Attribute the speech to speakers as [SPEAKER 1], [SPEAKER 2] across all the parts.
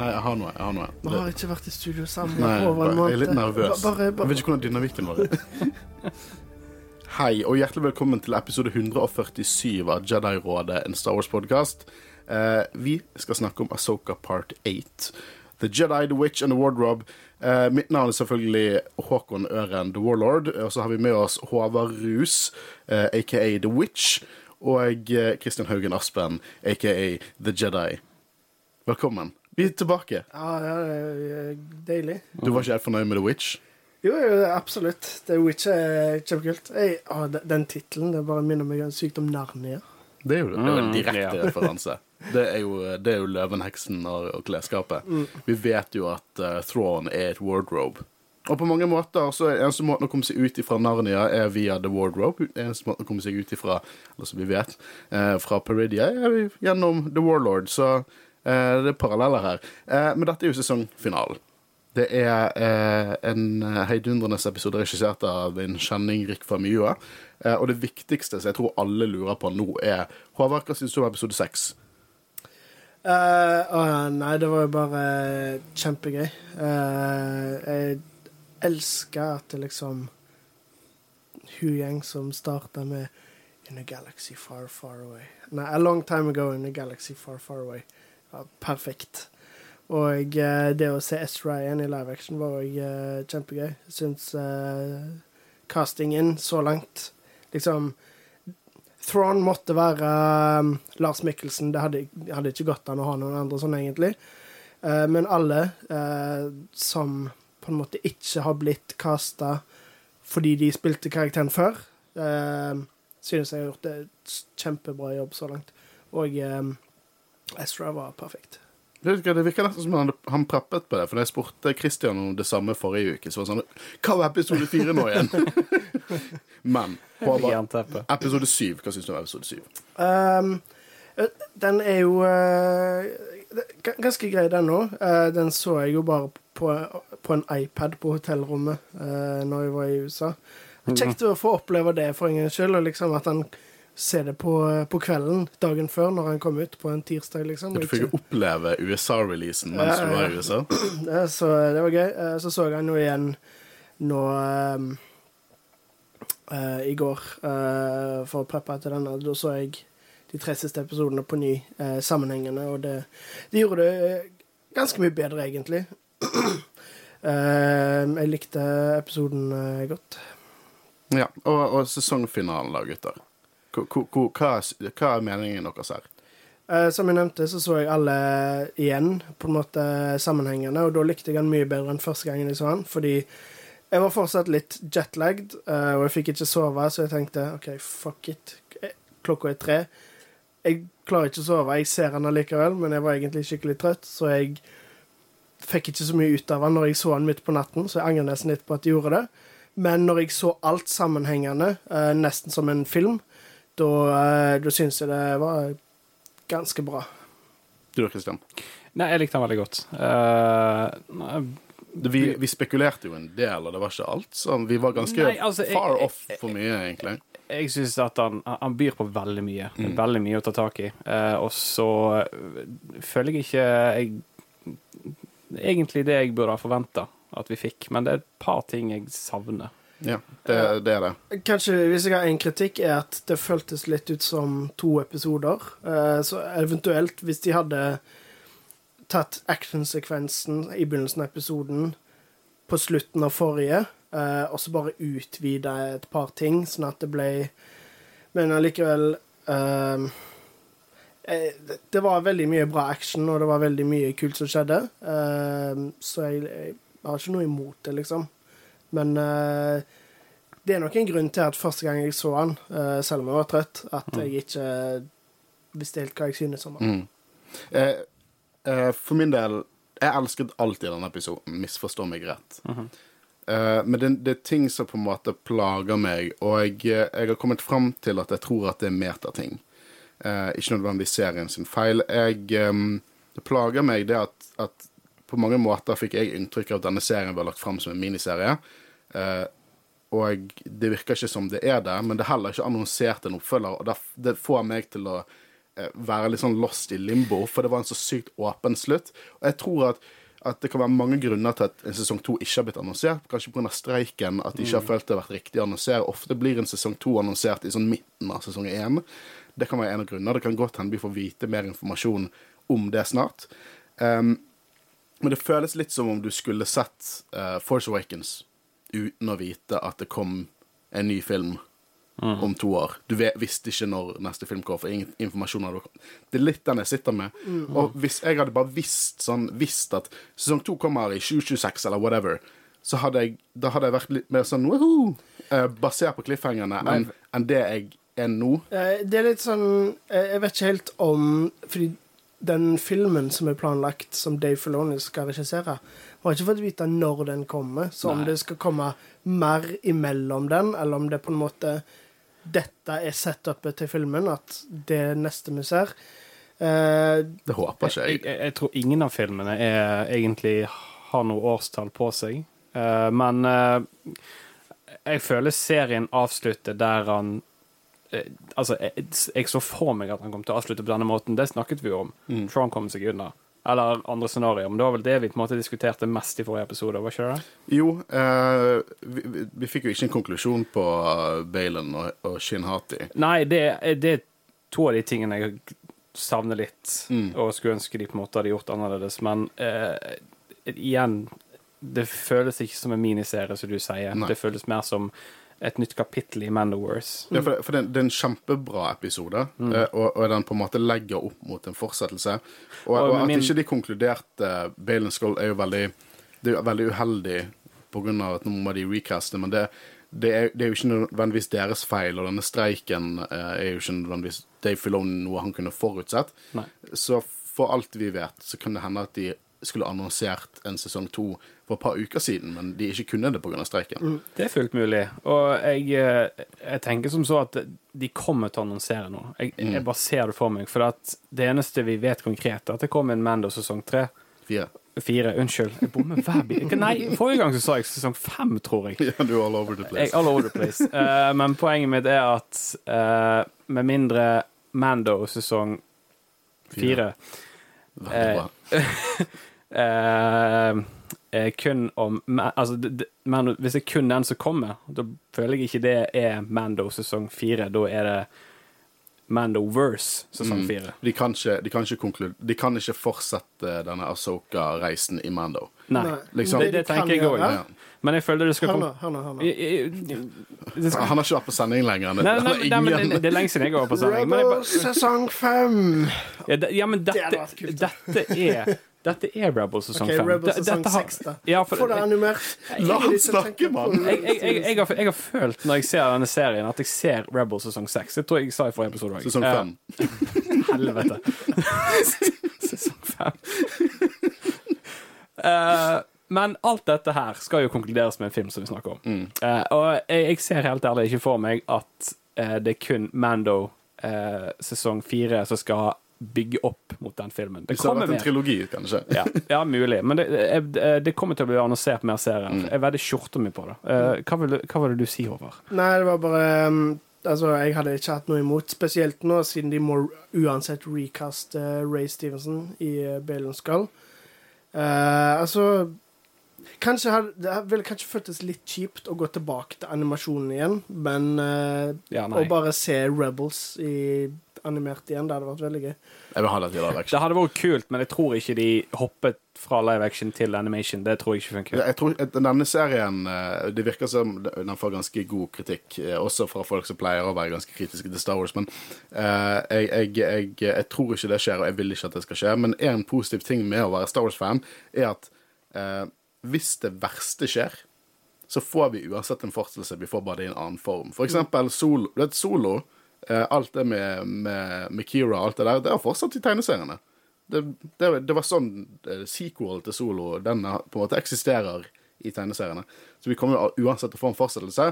[SPEAKER 1] Nei, jeg har noe. Jeg har noe.
[SPEAKER 2] Vi har ikke vært i studio sammen
[SPEAKER 1] Nei,
[SPEAKER 2] over en
[SPEAKER 1] bare-
[SPEAKER 2] måned.
[SPEAKER 1] jeg er litt nervøs.
[SPEAKER 2] Ba- Bare,
[SPEAKER 1] Jeg vet ikke hvordan dynamikken vår er. Hei, og hjertelig velkommen til episode 147 av Jedi-rådet, en Star Wars-podkast. Eh, vi skal snakke om Asoka part 8. The Jedi, The Witch and The Wardrobe. Eh, mitt navn er selvfølgelig Håkon Øren, The Warlord. Og så har vi med oss Håvard Rus, eh, aka The Witch. Og eh, Kristian Haugen Aspen, aka The Jedi. Velkommen. Vi er tilbake.
[SPEAKER 2] ja, ja, det er deilig.
[SPEAKER 1] Du var ikke helt fornøyd med The Witch?
[SPEAKER 2] Jo, jo, absolutt. Witch er eh, kjempekult. Jeg, å, den tittelen det bare minner meg om Narnia.
[SPEAKER 1] Det er jo, det er jo en
[SPEAKER 3] Mm,
[SPEAKER 1] direkte
[SPEAKER 3] mm,
[SPEAKER 1] referanse. Det er jo, det er jo løvenheksen og, og klesskapet. Vi vet jo at uh, Thrawn er et wardrobe. Og på mange måter så er eneste måten å komme seg ut ifra Narnia er via The Wardrobe. Eneste måten å komme seg ut ifra, eller som vi vet, uh, fra Peridia er gjennom The Warlord. Så det er paralleller her. Eh, men dette er jo sesongfinalen. Det er eh, en eh, heidundrende episode regissert av en kjenning Rik Famua. Eh, og det viktigste som jeg tror alle lurer på nå, er Håvard, hva syns du om episode seks?
[SPEAKER 2] Uh, å, nei, det var jo bare kjempegøy. Uh, jeg elsker at det liksom Hu-gjeng som starta med In a galaxy far, far away. Nei, A long time ago in a galaxy far, far away. Perfekt. Og eh, det å se S. Ryan i live action var òg eh, kjempegøy. Jeg syns eh, castingen så langt Liksom Thrawn måtte være um, Lars Mikkelsen. Det hadde, hadde ikke gått an å ha noen andre sånn, egentlig. Uh, men alle uh, som på en måte ikke har blitt casta fordi de spilte karakteren før, uh, synes jeg har gjort et kjempebra jobb så langt. Og eh, Ezra var perfekt.
[SPEAKER 1] Det det virker nesten som han, han preppet på det, for da jeg spurte Christian om det samme forrige uke, så var det sånn Hva var episode fire nå igjen? Men Håvard, episode syv, hva syns du om episode syv?
[SPEAKER 2] Um, den er jo g- ganske grei, den òg. den så jeg jo bare på, på en iPad på hotellrommet uh, når jeg var i USA. Kjekt å få oppleve det for en gangs skyld, og liksom at han ser det på, på kvelden dagen før, når han kom ut på en tirsdag, liksom.
[SPEAKER 1] Du fikk jo oppleve USA-releasen mens
[SPEAKER 2] Ja,
[SPEAKER 1] du var i USA.
[SPEAKER 2] Ja, så det var gøy. Eh, Så så jeg han jo igjen nå um, uh, i går uh, for å preppe til denne. Da så jeg de tre siste episodene på ny uh, sammenhengende, og det, de gjorde det eh, ganske mye bedre, egentlig. Eh, jeg likte episoden eh, godt.
[SPEAKER 1] Ja, og, og sesongfinalen da, gutter. Hva, er- meningen deres her?
[SPEAKER 2] Eh, som jeg nevnte, så så jeg alle igjen, på en måte sammenhengende, og da likte jeg han mye bedre enn første gangen jeg så han, fordi jeg var fortsatt litt jetlagd, eh, og jeg fikk ikke sove, så jeg tenkte OK, fuck it. Eh, Klokka er tre. Jeg klarer ikke å sove, jeg ser han allikevel, men jeg var egentlig skikkelig trøtt, så jeg fikk ikke så mye ut av han når jeg så han midt på natten, så jeg angrer nesten litt på at jeg gjorde det. Men når jeg så alt sammenhengende, nesten som en film, da, uh, da syns jeg det var ganske bra.
[SPEAKER 1] Du da, Christian?
[SPEAKER 3] Nei, jeg likte han veldig godt. Uh,
[SPEAKER 1] Vi, vi spekulerte jo en del, og det var ikke alt. Så vi var ganske
[SPEAKER 3] Nei, altså, jeg-
[SPEAKER 1] far
[SPEAKER 3] jeg-
[SPEAKER 1] off for mye, egentlig.
[SPEAKER 3] jeg syns at han, han byr på veldig mye.
[SPEAKER 1] Mm.
[SPEAKER 3] Veldig mye å ta tak i. Uh, og så eh, føler jeg ikke jeg, Egentlig det jeg burde ha forventa at vi fikk, men det er et par ting jeg savner.
[SPEAKER 1] Ja, det, det er det.
[SPEAKER 2] Kanskje hvis jeg har en kritikk, er at det føltes litt ut som to episoder. Eh, Så eventuelt, hvis de hadde tatt actionsekvensen i begynnelsen av episoden på slutten av forrige, eh, og så bare utvida et par ting, sånn at det ble Men allikevel eh, det- var veldig mye bra action, og det var veldig mye kult som skjedde. Så jeg, jeg har ikke noe imot det, liksom. Men eh, det er nok en grunn til at første gang jeg så han, eh, selv om jeg var trøtt, at jeg ikke visste helt hva jeg synes om han.
[SPEAKER 1] Mm. Eh, eh, for min del Jeg elsket alt i denne episoden, misforstå meg rett. Eh, men det, det er ting som på en måte plager meg, og jeg, jeg har kommet fram til at jeg tror at det er metating. Uh, ikke nødvendigvis serien sin feil. Jeg, ehm, det plager meg det at, at på mange måter fikk jeg inntrykk av at denne serien var lagt fram som en miniserie. Eh, og det virker ikke som det er det, men det er heller ikke annonsert en oppfølger, og det, det får meg til å eh, være litt sånn lost i limbo, for det var en så sykt åpen slutt. Og jeg tror at, at det kan være mange grunner til at en sesong to ikke har blitt annonsert. Kanskje pga. streiken, at de ikke har følt det har vært riktig å annonsere. Ofte blir en sesong to annonsert i sånn midten av sesong én. Det kan være en av grunnene. Det kan godt hende vi får vite mer informasjon om det snart. Um, men det føles litt som om du skulle sett uh, Force Awakens uten å vite at det kom en ny film om to år. Du vet, visste ikke når neste film kom, for ingen informasjon hadde kommet. Det er litt den jeg sitter med. Og hvis jeg hadde bare visst, sånn, visst at sesong to kommer i 2026, eller whatever, så hadde jeg, da hadde jeg vært litt mer sånn woohoo, eh, basert på cliffhangerne, enn en det jeg er nå.
[SPEAKER 2] Eh, Det er litt sånn eh, Jeg vet ikke helt om Fordi den filmen som er planlagt, som Dave Filoni skal regissere, har ikke fått vite når den kommer. Så om
[SPEAKER 3] Nei.
[SPEAKER 2] det skal komme mer imellom den, eller om det på en måte Dette er setupet til filmen, at det er neste vi ser. Eh,
[SPEAKER 1] Det håper ikke
[SPEAKER 3] Jeg,
[SPEAKER 1] jeg.
[SPEAKER 3] jeg, jeg tror ingen av filmene er, egentlig har noe årstall på seg. Eh, men eh, jeg føler serien avslutter der han eh, Altså, jeg, jeg så for meg at han kom til å avslutte på denne måten. Det snakket vi jo om. Tron kom seg unna. Eller andre scenarioer. Men det var vel det vi på en måte diskuterte mest i forrige episode. var ikke det?
[SPEAKER 1] Jo, eh, vi, vi, vi fikk jo ikke en konklusjon på uh, Balen og, og Shin Hati.
[SPEAKER 3] Nei, det, det er to av de tingene jeg savner litt, og skulle ønske de på en måte hadde gjort annerledes. Men eh, igjen, det føles ikke som en miniserie, som du sier.
[SPEAKER 1] Nei.
[SPEAKER 3] Det føles mer som et nytt kapittel i Mandowars.
[SPEAKER 1] Ja, for, for det, det er en kjempebra episode, mm. og, og den på en måte legger opp mot en fortsettelse. Og,
[SPEAKER 3] Og
[SPEAKER 1] og at
[SPEAKER 3] min-
[SPEAKER 1] ikke de konkluderte Balen Skull, er jo veldig Det er veldig uheldig av at nå må de recaste, men det, det, er, det er jo ikke nødvendigvis deres feil, og denne streiken eh, er jo ikke nødvendigvis Dave Filoni noe han kunne forutsett.
[SPEAKER 3] Nei.
[SPEAKER 1] Så for alt vi vet, så kan det hende at de skulle annonsert en sesong to for et par uker siden, men de ikke kunne det pga. streiken.
[SPEAKER 3] Det er fullt mulig. Og jeg, eh, jeg tenker som så at de kommer til å annonsere noe. Jeg, jeg bare ser det for meg. For at det eneste vi vet konkret, er at det kommer en Mando sesong tre.
[SPEAKER 1] Fire.
[SPEAKER 3] Fire, unnskyld. Jeg bommer hver bil. Nei, forrige gang så sa jeg sesong fem, tror jeg.
[SPEAKER 1] Ja, du er all over the
[SPEAKER 3] Jeg
[SPEAKER 1] place.
[SPEAKER 3] all over the place. Uh, men poenget mitt er at uh, med mindre Mando sesong fire
[SPEAKER 1] Veldig bra.
[SPEAKER 3] eh, er kun om Altså, Mando, hvis det er kun den som kommer, da føler jeg ikke det er Mando sesong fire. Da er det Mandoverse sesong fire.
[SPEAKER 1] De kan ikke, de kan ikke, konklud- de kan ikke fortsette denne Asoka-reisen i Mando.
[SPEAKER 3] Nei.
[SPEAKER 1] Liksom-
[SPEAKER 3] Det, det tenker jeg òg.
[SPEAKER 1] Ja.
[SPEAKER 3] Men jeg føler det skal komme
[SPEAKER 1] Han har ikke vært på sending lenger.
[SPEAKER 3] Nei, nei, nei, nei, men det, det er lenge siden jeg har vært på sending. Men jeg bare,
[SPEAKER 2] Rebels sesong fem!
[SPEAKER 3] Ja, men dette,
[SPEAKER 2] hadde vært kult,
[SPEAKER 3] dette er Dette er Rebels sesong
[SPEAKER 2] OK,
[SPEAKER 3] fem.
[SPEAKER 2] Rebels sesong 6, da.
[SPEAKER 3] Ja, for,
[SPEAKER 2] Få det
[SPEAKER 3] jeg,
[SPEAKER 2] animert.
[SPEAKER 1] La han snakke, mann.
[SPEAKER 3] jeg, jeg, jeg, har, jeg har følt når jeg ser denne serien, at jeg ser Rebels sesong seks. Det tror jeg jeg sa i forrige episode òg.
[SPEAKER 1] Sesong fem.
[SPEAKER 3] helvete. sesong fem. Eh, men alt dette her skal jo konkluderes med en film som vi snakker om.
[SPEAKER 1] Mm.
[SPEAKER 3] Eh, og jeg, jeg ser helt ærlig ikke for meg at eh, det er kun Mando eh, sesong fire som skal bygge opp mot den filmen. Det
[SPEAKER 1] Hvis det hadde
[SPEAKER 3] kommer
[SPEAKER 1] vært en
[SPEAKER 3] mer.
[SPEAKER 1] trilogi, kanskje.
[SPEAKER 3] Ja, ja, mulig. Men det, det, det kommer til å bli annonsert mer serier.
[SPEAKER 1] Mm.
[SPEAKER 3] Jeg vedder skjorta mi på det. Eh, hva, vil, du- var det du si, Håvard?
[SPEAKER 2] Nei, det var bare um, Altså, jeg hadde ikke hatt noe imot, spesielt nå, siden de må uansett recaste Ray Stevenson i uh, Balen Skull. Uh, altså Kanskje hadde, Det ville kanskje føltes litt kjipt å gå tilbake til animasjonen igjen, men uh,
[SPEAKER 3] Ja,
[SPEAKER 2] å bare se Rebels i animert igjen, det hadde vært veldig gøy.
[SPEAKER 1] Jeg vil ha det til live
[SPEAKER 3] Det hadde vært kult, men jeg tror ikke de hoppet fra live action til animation. Det tror jeg ikke funker.
[SPEAKER 1] Jeg tror Denne serien eh, Det virker som den får ganske god kritikk, eh, også fra folk som pleier å være ganske kritiske til Star Wars. Men uh, jeg, jeg, jeg, jeg tror ikke det skjer, og jeg vil ikke at det skal skje. Men en positiv ting med å være Star Wars-fan er at uh, hvis det verste skjer, så får vi uansett en fortsettelse. Vi får bare det i en annen form. For eksempel Solo. Du vet, Solo eh, alt det med, med, med Kira og alt det der, det er fortsatt i tegneseriene. Det, det, det var sånn eh, sequel til Solo den på en måte eksisterer i tegneseriene. Så vi kommer uansett til å få en fortsettelse.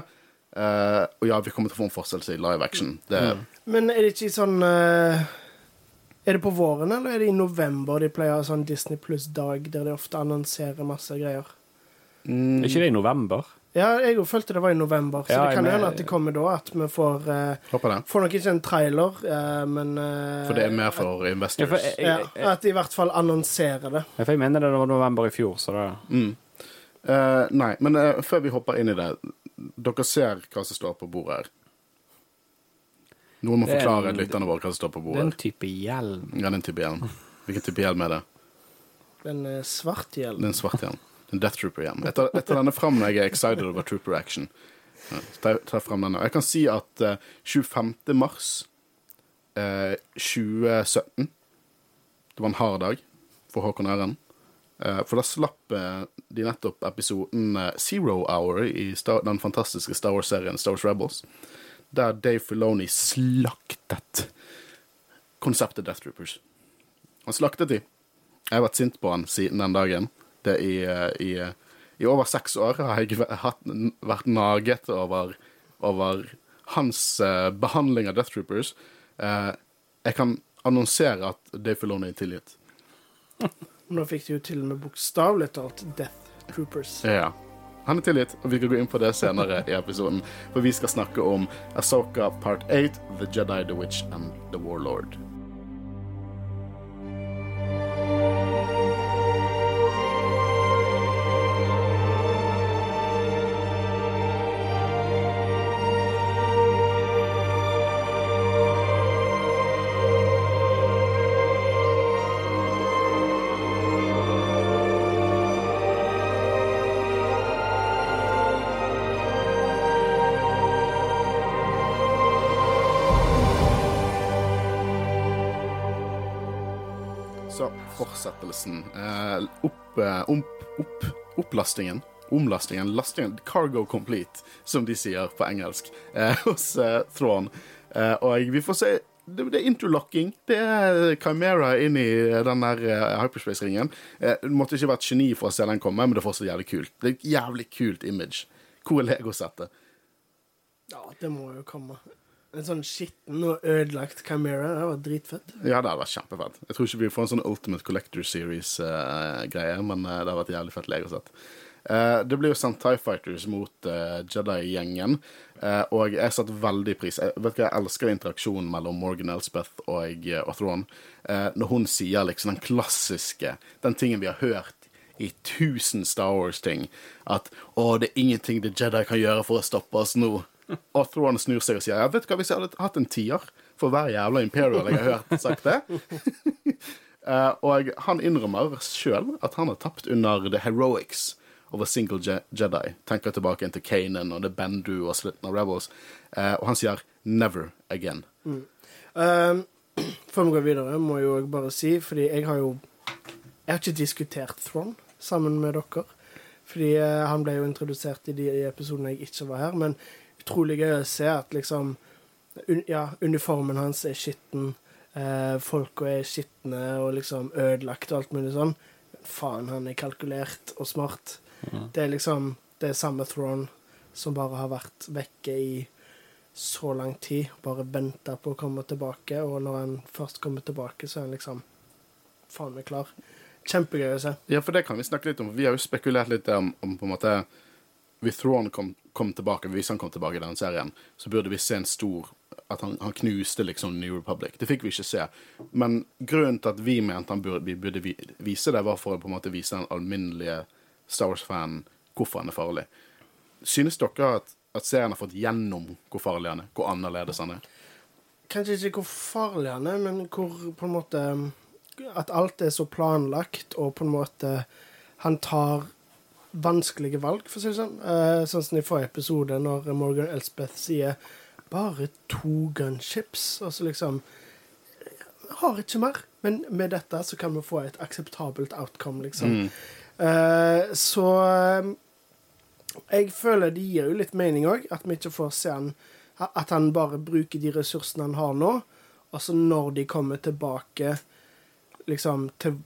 [SPEAKER 1] Uh, og ja, vi kommer til å få en fortsettelse i live action. Det,
[SPEAKER 2] Men er det ikke sånn uh, Er det på våren, eller er det i november de pleier å ha sånn Disney pluss-dag, der de ofte annonserer masse greier?
[SPEAKER 3] Er ikke det i november?
[SPEAKER 2] Ja, jeg jo følte det var i november, så
[SPEAKER 3] Ja,
[SPEAKER 2] det kan hende at det kommer da. At vi får
[SPEAKER 1] uh.
[SPEAKER 2] Får nok ikke en trailer, uh, men uh,
[SPEAKER 1] For det er mer for
[SPEAKER 3] at,
[SPEAKER 1] investors.
[SPEAKER 3] for jeg,
[SPEAKER 2] ja,
[SPEAKER 3] jeg, ja,
[SPEAKER 2] At de i hvert fall annonserer det.
[SPEAKER 3] for jeg mener det var november i fjor, så det
[SPEAKER 1] Mm. Eh, nei, men før vi hopper inn i det Dere ser hva som står på bordet her. Noen må forklare lytterne våre hva som står på bordet.
[SPEAKER 3] Den type hjelm.
[SPEAKER 1] Ja, er type hjelm. Hvilken type hjelm er det?
[SPEAKER 2] Den svart hjelm.
[SPEAKER 1] Den svart hjelm. En Death Trooper igjen. Jeg tar, jeg denne fram når jeg er excited over Trooper Action. Så tar, frem denne. Jeg kan si at uh, 25. mars uh, 2017 Det var en hard dag for Håkon Æren. Uh, for da slapp eh, de nettopp episoden eh, Zero Hour i Star, den fantastiske Star Wars-serien Star Wars Rebels, der Dave Filoni slaktet konseptet Death Troopers. Han slaktet de. Jeg har vært sint på han siden den dagen. Det i, eh, i, eh, I over seks år har jeg hatt, vært naget over, over hans eh, behandling av Death Troopers. Eh, jeg kan annonsere at Dave Filoni er tilgitt.
[SPEAKER 2] Nå fikk de jo til og med bokstavelig talt Death Troopers.
[SPEAKER 1] Ja. Han er tilgitt, og vi skal gå inn på det senere i episoden. For vi skal snakke om Asoka part 8, The Jedi, The Witch and The Warlord. Fortsettelsen. Eh, opp, eh, opp, opp, opplastingen. Omlastingen, lastingen, cargo complete, som de sier på engelsk, eh, hos eh, Thrawn. Eh, og vi får se det, det er interlocking. Det er Chimera inn i den der uh, hyperspace-ringen. Eh, måtte ikke vært geni for å se den komme, men det er fortsatt jævlig kult. Det er et jævlig kult image. Hvor er Lego-settet?
[SPEAKER 2] Ja, det må jo komme. En sånn skitten og ødelagt Chimera. Det var dritfett.
[SPEAKER 1] Ja, det hadde vært kjempefett. Jeg tror ikke vi får en sånn Ultimate Collector Series-greie, men uh, det hadde vært jævlig fett Lego-sett. Eh, det blir jo sendt TIE Fighters mot uh, Jedi-gjengen, eh, og jeg satte veldig pris Jeg vet ikke, jeg elsker interaksjonen mellom Morgan Elspeth og, eh, og Thrawn. Eh, når hun sier liksom den klassiske, den tingen vi har hørt i tusen Star Wars-ting, at 'Å, det er ingenting The Jedi kan gjøre for å stoppe oss nå'. Og Thrawn snur seg og sier 'Ja, vet hva, hvis jeg hadde hatt en tier for hver jævla Imperial jeg har hørt sagt det' uh, og han innrømmer sjøl at han har tapt under the heroics of a single je Jedi. Tenker tilbake til Kanan og The Bendu og slutten av Rebels. Uh, og han sier 'never again'.
[SPEAKER 2] Um, før vi går videre, må jeg jo bare si, fordi jeg har jo Jeg har ikke diskutert Thrawn sammen med dere. Fordi han ble jo introdusert i de episodene jeg ikke var her. Men utrolig gøy å se at liksom un, Ja, uniformen hans er skitten. Eh, Folka er skitne og liksom ødelagt og alt mulig sånn. Faen, han er kalkulert og smart. Det er liksom det er samme Thrawn som bare har vært vekke i så lang tid. Bare venta på å komme tilbake, og når han først kommer tilbake, så er han liksom faen meg klar. Kjempegøy å se.
[SPEAKER 1] Ja, for det kan vi snakke litt om. Vi har jo spekulert litt om, om på en måte Hvis Thrawn kom, kom tilbake, hvis han kom tilbake i den serien, så burde vi se en stor At han, han knuste liksom New Republic. Det fikk vi ikke se. Men grunnen til at vi mente han burde, vi burde vise det, var for å på en måte vise den alminnelige Star Wars-fanen hvorfor han er farlig. Synes dere at, at serien har fått gjennom hvor farlig han er? Hvor annerledes han er?
[SPEAKER 2] Kanskje ikke hvor farlig han er, men hvor på en måte At alt er så planlagt, og på en måte Han tar vanskelige valg, for å si det sånn. Uh, sånn som i forrige episode, når Morgan Elspeth sier 'bare to gunships', og så liksom Har ikke mer, men med dette så kan vi få et akseptabelt outcome, liksom. Eh, så um, jeg føler det gir jo litt mening òg, at vi ikke får se han At han bare bruker de ressursene han har nå, og så når de kommer tilbake liksom til,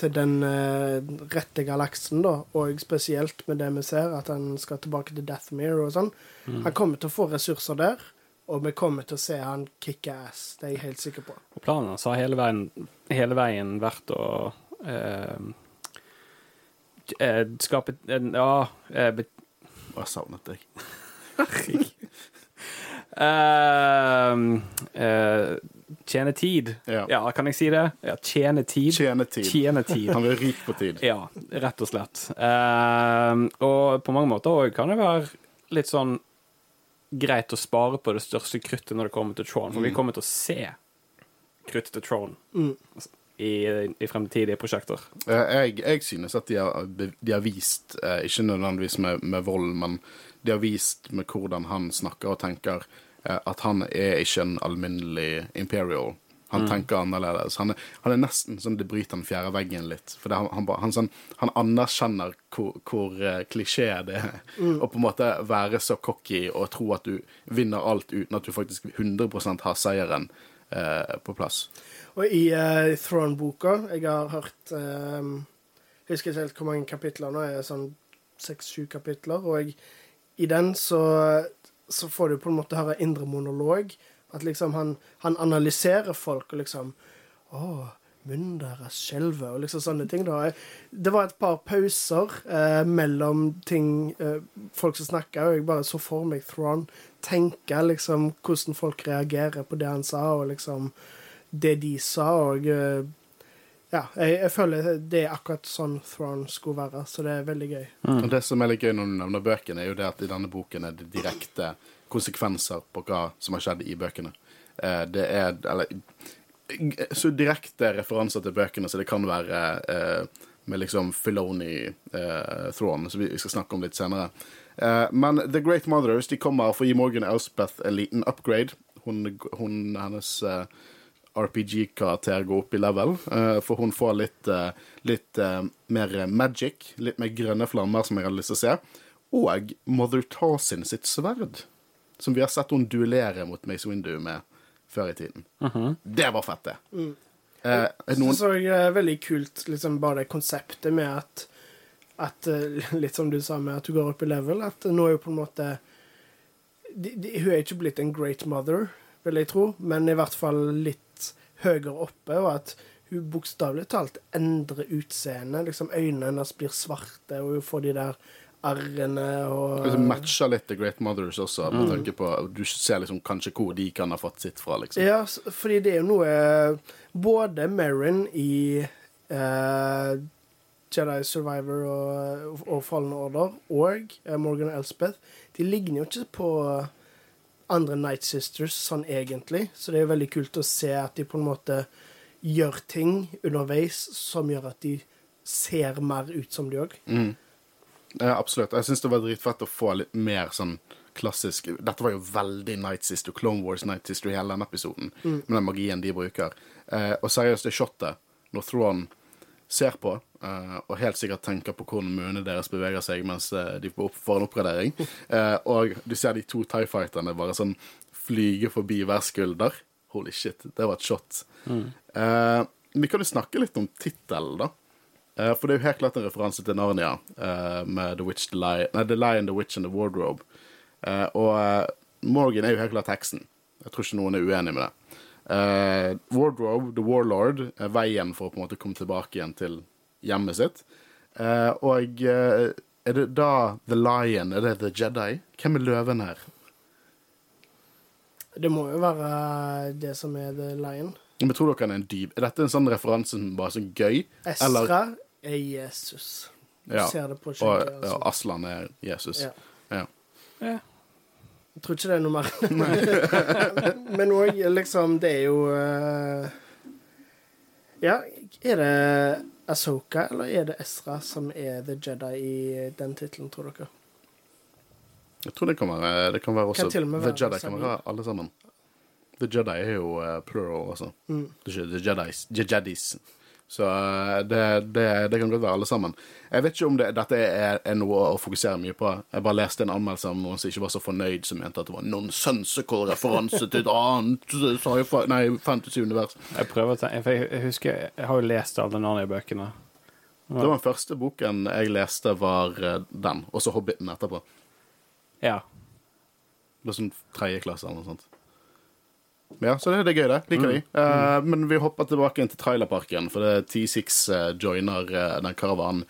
[SPEAKER 2] til den eh, rette galaksen, da, og spesielt med det vi ser, at han skal tilbake til Deathmere og sånn Han kommer til å få ressurser der, og vi kommer til å se han kicke ass. Det er jeg helt sikker på.
[SPEAKER 3] Og planen hans har hele veien, hele veien vært å eh, eh, skape en Ja eh,
[SPEAKER 1] jeg savnet deg.
[SPEAKER 3] uh, eh, Tjene tid.
[SPEAKER 1] Ja.
[SPEAKER 3] Ja, kan jeg si det? Ja, tjene tid.
[SPEAKER 1] Tjene tid.
[SPEAKER 3] Tjene tid.
[SPEAKER 1] Han blir rik på tid.
[SPEAKER 3] Ja, rett og slett. Uh, og på mange måter òg kan det være litt sånn greit å spare på det største kruttet når det kommer til Tron, for vi kommer til å se kruttet til Tron i, i fremtidige prosjekter.
[SPEAKER 1] Eh, Jeg, jeg synes at de har, de har vist, eh, ikke nødvendigvis med, med vold, men de har vist med hvordan han snakker og tenker, at han er ikke en alminnelig imperial. Han tenker annerledes. Han er, han er nesten sånn det bryter den fjerde veggen litt. For han, han, han, sånn, han anerkjenner hvor, hvor eh, klisjé det er. Å på en måte være så cocky og tro at du vinner alt uten at du faktisk 100% har seieren eh, på plass.
[SPEAKER 2] Og i uh, Throne-boka Jeg har hørt eh, Jeg husker ikke helt hvor mange kapitler nå. Er sånn seks-sju kapitler. Og i den så, så får du på en måte høre indre monolog. At liksom han, han analyserer folk og liksom Å, munnen deres skjelver, og liksom sånne ting. da. Det var et par pauser eh, mellom ting eh, folk som snakka, og jeg bare så for meg Thron tenke liksom hvordan folk reagerer på det han sa, og liksom det de sa, og eh, ja, jeg, jeg føler det er akkurat sånn Thrawn skulle være, så det er veldig gøy.
[SPEAKER 1] Og det som er litt gøy når du nevner bøkene, er jo det at i denne boken er det direkte konsekvenser på hva som har skjedd i bøkene. Eh, Det er Eller så direkte referanser til bøkene så det kan være eh, med liksom Filoni eh, Throne, som vi vi skal snakke om litt senere. Eh, men The Great Mothers de kommer for å gi Morgan Elspeth en liten upgrade. Hun, hun hennes eh, RPG-karakter går opp i level, eh, for hun får litt, eh, litt eh, mer magic, litt mer grønne flammer, som jeg hadde lyst til å se. Og Mother Tarsin sitt sverd, som vi har sett hun duellere mot Mace Windu med før i tiden. Det var fett, det. Eh, er noen,
[SPEAKER 2] Så jeg er veldig kult liksom bare det konseptet med at, at eh, Litt som du sa med at du går opp i level, at nå er jo på en måte de, de, Hun er ikke blitt en great mother, vil jeg tro, men i hvert fall litt høyere oppe, og at hun bokstavelig talt endrer utseende. Liksom Øynene hennes blir svarte, og hun får de der arrene og
[SPEAKER 1] det matcher litt The Great Mothers også, med tanke på Du ser liksom kanskje hvor de kan ha fått sitt fra, liksom.
[SPEAKER 2] Ja, fordi det er jo noe Både Merrin i eh, Jedi Survivor og, og Fallen Order og Morgan Morgan Elspeth De ligner jo ikke på andre Night Sisters sånn egentlig, så det er veldig kult å se at de på en måte gjør ting underveis som gjør at de ser mer ut som de òg.
[SPEAKER 1] Ja, absolutt. Jeg syns det var dritfett å få litt mer sånn klassisk Dette var jo veldig Night Sister, Clone Wars Night Sister i hele denne episoden, med den magien de bruker. Eh, og seriøst, det shotet når Thrawn ser på, eh, og helt sikkert tenker på hvordan munnene deres beveger seg mens eh, de får, en oppgradering, eh, og du ser de to Tie Fighterne bare sånn flyge forbi hver skulder. Holy shit, det var et shot. Eh, vi kan jo snakke litt om tittelen, da. For det er jo helt klart en referanse til Narnia med The Witch, The Lion, nei, The Lion, The Witch and The Wardrobe. Og Morgan er jo helt klart heksen. Jeg tror ikke noen er uenig med det. Eh, Wardrobe, The Warlord, er veien for å på en måte komme tilbake igjen til hjemmet sitt. Uh, og eh, er det da The Lion? Er det The Jedi? Hvem er løven her?
[SPEAKER 2] Det må jo være det som er The Lion.
[SPEAKER 1] Men tror dere han er en dyp Er dette en sånn referanse som bare er så gøy?
[SPEAKER 2] Esra er Jesus. Du
[SPEAKER 1] Ja.
[SPEAKER 2] ser det på
[SPEAKER 1] Og
[SPEAKER 2] skjegget.
[SPEAKER 1] ja,
[SPEAKER 2] Altså.
[SPEAKER 1] Aslan er Jesus.
[SPEAKER 2] Ja.
[SPEAKER 1] Ja.
[SPEAKER 3] Ja.
[SPEAKER 2] Jeg tror ikke det er noe mer. Men òg liksom Det er jo eh, Ja, er det Asoka eller er det Esra som er The Jedi i den tittelen, tror dere?
[SPEAKER 1] Jeg tror det kan være, det kan være også
[SPEAKER 2] Kan til
[SPEAKER 1] The
[SPEAKER 2] være
[SPEAKER 1] Jedi kan være alle sammen. The Jedi er jo eh, plural, altså.
[SPEAKER 2] Mm.
[SPEAKER 1] The Jedis. The Jedis. Så eh, det, det, det kan godt være alle sammen. Jeg vet ikke om det, dette er, er noe å fokusere mye på. Jeg bare leste en anmeldelse av noen som ikke var så fornøyd, som mente at det var nonsensical referanse til et annet Nei, fantasy-univers.
[SPEAKER 3] Jeg prøver å tenke, jeg, husker Jeg har jo lest alle Narnia-bøkene.
[SPEAKER 1] Det var den første boken jeg leste, var eh, den, og så Hobbiten etterpå.
[SPEAKER 3] Ja.
[SPEAKER 1] Det var sånn tredje klasse eller noe sånt. Ja, så det, det er gøy, det. Liker vi Eh, men vi hopper tilbake inn til trailerparken, for det er T6 uh, joiner uh, den karavanen.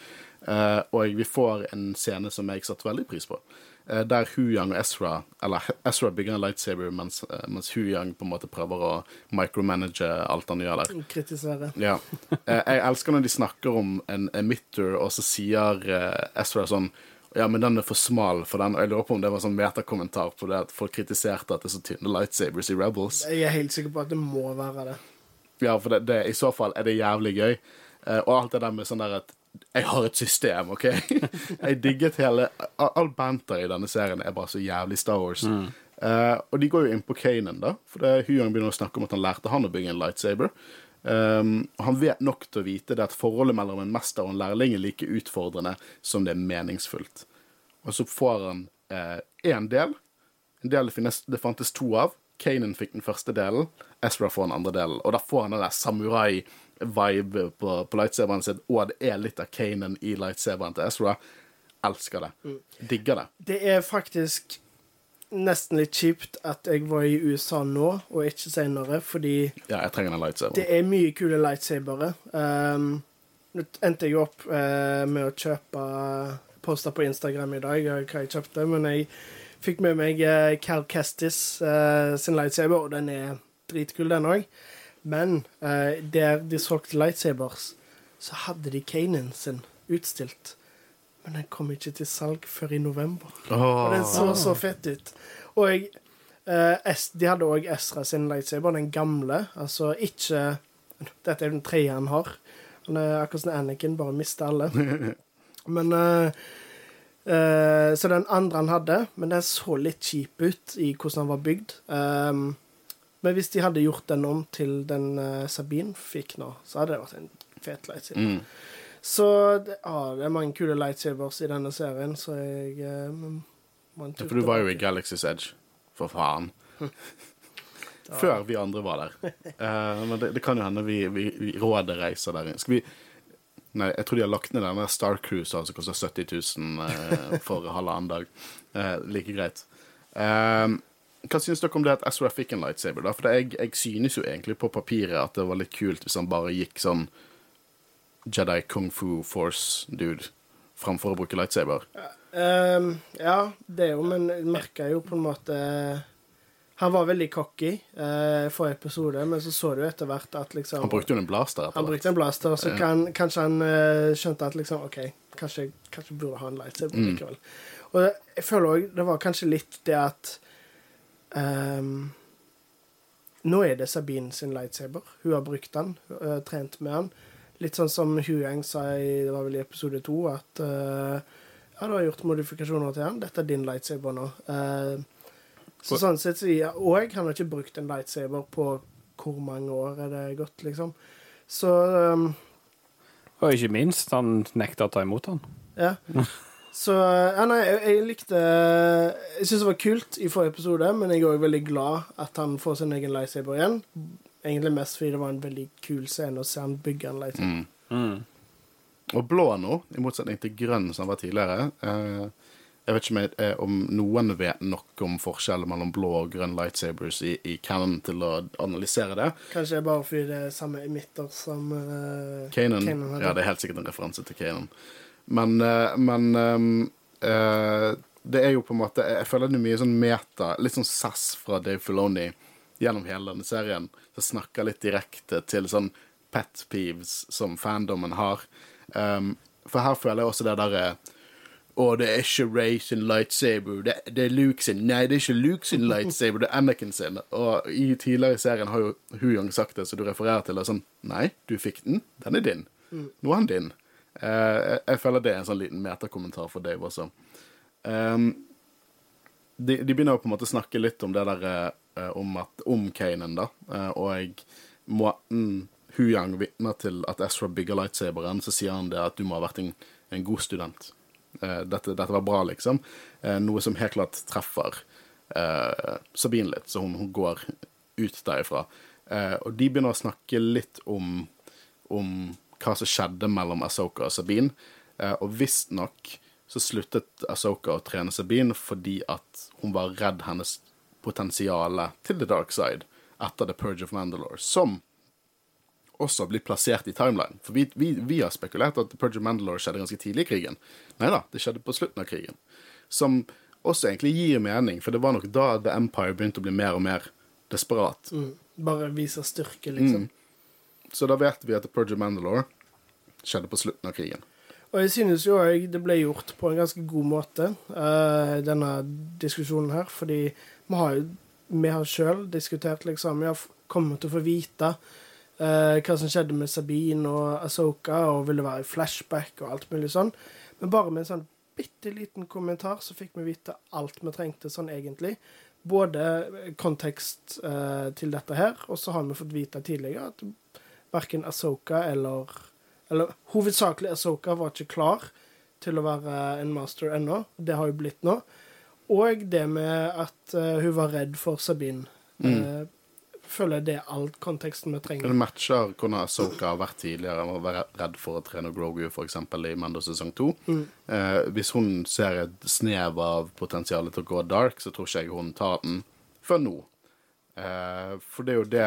[SPEAKER 1] Eh, og vi får en scene som jeg satte veldig pris på. Eh, der Huyang og Ezra Eller Ezra bygger en lightsaber, mens, uh, mens Huyang på en måte prøver å micromanage alt han gjør der.
[SPEAKER 2] Kritisere.
[SPEAKER 1] Ja. Eh, jeg elsker når de snakker om en emitter, og så sier eh, Ezra sånn ja, men den er for smal for den. Og jeg lurer på om det var sånn metakommentar på det at folk kritiserte at det er så tynne lightsabers i Rebels.
[SPEAKER 2] Jeg er helt sikker på at det må være det.
[SPEAKER 1] Ja, for det, det, i så fall er det jævlig gøy. Eh, og alt det der med sånn der at jeg har et system, OK? jeg digget hele All banter i denne serien er bare så jævlig Star Wars. Eh, og de går jo inn på Kanan, da. For det Huyang begynner å snakke om at han lærte han å bygge en lightsaber. Um, han vet nok til å vite det at forholdet mellom en mester og en lærling er like utfordrende som det er meningsfullt. Og så får han én del. En del det, finnes, det fantes to av. Kanan fikk den første delen, Ezra får den andre delen. Og da får han den der samurai-vibe på, på lightsaberen sin, og det er litt av Kanan i lightsaberen til Ezra. Elsker det. Digger det.
[SPEAKER 2] Det er faktisk nesten litt kjipt at jeg var i USA nå, og ikke senere, fordi
[SPEAKER 1] Ja, jeg trenger den
[SPEAKER 2] det er mye kule lightsabere. Um, nå endte jeg opp uh, med å kjøpe poster på Instagram i dag hva jeg kjøpte, men jeg fikk med meg uh, Cal Kestis uh, sin lightsaber, og den er dritkul, den òg. Men der de solgte lightsabers, så hadde de Kanan sin utstilt. Men den kom ikke til salg før i november. Og den så så fett ut. Og jeg, eh, de hadde òg Ezra sin lightsaber, den gamle. Altså ikke Dette er den tredje han har. Han er akkurat som Anakin, bare mister alle. Men eh, eh, Så den andre han hadde, men den så litt kjip ut i hvordan han var bygd. Um, men hvis de hadde gjort den om til den uh, Sabine fikk nå, så hadde det vært en fet lightsaber.
[SPEAKER 1] Mm.
[SPEAKER 2] Så det, ah, det er mange kule lightsabers i denne serien, så jeg eh,
[SPEAKER 1] Ja, for du var jo i. Galaxy's Edge. For faen. Før vi andre var der. Uh, men det, det kan jo hende vi, vi, vi råder reiser der. Skal vi Nei, jeg tror de har lagt ned denne Star Cruise, altså koster 70 000 uh, for halvannen dag. Uh, like greit. Eh, hva syns dere om det at SRF fikk en lightsaber? da? For jeg, jeg synes jo egentlig på papiret at det var litt kult hvis han bare gikk sånn Jedi Kung Fu Force-dude framfor å bruke lightsaber.
[SPEAKER 2] Um, ja, det er jo, men merka jo på en måte Han var veldig cocky uh, forrige episode, men så så du etter hvert at liksom
[SPEAKER 1] Han brukte jo en blaster
[SPEAKER 2] Han brukte en blaster, så kan, kanskje han uh, skjønte at liksom OK, kanskje, kanskje burde ha en lightsaber
[SPEAKER 1] Mm.
[SPEAKER 2] likevel. Og jeg føler òg det var kanskje litt det at um, Nå er det Sabine sin lightsaber. Hun har brukt den, uh, trent med den. Litt sånn som Huyang sa i det var vel i episode to, at uh, ja, du har gjort modifikasjoner til den. Dette er din lightsaber nå. Uh, så sånn sett så ja, Og han har ikke brukt en lightsaber på hvor mange år er det gått, liksom. Så um,
[SPEAKER 3] Og ikke minst, han nekta å ta imot han.
[SPEAKER 2] ja. Så ja, nei, jeg, jeg likte Jeg syns det var kult i forrige episode, men jeg er òg veldig glad at han får sin egen lightsaber igjen. Egentlig mest fordi det var en veldig kul scene å se han bygge en lightsaber.
[SPEAKER 1] Mm. Og blå nå, i motsetning til grønn som var tidligere. Eh, jeg vet ikke om, jeg, eh, om noen vet nok om forskjellen mellom blå og grønn lightsabers i, i canon til å analysere det.
[SPEAKER 2] Kanskje det er bare fordi det er samme emitter som uh,
[SPEAKER 1] Kanan,
[SPEAKER 2] Kanan hadde.
[SPEAKER 1] ja, det er helt sikkert en referanse til Kanan. Men, eh, men ehm, eh, det er jo på en måte Jeg føler det er mye sånn meta, litt sånn sass fra Dave Filoni gjennom hele denne serien, som snakker litt direkte til sånn pet peeves som fandomen har. Um, for her føler jeg også det derre å, det er ikke Ray sin lightsaber, det, det er Luke sin. Nei, det er ikke Luke sin lightsaber, det er Anakin sin. Og i tidligere i serien har jo Huyong sagt det, så du refererer til det sånn Nei, du fikk den, den er din. Nå er den din. Uh, jeg, jeg føler det er en sånn liten metakommentar for Dave også. Um, de, de begynner jo på en måte å snakke litt om det der eh, om, at, om Kanan, da. Eh, og måten Huyang vitner til at Ezra bygger lightsaberen, så sier han det at du må ha vært en, en god student. Eh, dette, dette var bra, liksom. Eh, noe som helt klart treffer eh, Sabine litt, så hun, hun går ut derifra. Uh, og de begynner å snakke litt om, om hva som skjedde mellom Asoka og Sabine. Uh, og visstnok så sluttet Asoka å trene Sabine fordi at hun var redd hennes potensial til the dark side etter The Purge of Mandalore, som også blir plassert i timeline. For vi, vi, vi har spekulert at The Purge of Mandalore skjedde ganske tidlig i krigen. Nei da, det skjedde på slutten av krigen. Som også egentlig gir mening, for det var nok da The Empire begynte å bli mer og mer desperat.
[SPEAKER 2] Mm. Bare viser styrke, liksom.
[SPEAKER 1] Så da vet vi at The Purge of Mandalore skjedde på slutten av krigen.
[SPEAKER 2] Og jeg synes jo òg det ble gjort på en ganske god måte, uh, denne diskusjonen her. Fordi vi har jo vi har sjøl diskutert, liksom. Vi har kommet til å få vite uh, hva som skjedde med Sabine og Asoka, og ville være i flashback og alt mulig sånn. Men bare med en sånn bitte liten kommentar så fikk vi vite alt vi trengte sånn egentlig. Både kontekst uh, til dette her, og så har vi fått vite tidligere at verken Asoka eller Eller hovedsakelig Asoka var ikke klar til å være en master ennå. Det har jo blitt nå. Og det med at uh, hun var redd for Sabine. Eh, føler jeg det er all konteksten vi trenger.
[SPEAKER 1] Det matcher hvordan Asoka har vært tidligere. Å være redd for å trene Grogu, f.eks. i Mando sesong 2. Mm. Uh, hvis hun ser et snev av potensialet til å gå dark, så tror ikke jeg hun tar den før nå. For det er jo det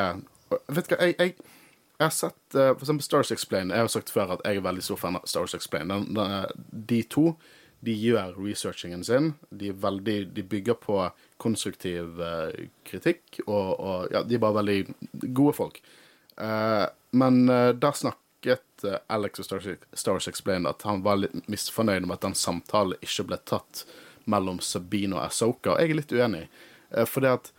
[SPEAKER 1] Vet du hva, jeg, jeg, jeg har sett uh, For eksempel Stars Explain. Jeg har sagt før at jeg er veldig stor fan av Stars Explain. Den, den, de to de gjør researchingen sin. De, veldig, de bygger på konstruktiv uh, kritikk, og, og ja, de er bare veldig gode folk. Uh, men eh, da snakket eh, Alex og Stars, Stars Explain at han var litt misfornøyd med at den samtalen ikke ble tatt mellom Sabine og Asoka, jeg er litt uenig. For det at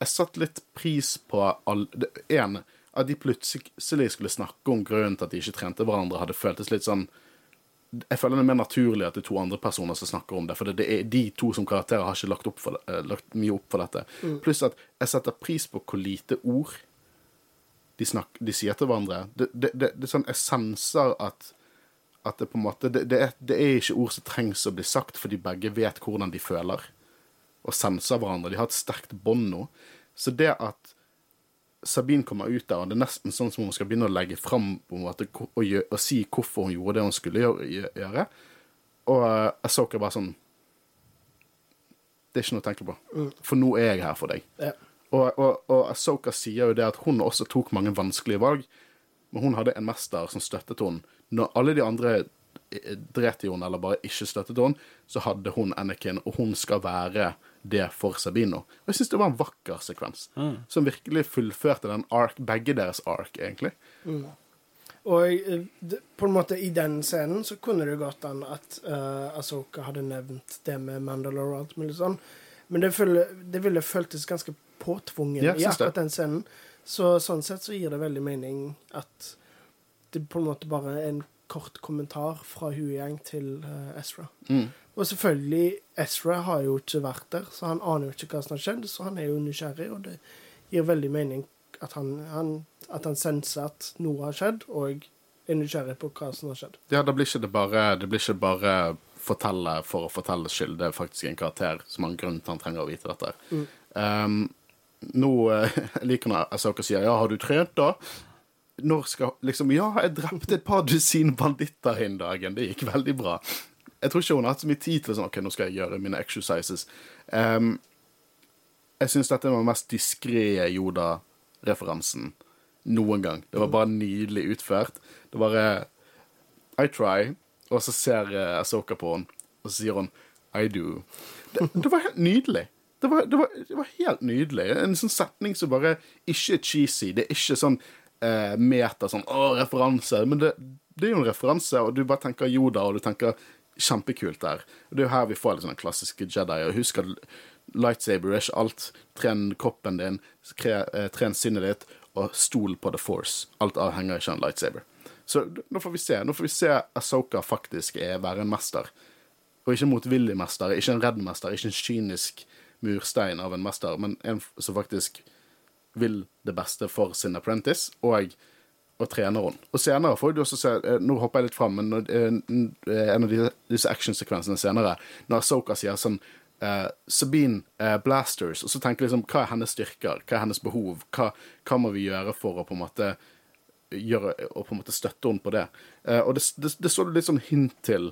[SPEAKER 1] jeg satte litt pris på all, det, en, at de plutselig skulle snakke om grunnen til at de ikke trente hverandre, hadde føltes litt sånn Jeg føler det er mer naturlig at det er to andre personer som snakker om det, for det, er de to som karakterer har ikke lagt, for, eh, lagt mye opp for dette. Pluss at jeg setter pris på hvor lite ord de, snak, de sier til hverandre. Det, det, det, det er sånn Jeg senser at at det på en måte det, det, er, det er ikke ord som trengs å bli sagt, fordi begge vet hvordan de føler. Og senser hverandre. De har et sterkt bånd nå. Så det at Sabine kommer ut der, og det er nesten sånn som hun skal begynne å legge fram og, og si hvorfor hun gjorde det hun skulle gjøre. Og uh, Asoka bare sånn Det er ikke noe å tenke på. For nå er jeg her for deg.
[SPEAKER 2] Ja.
[SPEAKER 1] Og, og, og Ahsoka sier jo det at hun også tok mange vanskelige valg, men hun hadde en mester som støttet henne. Når alle de andre eh, dret i henne eller bare ikke støttet henne, så hadde hun Anakin, og hun skal være det for Sabino. Og jeg syns det var en vakker sekvens, som virkelig fullførte den ark, begge deres ark, egentlig.
[SPEAKER 2] Og eh, på en måte i den scenen så kunne det gått an at uh, Asoka hadde nevnt det med Mandalore og alt mulig sånn, men det, føle, det ville føltes ganske påtvungen
[SPEAKER 1] Ja,
[SPEAKER 2] i akkurat den scenen. Så sånn sett så gir det veldig mening at det på en måte bare er en kort kommentar fra Huyang til uh, Ezra.
[SPEAKER 1] Mm.
[SPEAKER 2] Og selvfølgelig, Ezra har jo ikke vært der, så han aner jo ikke hva som har skjedd, så han er jo nysgjerrig, og det gir veldig mening at han, han, at han senser at noe har skjedd, og er nysgjerrig på hva som har skjedd.
[SPEAKER 1] Ja, da blir ikke det bare Det blir ikke bare fortelle for å fortelle skyld. Det er faktisk en karakter som har en grunn til han trenger å vite dette. Um, nå uh, liker når Asoka sier 'ja, har du trent', da? Når skal Liksom, ja, jeg drepte et par dusin banditter innen dagen. Det gikk veldig bra. Jeg tror ikke hun har hatt så mye tid til sånn OK, nå skal jeg gjøre mine exercises. Um, jeg syns dette var den mest diskré Yoda-referansen noen gang. Det var bare nydelig utført. Det var I try, og så ser Asoka på henne, og så sier hun I do. Det, det var helt nydelig. Det var, det, var, det var helt nydelig. En sånn setning som bare ikke er cheesy. Det er ikke sånn eh, meta sånn å, referanse. Men det, det er jo en referanse, og du bare tenker Yoda, og du tenker kjempekult der. Det er jo her vi får litt sånne klassiske Jedi. Og husk at lightsaber er ikke alt. Tren kroppen din, eh, tren sinnet ditt, og stol på the force. Alt avhenger ikke av en lightsaber. Så nå får vi se. Nå får vi se Asoka faktisk er være en mester. Og ikke en motvillig mester, ikke en redd mester, ikke en kynisk murstein av en mester, men en som faktisk vil det beste for sin apprentice, og, og trener hun. Og senere får du også se eh, Nå hopper jeg litt fram, men eh, eh, en av disse actionsekvensene senere, når Soka sier sånn uh, Sabine uh, Blasters, og så tenker jeg liksom Hva er hennes styrker? Hva er hennes behov? Hva, hva må vi gjøre for å på en måte gjøre, og på en måte støtte henne på det? Uh, og det, det, det så du litt sånn hint til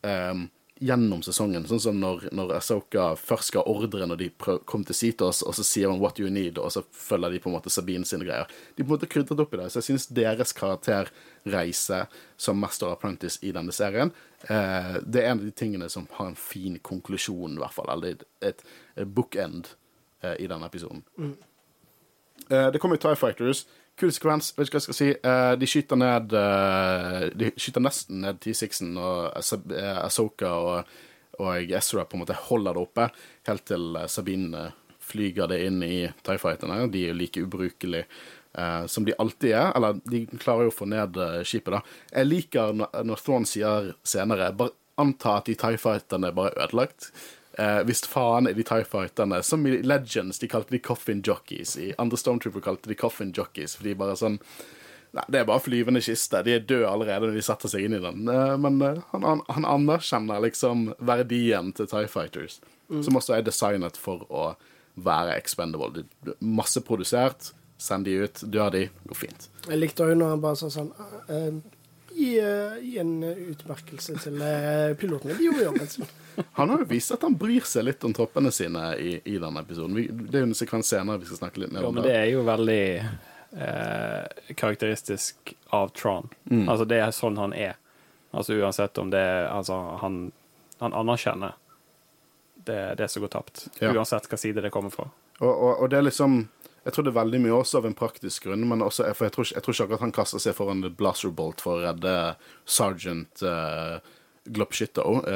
[SPEAKER 1] um, gjennom sesongen. Sånn som når, når Asoka først skal ordre når de kommer kom til Seatos, og så sier hun 'what you need', og så følger de på en måte Sabine sine greier. De på en måte krydret opp i det. Så jeg syns deres karakterreise som Master Apprentice i denne serien, eh, det er en av de tingene som har en fin konklusjon, i hvert fall. Eller et, et, bookend eh, i denne episoden. Eh, det kommer TIE Fighters. Kul sekvens. Vet ikke hva jeg skal si. Eh, de skyter ned eh, De skyter nesten ned T6-en, og Asa- eh, Ahsoka og, og Ezra på en måte holder det oppe, helt til Sabine flyger det inn i TIE Fighterne. De er jo like ubrukelige som de alltid er. Eller de klarer jo å få ned skipet, da. Jeg liker når, når Thorne sier senere Bare anta at de TIE Fighterne bare er ødelagt. Eh, hvis faen er de TIE Fighterne Som i Legends, de kalte de Coffin Jockeys. I andre Stormtrooper kalte de Coffin Jockeys, fordi bare sånn Nei, det er bare flyvende kiste. De er døde allerede når de setter seg inn i den. Eh, Men eh, han, han, han anerkjenner liksom verdien til TIE Fighters, som også er designet for å være expendable. Masse produsert Masseprodusert, send de ut, dør de, går fint.
[SPEAKER 2] Jeg likte òg når han bare sa sånn uh, gi, uh, gi en utmerkelse til uh, pilotene. De gjorde jobben sin.
[SPEAKER 1] Han har jo vist at han bryr seg litt om troppene sine i, i denne episoden. Vi, det er jo en sekvens senere vi skal snakke litt mer
[SPEAKER 3] Jo,
[SPEAKER 1] Ja,
[SPEAKER 3] men det er jo veldig eh, karakteristisk av Tron.
[SPEAKER 1] Mm.
[SPEAKER 3] Altså, det er sånn han er. Altså uansett om det er Altså, han, han anerkjenner det, det som går tapt.
[SPEAKER 1] Ja.
[SPEAKER 3] Uansett hva side det kommer fra.
[SPEAKER 1] Og, og, og det er liksom Jeg tror det er veldig mye også av en praktisk grunn, men også, for jeg tror, jeg tror ikke akkurat han kaster seg foran et blaster bolt for å redde sergeant uh, Glopshitto, òg,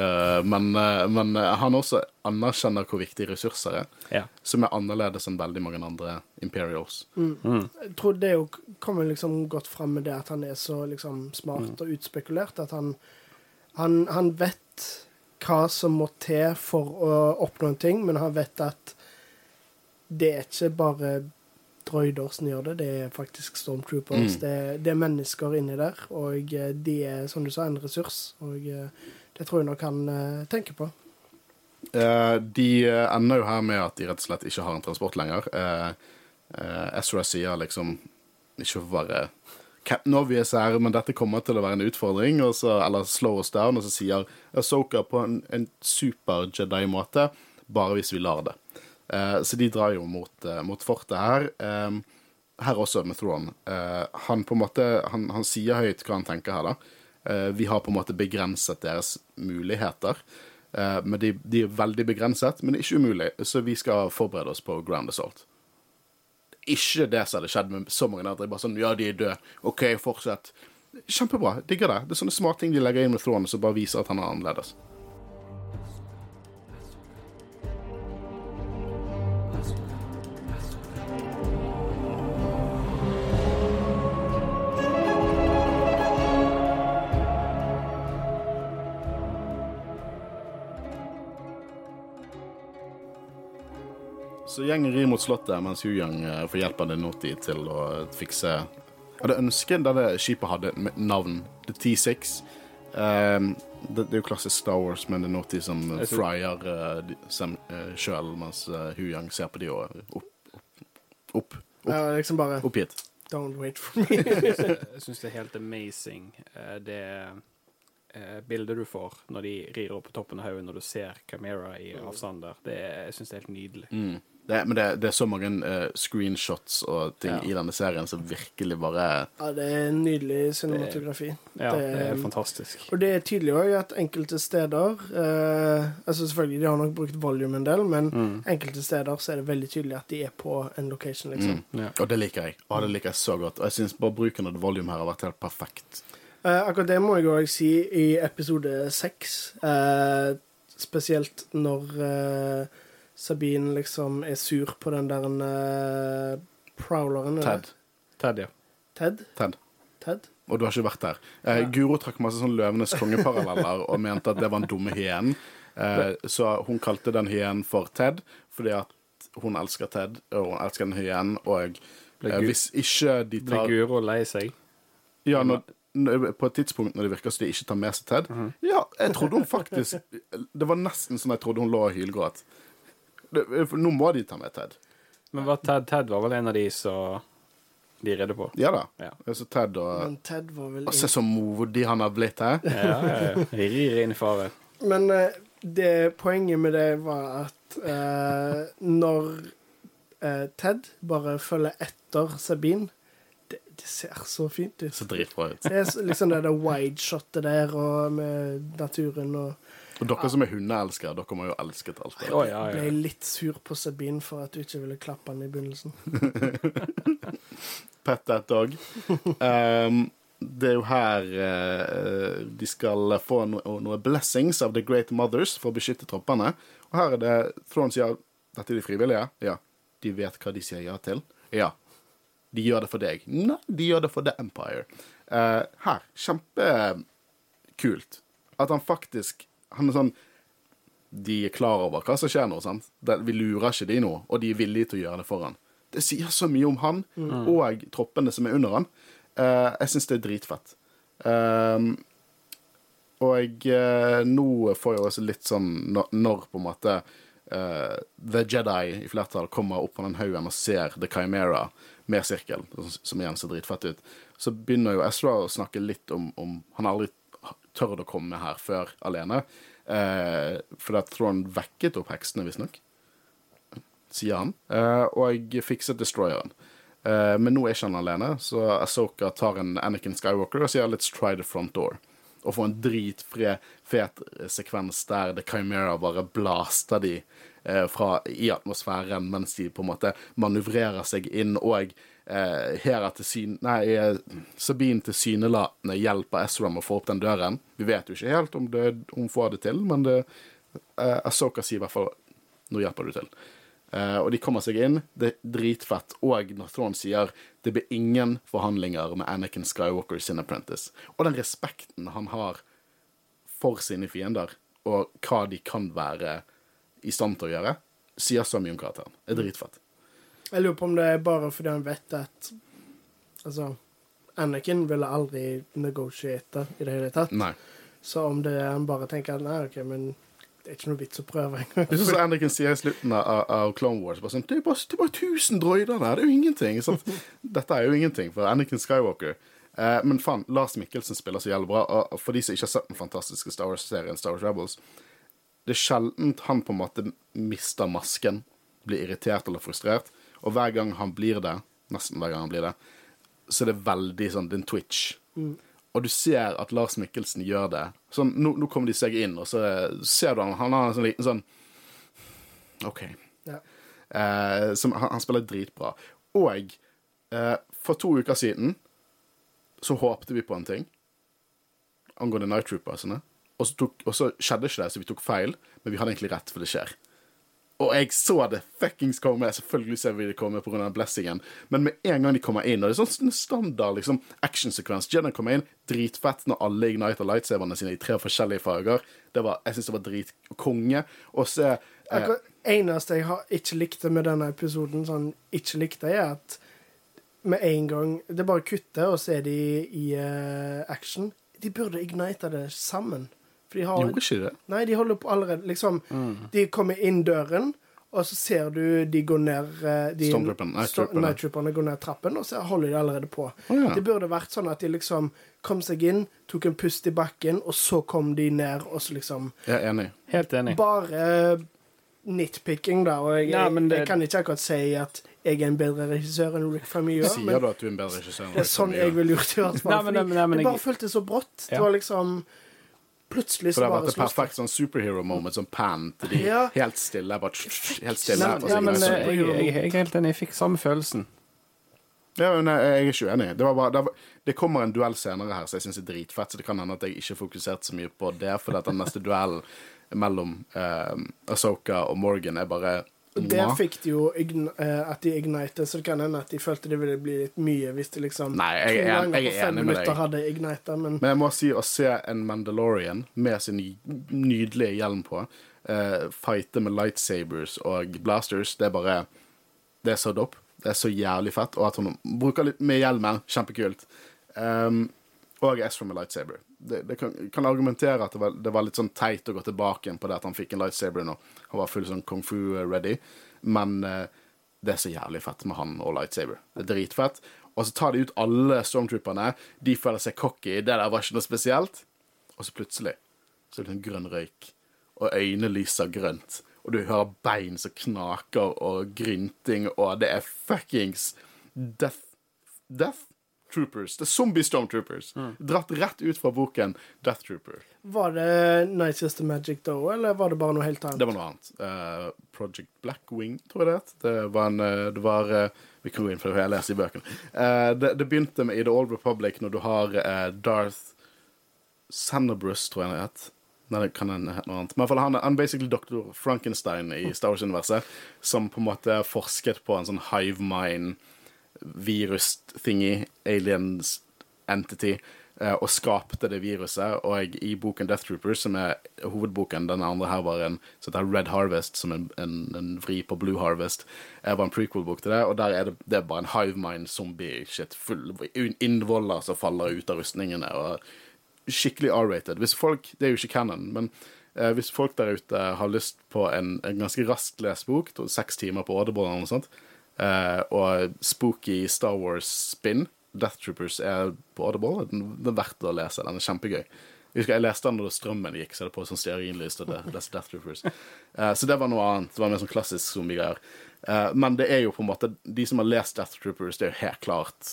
[SPEAKER 1] men, eh, men eh, han også anerkjenner hvor viktig ressurser er,
[SPEAKER 3] Ja.
[SPEAKER 1] som er annerledes enn veldig mange andre Imperials.
[SPEAKER 2] Jeg tror det jo kommer liksom godt fram med det at han er så liksom smart og utspekulert. At han, han, han vet hva som må til for å oppnå en ting, men han vet at det er ikke bare droider som gjør det, det er faktisk stormtroopers.
[SPEAKER 1] Mm.
[SPEAKER 2] Det, det er mennesker inni der, og eh, de er, som du sa, en ressurs. Og eh, det tror jeg nok han eh, tenker på.
[SPEAKER 1] Eh, de ender jo her med at de rett og slett ikke har en transport lenger. Eh, eh, Ezra sier liksom Ikke å være Captain Obvious her, men dette kommer til å være en utfordring, så, eller slow us down, og så sier Asoka på en, en super Jedi-måte, bare hvis vi lar det. Eh, så de drar jo mot, eh, mot fortet her. Eh, her også med Thrawn. Han på en måte han, han sier høyt hva han tenker her, da. Vi har på en måte begrenset deres muligheter. Men de, de er veldig begrenset, men ikke umulig, så vi skal forberede oss på ground assault. Ikke det som hadde skjedd med så mange andre. Bare sånn, ja, de er døde. OK, fortsett. Kjempebra. Digger det. Det er sånne små ting de legger inn med Thrawn som bare viser at han er annerledes. Så gjengen rir mot slottet, mens Huyang eh, får hjelp av Denoti til å fikse Jeg hadde ønsket denne skipet hadde navn. The T6. Um, det, det er jo klassisk Star Wars, men det er Denoti som
[SPEAKER 3] tror-
[SPEAKER 1] fryer uh, sjøl, mens uh, Huyang ser på de og opp, opp, opp,
[SPEAKER 2] Ja, liksom bare
[SPEAKER 1] opp hit.
[SPEAKER 2] Don't wait for me.
[SPEAKER 3] Jeg syns det er helt amazing, uh, det eh, bildet du får når de rir opp på toppen av haugen, når du ser Camera i avstand der. Det jeg syns det er helt nydelig.
[SPEAKER 1] Mm. Det, men det, det er så mange uh, screenshots og ting
[SPEAKER 3] Ja.
[SPEAKER 1] i denne serien som virkelig bare
[SPEAKER 2] Ja, det er en nydelig cinematografi.
[SPEAKER 3] Ja, det er
[SPEAKER 2] Det-
[SPEAKER 3] fantastisk.
[SPEAKER 2] Og det er tydelig òg at enkelte steder uh, Altså Selvfølgelig, de har nok brukt volume en del, men
[SPEAKER 3] Mm.
[SPEAKER 2] enkelte steder så er det veldig tydelig at de er på en location, liksom.
[SPEAKER 1] mm.
[SPEAKER 3] Ja.
[SPEAKER 1] Og det liker jeg. Å, det liker jeg så godt. Og jeg syns bare bruken av volume her har vært helt perfekt.
[SPEAKER 2] Uh, akkurat det må jeg òg si i episode seks. eh, spesielt når Sabine liksom er sur på den der uh, prowleren. er?
[SPEAKER 1] Ted.
[SPEAKER 3] Ted, ja.
[SPEAKER 2] Ted?
[SPEAKER 1] Ted.
[SPEAKER 2] Ted?
[SPEAKER 1] Og du har ikke vært der. Eh, Guro trakk masse sånn Løvenes kongeparalleller og mente at det var en dumme hyenen. Eh, så hun kalte den hyenen for Ted fordi at hun elsker Ted, og hun elsker den hyenen. Og eh, hvis ikke de
[SPEAKER 3] Ble
[SPEAKER 1] Blir
[SPEAKER 3] Guro lei seg?
[SPEAKER 1] ja, når, når, På et tidspunkt når det virker som de ikke tar med seg Ted Ja, jeg trodde hun faktisk Det var nesten sånn jeg trodde hun lå og hylgråt. Det, for nå må de ta med Ted.
[SPEAKER 3] Men var Ted, Ted var vel en av de som de redde på?
[SPEAKER 1] Ja da.
[SPEAKER 3] Ja.
[SPEAKER 1] Så Ted og
[SPEAKER 2] Men Ted var vel
[SPEAKER 1] og Se så modig han har blitt, hæ?
[SPEAKER 3] Ja, ja, ja. Rir inn i faren.
[SPEAKER 2] Men eh, det poenget med det var at eh, når eh, Ted bare følger etter Sabine det, det ser så fint ut.
[SPEAKER 1] Så dritbra ut.
[SPEAKER 2] Det er liksom det der wide-shotet der og med naturen og
[SPEAKER 1] Og dere som er hundeelskere, dere må jo elsket alt det.
[SPEAKER 3] Ja,
[SPEAKER 2] Ble litt sur på Sabine for at du ikke ville klappe han i begynnelsen.
[SPEAKER 1] Pet that dog. Um, det er jo her uh, de skal få noe, noe blessings av The Great Mothers for å beskytte troppene. Og her er det Throne sier dette er de frivillige. Ja. De vet hva de sier ja til. Ja. De gjør det for deg. Nei, de gjør det for The Empire. Uh, her. Kjempekult. At han faktisk Han er sånn De er klar over hva som skjer nå, sant? Vi lurer ikke de nå, og de er villige til å gjøre det for han. Det sier så mye om han og troppene som er under han. Uh, jeg syns det er dritfett. Uh, og jeg, nå får jeg også litt sånn når, når på en måte uh, The Jedi i flertall kommer opp på den haugen og ser The Chimera med sirkel, som igjen ser dritfett ut, så begynner jo Ezra å snakke litt om, om Han har aldri tørt å komme her før alene. Eh, fordi at Thrawn vekket opp heksene, visstnok. Sier han. Eh, og fikset destroyeren. Eh, men nå er ikke han alene, så Asoka tar en Anakin Skywalker og sier 'let's try the front door'. Og får en dritfred, fet sekvens der The Chimera bare blaster de eh, fra, i atmosfæren mens de på en måte manøvrerer seg inn, og eh, Hera til syn... Nei, eh, Sabine tilsynelatende hjelper Ezra med å få opp den døren. Vi vet jo ikke helt om det, hun får det til, men det, eh, Asoka sier i hvert fall 'nå hjelper du til'. Eh, og de kommer seg inn. Det er dritfett. Og når sier det blir ingen forhandlinger med Anakin Skywalker sin apprentice. Og den respekten han har for sine fiender, og hva de kan være i stand til å gjøre, sier så mye om karakteren. Det er dritfett.
[SPEAKER 2] Jeg lurer på om det er bare fordi han vet at Altså, Anakin ville aldri negotiate i det hele tatt.
[SPEAKER 1] Nei.
[SPEAKER 2] Så om det er han bare tenker at nei, OK, men det er ikke noe vits å prøve engang.
[SPEAKER 1] Det er sånn Anakin sier i slutten av, av Clone Wars. Bare sånn, det, er bare, det er bare 1000 droider der, det er jo ingenting. Så, Dette er jo ingenting for Anakin Skywalker. Eh, men faen, Lars Mikkelsen spiller så jævlig bra. Og for de som ikke har sett den fantastiske Star Wars-serien Star Wars Rebels, det er sjelden han på en måte mister masken, blir irritert eller frustrert. Og hver gang han blir det, nesten hver gang han blir det, så er det veldig sånn din twitch. Mm. Og du ser at Lars Mikkelsen gjør det. Sånn, nå, nå kommer de seg inn, og så ser du han, han har en sånn liten sånn OK.
[SPEAKER 2] Ja.
[SPEAKER 1] Eh, som, han, han spiller dritbra. Og eh, for to uker siden så håpte vi på en ting angående Night Troopersene. Og så, tok, og så skjedde ikke det, så vi tok feil, men vi hadde egentlig rett, for det skjer. Og jeg så det fuckings komme. Selvfølgelig ser vi det komme pga. blessingen. Men med en gang de kommer inn, og det er sånn standard liksom, actionsekvens Jedi kommer inn, dritfett når alle igniter lightsaberne sine i tre forskjellige farger. Var, jeg syns det var dritkonge. Og så eh,
[SPEAKER 2] eneste jeg har ikke likte med denne episoden, sånn ikke likte, er at med en gang Det bare kutter, og så er de i uh, action. De burde ignite det sammen. For de har
[SPEAKER 1] Gjorde ikke det?
[SPEAKER 2] Nei, de holder på allerede Liksom, de kommer inn døren, og så ser du de går ned eh, de,
[SPEAKER 1] Stormtrooperne, Night Trooperne.
[SPEAKER 2] Går ned trappen, og så holder de allerede på.
[SPEAKER 1] Oh, ja.
[SPEAKER 2] Det burde vært sånn at de liksom kom seg inn, tok en pust i bakken, og så kom de ned, og så liksom
[SPEAKER 1] Jeg er enig.
[SPEAKER 3] Helt enig.
[SPEAKER 2] Bare nitpicking, da. Og jeg,
[SPEAKER 3] Nei, det-
[SPEAKER 2] jeg kan ikke akkurat si at jeg er en bedre regissør enn Rick Famille.
[SPEAKER 1] Sier
[SPEAKER 2] men
[SPEAKER 1] du at du er en bedre regissør? enn
[SPEAKER 2] det er sånn jeg ville gjort det i hvert fall.
[SPEAKER 3] Nei, men- nei, men- nei, men
[SPEAKER 2] det bare føltes så brått. Det var liksom Plutselig
[SPEAKER 1] For
[SPEAKER 2] så
[SPEAKER 1] det har vært et perfekt sånn superhero moment, sånn pan til de
[SPEAKER 2] Ja.
[SPEAKER 1] helt stille. Bare helt stille.
[SPEAKER 2] Nei,
[SPEAKER 3] Ja, men eh, jeg, jeg, jeg er helt enig. Jeg fikk samme følelsen.
[SPEAKER 1] Ja, men jeg jeg er ikke uenig. Det, var bare, det, var, det kommer en duell senere her, så jeg syns det er dritfett. Så det kan hende at jeg ikke fokuserte så mye på det, for den neste duellen mellom uh, Asoka og Morgan er bare
[SPEAKER 2] Der
[SPEAKER 1] Mwah.
[SPEAKER 2] fikk de jo eh, at de ignite, så det kan hende at de følte det ville bli litt mye hvis de liksom
[SPEAKER 1] Nei, jeg er jeg er enig med deg.
[SPEAKER 2] hadde ignita, men
[SPEAKER 1] Men jeg må si å se en Mandalorian med sin nydelige hjelm på, uh, fighte med lightsabers og blasters, det er bare Det er så dope. Det er så jævlig fett. Og at hun bruker litt med hjelmen, kjempekult. Um, og Ezra med lightsaber. Det, det kan, kan argumentere at det var, det var litt sånn teit å gå tilbake på det at han fikk en lightsaber nå. han var full sånn kung fu-ready, men eh, det er så jævlig fett med han og lightsaber. Det er dritfett. Og så tar de ut alle stormtrooperne. De føler seg cocky. Det der var ikke noe spesielt. Og så plutselig så er det en grønn røyk, og øynene lyser grønt. Og du hører bein som knaker, og grynting, og det er fuckings Death Death Troopers. Er Zombie Stormtroopers. Dratt rett ut fra boken Death Trooper.
[SPEAKER 2] Var det Sister Magic da òg, eller var det bare noe helt annet?
[SPEAKER 1] Det var noe annet. Uh, Project Blackwing, tror jeg det het. Det var en eh, Det var uh, Vi kan gå inn for det, jeg leser i bøkene. Uh, det, det begynte med i The Old Republic, når du har Darth Sannebrus, tror jeg det het. Nei, det kan hende noe annet. Men han er basically Dr. Frankenstein i Star Wars-universet, som på en måte forsket på en sånn hive mind virus-thingy, aliens entity, eh, og skapte det viruset. Og jeg, i boken Death Troopers, som er hovedboken, den andre her var en så det er Red Harvest, som en, en, en vri på Blue Harvest, jeg var en prequel-bok til det. Og der er det, det er bare en hive mind zombie-shit, full innvoller som faller ut av rustningene. og skikkelig R-rated. Hvis folk, Det er jo ikke canon, men eh, hvis folk der ute har lyst på en, en ganske raskt lest bok, seks timer på Audible noe sånt, eh, og spooky Star Wars-spinn Death Troopers er på Audible. Den, den er verdt å lese. Den er kjempegøy. Jeg husker jeg leste den da strømmen gikk, så det på sånn stearinlys og det- disse Death Troopers. Eh, så det var noe annet. Det var mer sånn klassisk zombiegreier. Uh, men det er jo på en måte De som har lest Death Troopers, det er jo helt klart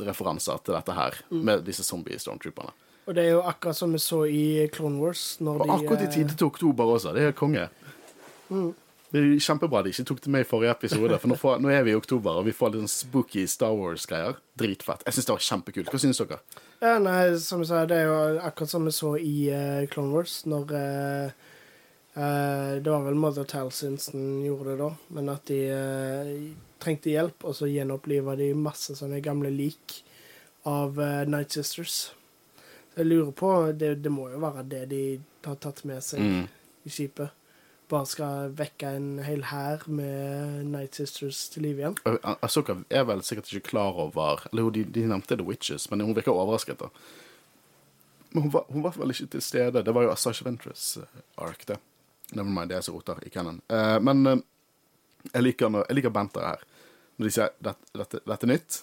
[SPEAKER 1] referanser til dette her, med disse zombie-stormtrooperne.
[SPEAKER 2] Og det er jo akkurat som vi så i Clone Wars.
[SPEAKER 1] Og akkurat i tide til oktober også. Det er konge. Det er kjempebra de ikke tok det med i forrige episode, for nå, får, nå er vi i oktober, og vi får litt sånn spooky Star Wars-greier. Dritfett. Jeg syns det var kjempekult. Hva syns dere?
[SPEAKER 2] Ja, nei, som jeg sa, det er jo akkurat som vi så i uh, Clone Wars, når uh, uh, Det var vel Mother Talcin som gjorde det da, men at de trengte hjelp, og så gjenoppliva de masse sånne gamle lik av Night Sisters. Så jeg lurer på det, det må jo være det de har tatt med seg
[SPEAKER 1] Mm.
[SPEAKER 2] i skipet. Bare skal vekke en hel hær med Night Sisters til liv igjen.
[SPEAKER 1] Og Ah- Ahsoka er vel sikkert ikke klar over Eller jo, de, de nevnte The Witches, men hun virker overrasket. da Men hun var, hun var vel ikke til stede. Det var jo Asasha Ventress uh, ark, det. Never mind, det er så roter i canon. Uh, men uh, jeg liker, når, jeg liker banter her. Når de sier dette, dette, 'dette er nytt'.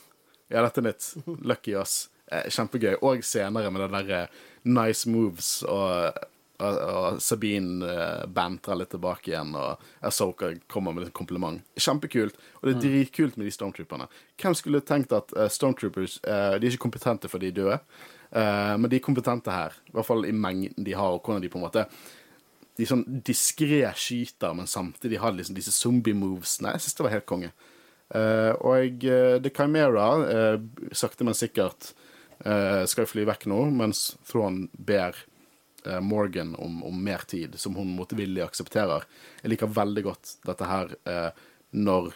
[SPEAKER 1] Ja, dette er nytt. Lucky us. Eh, kjempegøy. Og senere med den derre nice moves og, og, Sabine eh, bantrer litt tilbake igjen, og Asoka kommer med et kompliment. Kjempekult. Og det er dritkult med de stormtrooperne. Hvem skulle tenkt at eh, stormtroopers eh, De er ikke kompetente for de døde, men de er kompetente her. I hvert fall i mengden de har, og hvordan de på en måte de sånn diskré skyter, men samtidig har liksom disse zombie-moves. Nei, jeg synes det var helt konge. Og The Chimera, sakte, men sikkert, skal fly vekk nå, mens Thrawn ber Morgan om, om mer tid, som hun motvillig aksepterer. Jeg liker veldig godt dette her eh, når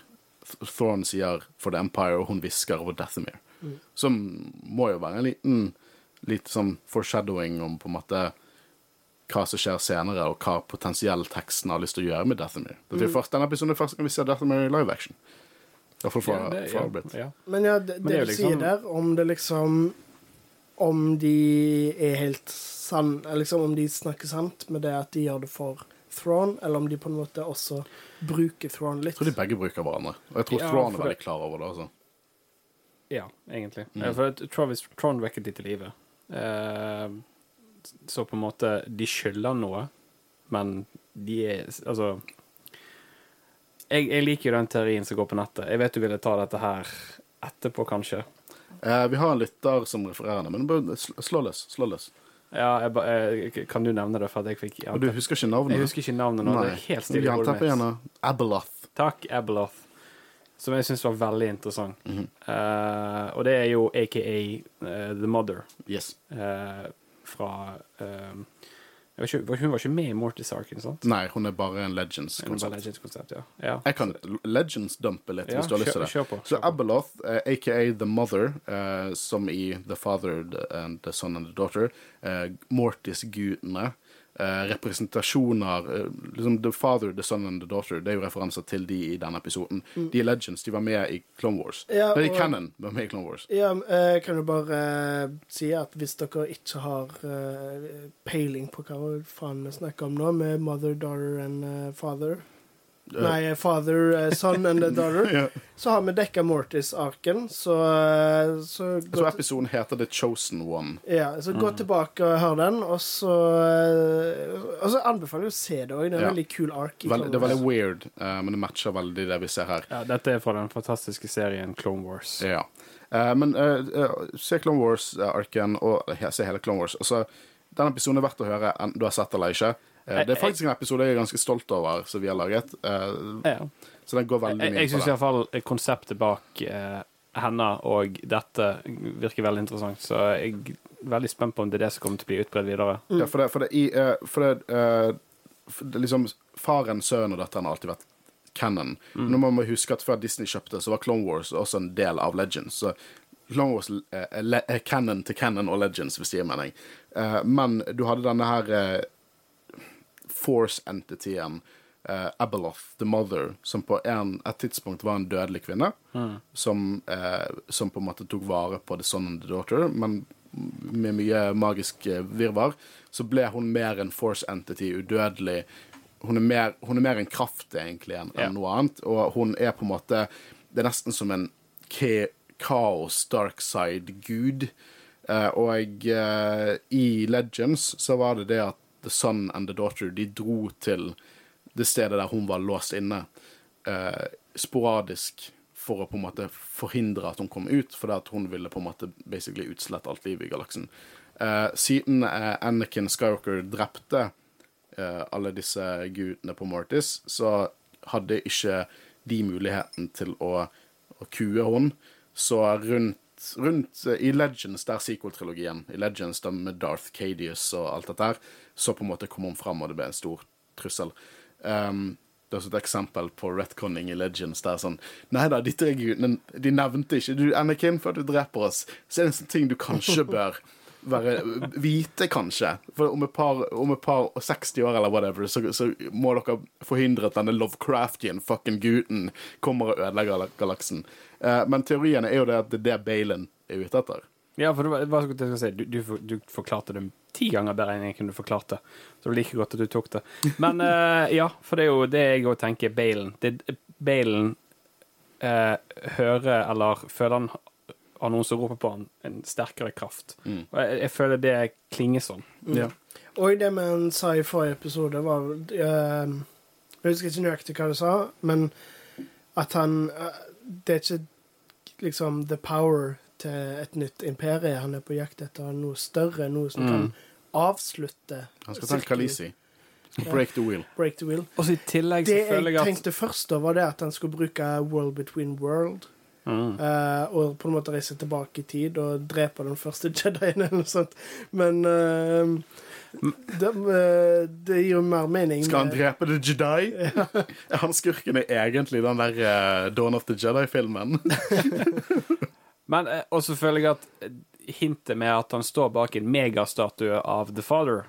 [SPEAKER 1] Thorne sier 'For the Empire', og hun hvisker over Dathomir. Som må jo være en liten litt sånn foreshadowing om på en måte hva som skjer senere, og hva potensielt teksten har lyst til å gjøre med Dathomir. Det er jo først, denne episoden er første gang vi ser Dathomir i live action. Iallfall fra,
[SPEAKER 3] Ja, det-
[SPEAKER 1] fra
[SPEAKER 3] ja, ja.
[SPEAKER 2] Men ja, det,
[SPEAKER 3] Men
[SPEAKER 2] det,
[SPEAKER 3] det
[SPEAKER 2] du
[SPEAKER 3] liksom-
[SPEAKER 2] sier der, om det liksom Om de er helt sann liksom Om de snakker sant med det at de gjør det for Thrawn, eller om de på en måte også bruker Thrawn litt.
[SPEAKER 1] Jeg tror de begge bruker hverandre. Og jeg tror
[SPEAKER 3] Ja,
[SPEAKER 1] Thrawn er veldig
[SPEAKER 3] det-
[SPEAKER 1] klar over det. altså.
[SPEAKER 3] Ja, egentlig.
[SPEAKER 1] Mm.
[SPEAKER 3] For Travis Tron vekket de til live. Eh, så på en måte De skylder noe, men de er Altså jeg, jeg liker jo den teorien som går på nettet. Jeg vet du ville ta dette her etterpå, kanskje.
[SPEAKER 1] Eh, vi har en lytter som refererer det, men bare slå løs. Slå løs.
[SPEAKER 3] Ja, jeg, ba- jeg, Kan du nevne det, for at jeg fikk
[SPEAKER 1] Og du husker ikke navnet?
[SPEAKER 3] Jeg husker ikke navnet nå. Det er helt stille i hodet
[SPEAKER 1] Abeloth.
[SPEAKER 3] Takk, Abeloth. Som jeg syns var veldig interessant.
[SPEAKER 1] Mm
[SPEAKER 3] -hmm. uh, og det er jo aka uh, The Mother.
[SPEAKER 1] Yes.
[SPEAKER 3] Uh, fra eh, vet ikke, Hun var ikke med i Mortis Arken, sant?
[SPEAKER 1] Nei, hun er bare en Legends-konsept.
[SPEAKER 3] Legends-konsept, ja. ja.
[SPEAKER 1] Jeg kan Legends-dumpe litt,
[SPEAKER 3] Ja,
[SPEAKER 1] hvis du har lyst til det.
[SPEAKER 3] kjør på,
[SPEAKER 1] Så
[SPEAKER 3] kjør så
[SPEAKER 1] Abeloth, uh, aka The Mother, uh, som i The Father the- and The Son and The Daughter, uh, Mortis-gudene, eh, representasjoner eh, liksom The Father, The Son and The Daughter, det er jo referanser til de i denne episoden. De er Legends, de var med i Clone Wars.
[SPEAKER 2] Mm. Ja,
[SPEAKER 1] Nei, de Cannon var med i Clone Wars.
[SPEAKER 2] Ja, eh, kan du bare eh, si at hvis dere ikke har eh, peiling på hva faen vi snakker om nå, med mother, daughter and eh, father, Nei, Father, eh, Son and the Daughter.
[SPEAKER 1] Ja.
[SPEAKER 2] Så har vi dekka Mortis-arken, så, eh, så
[SPEAKER 1] Jeg tror episoden heter The Chosen One.
[SPEAKER 2] ja, så gå tilbake og hør den, og så eh, Og så anbefaler jeg å se det òg. Det er en
[SPEAKER 1] Ja.
[SPEAKER 2] veldig kul ark.
[SPEAKER 1] Vel, det er veldig weird, uh, men det matcher veldig det vi ser her.
[SPEAKER 3] Ja, dette er fra den fantastiske serien Clone Wars.
[SPEAKER 1] Ja. Uh, men uh, eh, se Clone Wars-arken, og se hele Clone Wars. Altså, den episoden er verdt å høre, enten du har sett eller ikke. Eh, det er faktisk en episode jeg er ganske stolt over, som vi har laget. Eh, så den går veldig mye på det.
[SPEAKER 3] jeg syns iallfall konseptet bak eh, henne og dette virker veldig interessant, så jeg er veldig spent på om det er det som kommer til å bli utbredt videre.
[SPEAKER 1] Ja, for det, for det, i, for det, for det liksom Faren, sønnen og datteren har alltid vært canon. Nå må man huske at før Disney kjøpte, så var Clone Wars også en del av Legends. Så Clone Wars er, canon til canon og Legends, hvis det gir mening. Men du hadde denne her Force-entityen, uh, Abeloth, the mother, som på en, et tidspunkt var en dødelig kvinne, som, eh, som på en måte tok vare på The Son and the Daughter, men med mye magisk eh, virvar, så ble hun mer en force entity, udødelig. Hun er mer, hun er mer en kraft, egentlig, enn yeah. noe annet. Og hun er på en måte Det er nesten som en kaos, dark side-gud. Uh, og uh, i Legends så var det det at The Son and the Daughter de dro til det stedet der hun var låst inne, eh, sporadisk for å på en måte forhindre at hun kom ut, fordi at hun ville på en måte basically utslette alt livet i galaksen. Eh, siden eh, Anakin Skywalker drepte eh, alle disse gudene på Mortis, så hadde ikke de muligheten til å, å kue hun. Så rundt, rundt eh, i Legends, der sequel-trilogien, i Legends da med Darth Cadius og alt dette her, så på en måte kom hun fram, og det ble en stor trussel. Um, det er også et eksempel på retconning i Legends. Der sånn Nei da, dette er De nevnte ikke du, Anakin, før du dreper oss. Så er det en sånn ting du kanskje bør være, vite, kanskje. For om et par, om et par 60 år eller whatever, så, så må dere forhindre at denne Lovecraftian fucking gutten kommer og ødelegger galaksen. Eh, men teoriene er jo det at det er det Baylon er ute etter.
[SPEAKER 3] Ja, for det var, det si. Du, du, du forklarte det ti ganger bedre enn jeg kunne forklart det. Så det var like godt at du tok det. Men uh, ja, for det er jo det jeg òg tenker Balen. Det, Balen uh, hører eller føler han av noen som roper på han en sterkere kraft.
[SPEAKER 1] Mm.
[SPEAKER 3] Og jeg, jeg føler det klinger sånn.
[SPEAKER 1] Ja.
[SPEAKER 2] Og det man sa i forrige episode, var uh, Jeg husker ikke nøyaktig hva du sa, men at han eh, Det er ikke liksom the power til et nytt imperie han er på jakt etter, noe større, noe som kan avslutte
[SPEAKER 1] Han skal ta en. Kalisi. Break the wheel.
[SPEAKER 2] Break the wheel.
[SPEAKER 3] Og så i tillegg så
[SPEAKER 2] Det
[SPEAKER 3] føler jeg at
[SPEAKER 2] tenkte først, da, var det at han skulle bruke World Between World.
[SPEAKER 3] Mm.
[SPEAKER 2] Uh, og på en måte reise tilbake i tid og drepe den første Jedien eller noe sånt. Men uh, det, eh, det gir jo mer mening.
[SPEAKER 1] Skal han drepe The Jedi? Han skurken er egentlig den der eh, Dawn of the Jedi-filmen?
[SPEAKER 3] Men og selvfølgelig at eh, hintet med at han står bak en megastatue av The Father,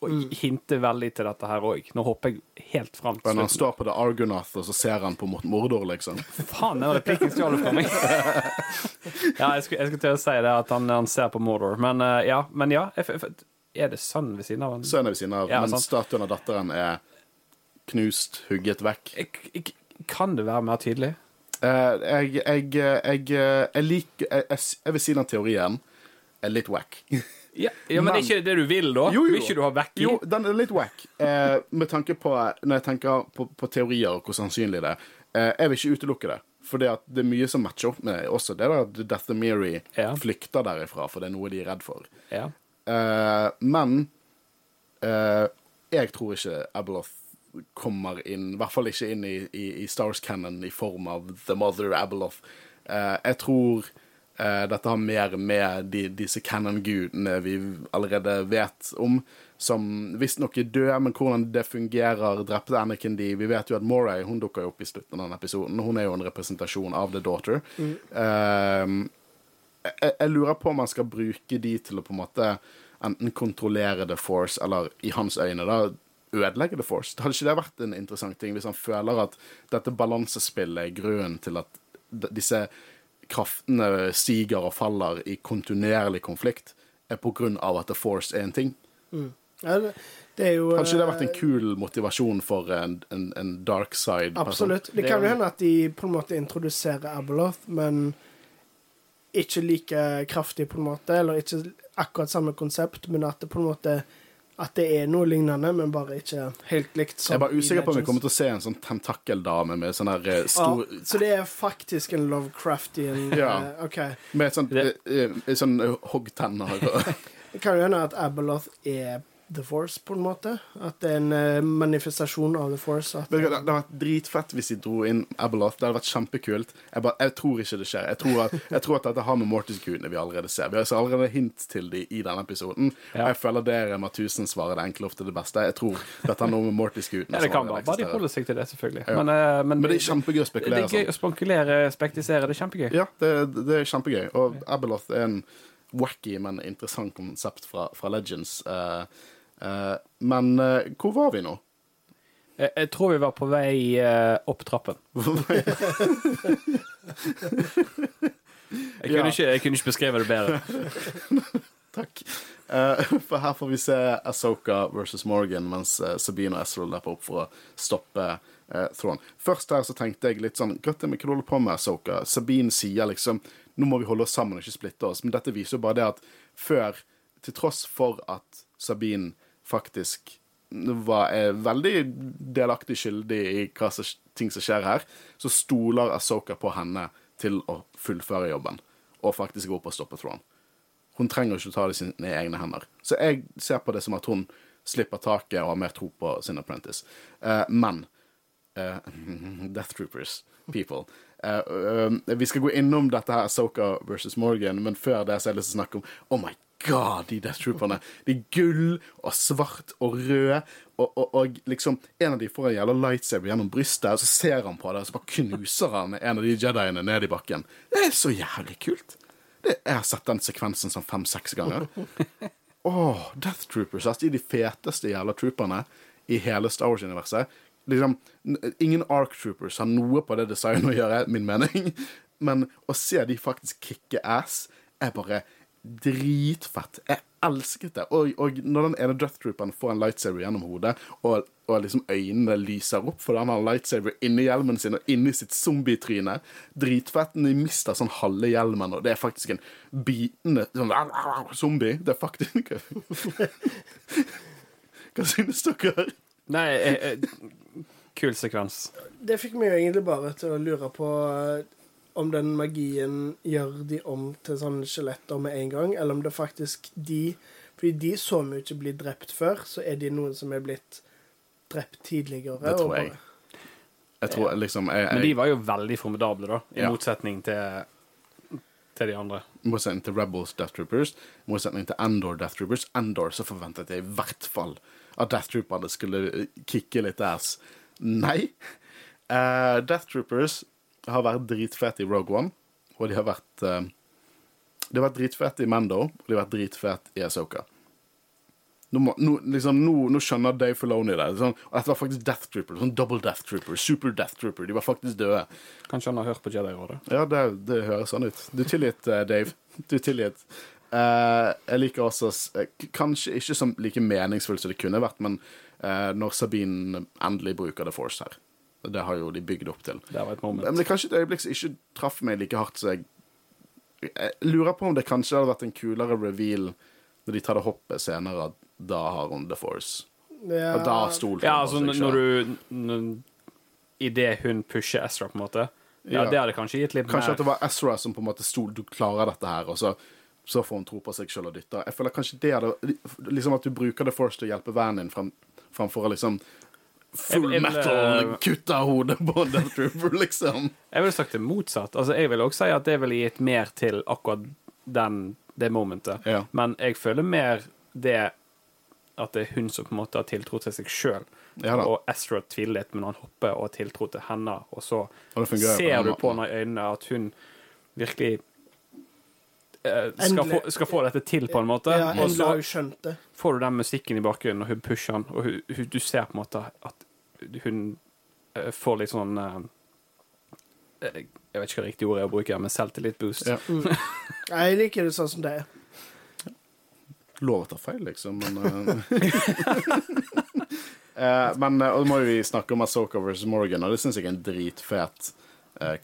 [SPEAKER 3] og
[SPEAKER 1] Mm.
[SPEAKER 3] hinter veldig til dette her òg. Nå hopper jeg helt fram til
[SPEAKER 1] Men han står på The Argonath, og så ser han på Mordor, liksom.
[SPEAKER 3] Faen, det var replikken stjal fra meg. ja, jeg skulle, jeg skulle til å si det, at han, han ser på Mordor. Men uh, ja, men ja jeg, er det sønnen ved siden av han?
[SPEAKER 1] Sønnen ved siden av,
[SPEAKER 3] Ja,
[SPEAKER 1] men
[SPEAKER 3] sant.
[SPEAKER 1] statuen av datteren er knust, hugget vekk.
[SPEAKER 3] Kan det være mer tydelig?
[SPEAKER 1] Eh, jeg, jeg, jeg, jeg liker jeg, vil si den teorien er litt wack.
[SPEAKER 3] Ja, ja men,
[SPEAKER 1] Men-
[SPEAKER 3] er ikke det du vil, da?
[SPEAKER 1] Jo, jo.
[SPEAKER 3] Vil ikke du ha backing?
[SPEAKER 1] Jo, den er litt wack. Eh, med tanke på Når jeg tenker på, på teorier og hvor sannsynlig det er. Eh, jeg vil ikke utelukke det. For det, er mye som matcher opp med det. Også det at Deathemiri
[SPEAKER 3] Ja.
[SPEAKER 1] flykter derifra, for det er noe de er redd for.
[SPEAKER 3] Ja.
[SPEAKER 1] Eh, men eh, jeg tror ikke Abeloth kommer inn, i hvert fall ikke inn i, i, i Stars Cannon i form av The Mother Abeloth. Eh, jeg tror eh, dette har mer med de, disse canon-gudene vi allerede vet om, som visstnok er døde, men hvordan det fungerer, drepte Anakin de Vi vet jo at Moray hun dukker jo opp i slutten av denne episoden. Hun er jo en representasjon av The Daughter. Eh, jeg, jeg lurer på om man skal bruke de til å på en måte enten kontrollere The Force, eller i hans øyne da, ødelegge The Force. Hadde ikke det vært en interessant ting hvis han føler at dette balansespillet er grunnen til at disse kraftene stiger og faller i kontinuerlig konflikt, er på grunn av at The Force er en ting?
[SPEAKER 2] Ja, det, Det er jo
[SPEAKER 1] Kanskje det har vært en
[SPEAKER 2] eh,
[SPEAKER 1] kul motivasjon for en, en, en dark side.
[SPEAKER 2] Absolutt. Det
[SPEAKER 3] Det
[SPEAKER 2] kan jo
[SPEAKER 3] jo-
[SPEAKER 2] hende at de på en måte introduserer Abeloth, men ikke like kraftig, på en måte, eller ikke akkurat samme konsept, men at det på en måte at det er noe lignende, men bare ikke helt likt. som
[SPEAKER 1] Jeg er bare usikker på om vi kommer til å se en sånn tentakeldame med sånn her eh, stor
[SPEAKER 2] ja, Så det er faktisk en Lovecraftian
[SPEAKER 1] Ja.
[SPEAKER 2] uh, OK.
[SPEAKER 1] Med sånn, eh, sånn eh, hoggtenner.
[SPEAKER 2] Det kan jo hende at Abeloth er The Force, på en måte. At det er en eh, manifestasjon av The Force. At,
[SPEAKER 1] Det det hadde vært dritfett hvis de dro inn Abeloth. Det hadde vært kjempekult. Jeg, bare, jeg tror ikke det skjer. Jeg tror at, jeg tror at dette har med Mortis-gudene vi allerede ser. Vi har så allerede hint til dem i denne episoden.
[SPEAKER 3] Ja.
[SPEAKER 1] Og jeg føler dere med tusen svarer det enkle ofte det beste. Jeg tror dette har noe med Mortis-gudene
[SPEAKER 3] Ja, det kan bare, bare de holder seg til det, selvfølgelig.
[SPEAKER 1] Ja.
[SPEAKER 3] Men, uh, men,
[SPEAKER 1] Men det er kjempegøy å
[SPEAKER 3] det
[SPEAKER 1] spekulere
[SPEAKER 3] er gøy
[SPEAKER 1] sånn.
[SPEAKER 3] å spankulere, spektisere. Det er kjempegøy.
[SPEAKER 1] Ja, det, det er kjempegøy. Og Abeloth er en wacky, men interessant konsept fra, fra Legends. Eh, men eh, hvor var vi nå?
[SPEAKER 3] Jeg, jeg tror vi var på vei eh, opp trappen. Jeg kunne,
[SPEAKER 1] Ja.
[SPEAKER 3] ikke, jeg kunne ikke beskrevet det bedre.
[SPEAKER 1] Takk. Uh, for her får vi se Asoka versus Morgan, mens uh, Sabine og Ezra løper opp for å stoppe uh, Thrawn. Først her så tenkte jeg litt sånn Godt med hva du holder på med, Asoka. Sabine sier liksom Nå må vi holde oss sammen og ikke splitte oss. Men dette viser jo bare det at før, til tross for at Sabine faktisk var er veldig delaktig skyldig i hva som, ting som skjer her, så stoler Asoka på henne til å fullføre jobben og faktisk gå opp og stoppe Throne. Hun trenger ikke å ta det i sine egne hender. Så jeg ser på det som at hun slipper taket og har mer tro på sin apprentice. Uh, men uh, Death Troopers, people. Uh, vi skal gå innom dette her, Soka versus Morgan, men før det så har jeg lyst til å snakke om Oh my god, de Death Trooperne. De er gull og svart og rød, og, og, og liksom En av de får en jævla lightsaber gjennom brystet, og så ser han på det, og så bare knuser han en av de jediene ned i bakken. Det er så jævlig kult. Det, jeg har sett den sekvensen sånn fem-seks ganger. Åh, Death Troopers. Altså, de er de feteste jævla trooperne i hele Star Wars-universet. Liksom, ingen Ark Troopers har noe på det designet å gjøre, min mening. Men å se de faktisk kicke ass, er bare dritfett. Jeg elsket det. Og, og når den ene Death Trooperen får en lightsaber gjennom hodet, og, og liksom øynene lyser opp fordi han har en lightsaber inni hjelmen sin og inni sitt zombietryne Dritfett. De mister sånn halve hjelmen, og det er faktisk en bitende sånn zombie. Det er faktisk Hva synes dere?
[SPEAKER 3] Nei, jeg, jeg, kul sekvens.
[SPEAKER 2] Det fikk meg jo egentlig bare til å lure på eh, om den magien gjør de om til sånne skjeletter med en gang, eller om det faktisk de Fordi de så vi jo ikke bli drept før, så er de noen som er blitt drept tidligere.
[SPEAKER 1] Det tror jeg. Jeg tror liksom jeg,
[SPEAKER 3] Men de var jo veldig formidable, da, i
[SPEAKER 1] Ja.
[SPEAKER 3] motsetning til, til de andre.
[SPEAKER 1] I motsetning til Rebels Death Troopers, i motsetning til Endor Death Troopers, Endor så forventet jeg i hvert fall at Death Trooperne skulle eh, kicke litt ass. Nei. Uh, Death Troopers har vært dritfete i Rogue One, og de har vært uh, De har vært dritfete i Mando, og de har vært dritfete i Asoka. Nå, må, nå, liksom, nå, nå skjønner Dave Filoni det. Sånn, og dette var faktisk Death Trooper. Sånn double Death Trooper, super Death Trooper. De var faktisk døde.
[SPEAKER 3] Kanskje han har hørt på Jedi-rådet.
[SPEAKER 1] Ja, det, det høres sånn ut. Du er tilgitt, eh, Dave. Du er tilgitt. Uh, jeg liker også Kanskje ikke som like meningsfullt som det kunne vært, men uh, når Sabine endelig bruker The Force her. Det har jo de bygd opp til.
[SPEAKER 3] Det var et moment.
[SPEAKER 1] Men det er kanskje et øyeblikk som ikke traff meg like hardt som jeg Jeg lurer på om det kanskje hadde vært en kulere reveal når de tar det hoppet senere, at da har hun The Force.
[SPEAKER 2] Ja,
[SPEAKER 1] Og da stolte
[SPEAKER 3] Ja,
[SPEAKER 1] hun
[SPEAKER 3] altså
[SPEAKER 1] på seg
[SPEAKER 3] når du Idet hun pusher Ezra, på en måte. Ja,
[SPEAKER 1] Ja.
[SPEAKER 3] det hadde kanskje gitt litt
[SPEAKER 1] Kanskje at det var Ezra som på en måte stol, du klarer dette her, og så, så får hun tro på seg sjøl og dytter. Jeg føler kanskje det hadde Liksom at du bruker The Force til å hjelpe vennen din fram, framfor å liksom Full
[SPEAKER 3] vil-
[SPEAKER 1] metal, kutta hodet på Death Trooper, liksom.
[SPEAKER 3] Jeg ville sagt det motsatt. Altså, jeg vil også si at det ville gitt mer til akkurat den, det momentet.
[SPEAKER 1] Ja.
[SPEAKER 3] Men jeg føler mer det at det er hun som på en måte har tiltro til seg sjøl.
[SPEAKER 1] Ja
[SPEAKER 3] og Ezra tviler litt, men han hopper og har tiltro til henne. Og så
[SPEAKER 1] Og
[SPEAKER 3] ser du på henne i øynene at hun virkelig eh, skal, få, skal få dette til, på en måte.
[SPEAKER 2] Ja,
[SPEAKER 3] og så får du den musikken i bakgrunnen, og hun pusher den, og hun, hun, du ser på en måte at hun eh, får litt sånn eh, eh, Jeg vet ikke hva riktig ord er å bruke, men selvtillitsboost.
[SPEAKER 1] Ja.
[SPEAKER 2] Nei, jeg liker det sånn som det er.
[SPEAKER 1] lov å ta feil, liksom, men eh, eh, Men eh, og må vi snakke om Asoka versus Morgan, og det syns jeg er en dritfet eh,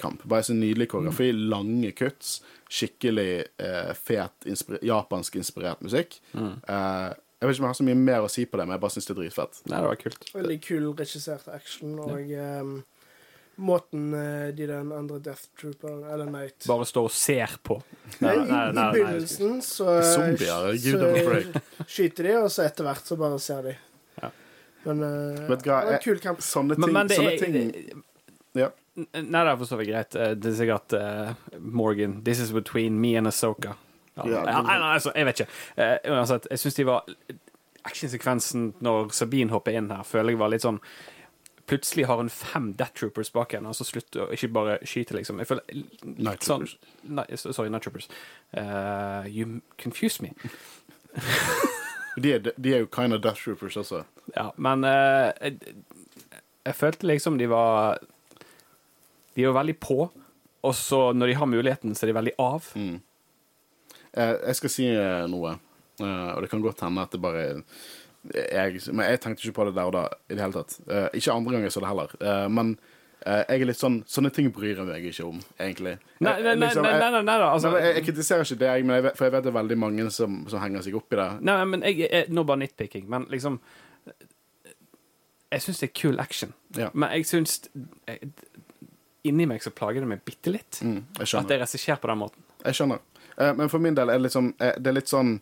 [SPEAKER 1] kamp. Bare så nydelig koreografi, lange kuts, skikkelig eh, fet inspir japansk-inspirert musikk. Eh, jeg vet ikke om jeg har så mye mer å si på det, men jeg bare syns det er dritfett.
[SPEAKER 3] Nei, det var kult.
[SPEAKER 2] Veldig kul regissert action, og um, måten eh, de den andre Death Trooper, eller Night
[SPEAKER 3] Bare står og ser på.
[SPEAKER 2] Nei,
[SPEAKER 3] Nei,
[SPEAKER 2] i,
[SPEAKER 3] nei,
[SPEAKER 2] I
[SPEAKER 3] nei, nei.
[SPEAKER 2] begynnelsen så,
[SPEAKER 1] Zombier, så
[SPEAKER 2] skyter de, og så etter hvert så bare ser de.
[SPEAKER 3] Ja.
[SPEAKER 2] Men uh,
[SPEAKER 1] Vet du hva,
[SPEAKER 2] det var
[SPEAKER 1] jeg-
[SPEAKER 2] kamp.
[SPEAKER 1] Sånne ting,
[SPEAKER 3] Men, men det
[SPEAKER 1] sånne ting.
[SPEAKER 3] Nei, det er for så vidt greit. Eh, Det er sikkert uh, Morgan This is between me and Asoka. Ja,
[SPEAKER 1] Ja,
[SPEAKER 3] nei, nei, altså, jeg vet ikke. Uh, uansett, jeg syns de var Actionsekvensen når Sabine hopper inn her, føler jeg var litt sånn Plutselig har hun fem Death Troopers bak henne, og så slutter å ikke bare skyte, liksom. Jeg føler
[SPEAKER 1] Night
[SPEAKER 3] sånn. Nei, sorry, Night Troopers. Uh, you confuse me.
[SPEAKER 1] De er, de er jo kind of Death Troopers også.
[SPEAKER 3] Ja, men jeg, jeg følte liksom de var De er jo veldig på, og så når de har muligheten, så er de veldig av.
[SPEAKER 1] Mm. Eh, jeg skal si eh, noe, eh, og det kan godt hende at det bare jeg, Men jeg tenkte ikke på det der og da i det hele tatt. Eh, ikke andre gang jeg så det heller. Eh, men eh, jeg er litt sånn Sånne ting bryr jeg meg ikke om, egentlig.
[SPEAKER 3] Nei, nei, nei,
[SPEAKER 1] liksom, jeg-
[SPEAKER 3] nei, nei, nei da, altså,
[SPEAKER 1] Nei, jeg, jeg kritiserer ikke det, men jeg vet, for jeg vet det er veldig mange som, som henger seg opp i det.
[SPEAKER 3] Nei, men jeg, jeg, Nå bare nitpicking, men liksom Jeg syns det er cool action.
[SPEAKER 1] Ja.
[SPEAKER 3] Men jeg syns jeg- Inni meg så plager det meg bitte litt
[SPEAKER 1] Mm, jeg
[SPEAKER 3] at
[SPEAKER 1] skjønner.
[SPEAKER 3] det er regissert på den måten.
[SPEAKER 1] Jeg skjønner. Eh, men for min del er det liksom eh, Det er litt sånn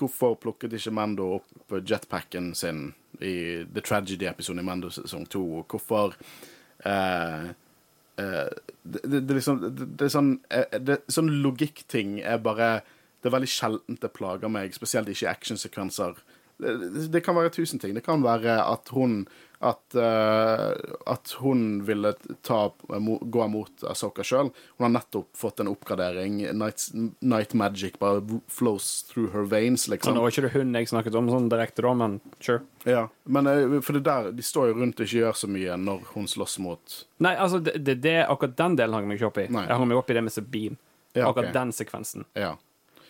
[SPEAKER 1] Hvorfor plukket ikke Mando opp jetpacken sin i The Tragedy-episoden i Mando sesong to? Hvorfor eh, eh, det, det, det, liksom, det, det er sånn eh, Sånn logikkting er bare Det er veldig sjeldent det plager meg, spesielt ikke i actionsekvenser. Det kan være tusen ting. Det kan være at hun at, uh, at hun ville ta, gå imot Asoka sjøl. Hun har nettopp fått en oppgradering. Night, night magic bare flows through her veins, liksom.
[SPEAKER 3] Nå var ikke det hun jeg snakket om sånn direkte, da, men sure.
[SPEAKER 1] Ja, men eh, for det der, De står jo rundt og ikke gjør så mye når hun slåss mot
[SPEAKER 3] Nei, altså, det, det, det akkurat den delen hang meg ikke opp i.
[SPEAKER 1] Nei.
[SPEAKER 3] Jeg hang meg opp i det med Sabine.
[SPEAKER 1] Ja, ok.
[SPEAKER 3] Akkurat den sekvensen.
[SPEAKER 1] Ja.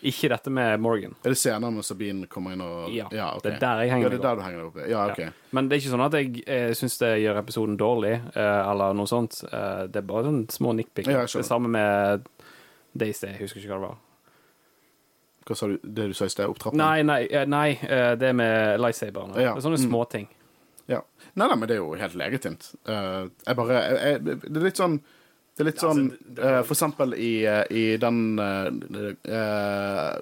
[SPEAKER 3] Ikke dette med Morgan.
[SPEAKER 1] Er det senere når Sabine kommer inn og
[SPEAKER 3] Ja,
[SPEAKER 1] ok.
[SPEAKER 3] det er der jeg henger
[SPEAKER 1] ja, det er der du henger deg opp i. Ja, OK.
[SPEAKER 3] Ja. Men det er ikke sånn at jeg eh, syns det gjør episoden dårlig, eh, eller noe sånt. Eh, det er bare sånn små nickpick.
[SPEAKER 1] Ja,
[SPEAKER 3] det samme med Days Day, jeg husker ikke hva det var.
[SPEAKER 1] Hva sa du? Det du sa i sted? Opptrapping?
[SPEAKER 3] Nei, nei, eh, nei eh, det med lightsaberne.
[SPEAKER 1] Ja.
[SPEAKER 3] Det er sånne
[SPEAKER 1] Mm.
[SPEAKER 3] småting.
[SPEAKER 1] Ja. Nei, nei, men det er jo helt legitimt. Uh, jeg bare jeg, jeg, Det er litt sånn Det er litt
[SPEAKER 3] altså,
[SPEAKER 1] sånn eh, For eksempel i, eh, i den uh,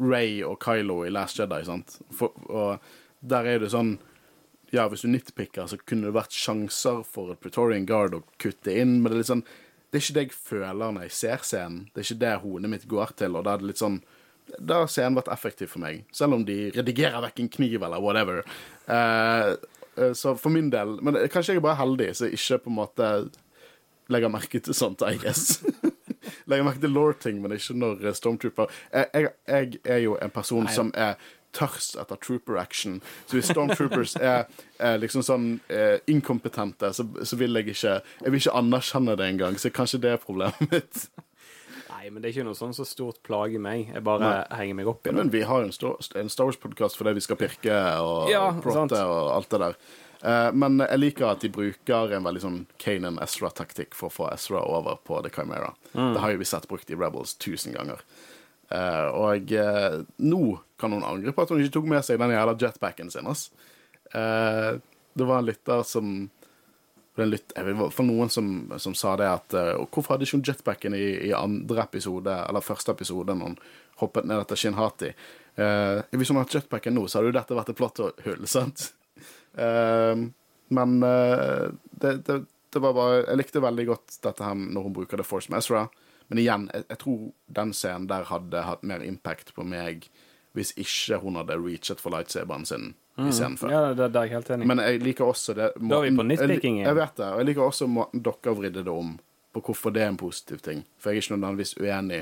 [SPEAKER 1] Ray og Kylo i Last Jedi, sant? For, og der er det sånn Ja, hvis du nitpicker, så kunne det vært sjanser for et Pretorian Guard å kutte inn, men det er litt sånn Det er ikke det jeg føler når jeg ser scenen. Det er ikke det hodet mitt går til, og da er det litt sånn da har scenen vært effektiv for meg, selv om de redigerer vekk en kniv eller whatever. Uh, så for min del Men kanskje jeg er bare heldig, så ikke på en måte legger merke til sånt, I guess. legger merke til law-ting, men ikke når eh, Stormtrooper jeg, jeg, jeg er jo en person
[SPEAKER 3] Nei.
[SPEAKER 1] som er tørst etter trooper-action. Så hvis Stormtroopers er, er liksom sånn er inkompetente, så, så vil jeg ikke Jeg vil ikke anerkjenne det engang, så kanskje det er problemet mitt.
[SPEAKER 3] Nei, men det er ikke noe sånn så stort plager meg. Jeg bare henger meg opp i det.
[SPEAKER 1] Men vi har jo en, en Star Wars-podkast fordi vi skal pirke og
[SPEAKER 3] Ja, sant.
[SPEAKER 1] og alt det der. Eh, men jeg liker at de bruker en veldig sånn Kanan Ezra-taktikk for å få Ezra over på The Chimera.
[SPEAKER 3] Mm.
[SPEAKER 1] Det har jo vi sett brukt i Rebels tusen ganger. Eh, og eh, nå kan hun angre på at hun ikke tok med seg den jævla jetpacken sin. ass. Det var en lytter som jeg vet, i noen som, som sa det at uh, Hvorfor hadde ikke hun jetpacken i, i andre episode, eller første episode, når hun hoppet ned etter Shinhati? Uh, hvis hun hadde hatt jetpacken nå, så hadde jo dette vært et plotthull, sant? Eh, men eh, det, det, det var bare Jeg likte veldig godt dette her når hun bruker The Force med Ezra. Men igjen, jeg, jeg tror den scenen der hadde hatt mer impact på meg hvis ikke hun hadde reachet for lightsaberen sin i scenen før.
[SPEAKER 3] Ja, det, det er jeg helt enig.
[SPEAKER 1] Men jeg liker også det
[SPEAKER 3] Da er vi på nitpicking igjen.
[SPEAKER 1] Jeg vet det. Og jeg liker også måten dere vridde det om, på hvorfor det er en positiv ting. For jeg er ikke nødvendigvis uenig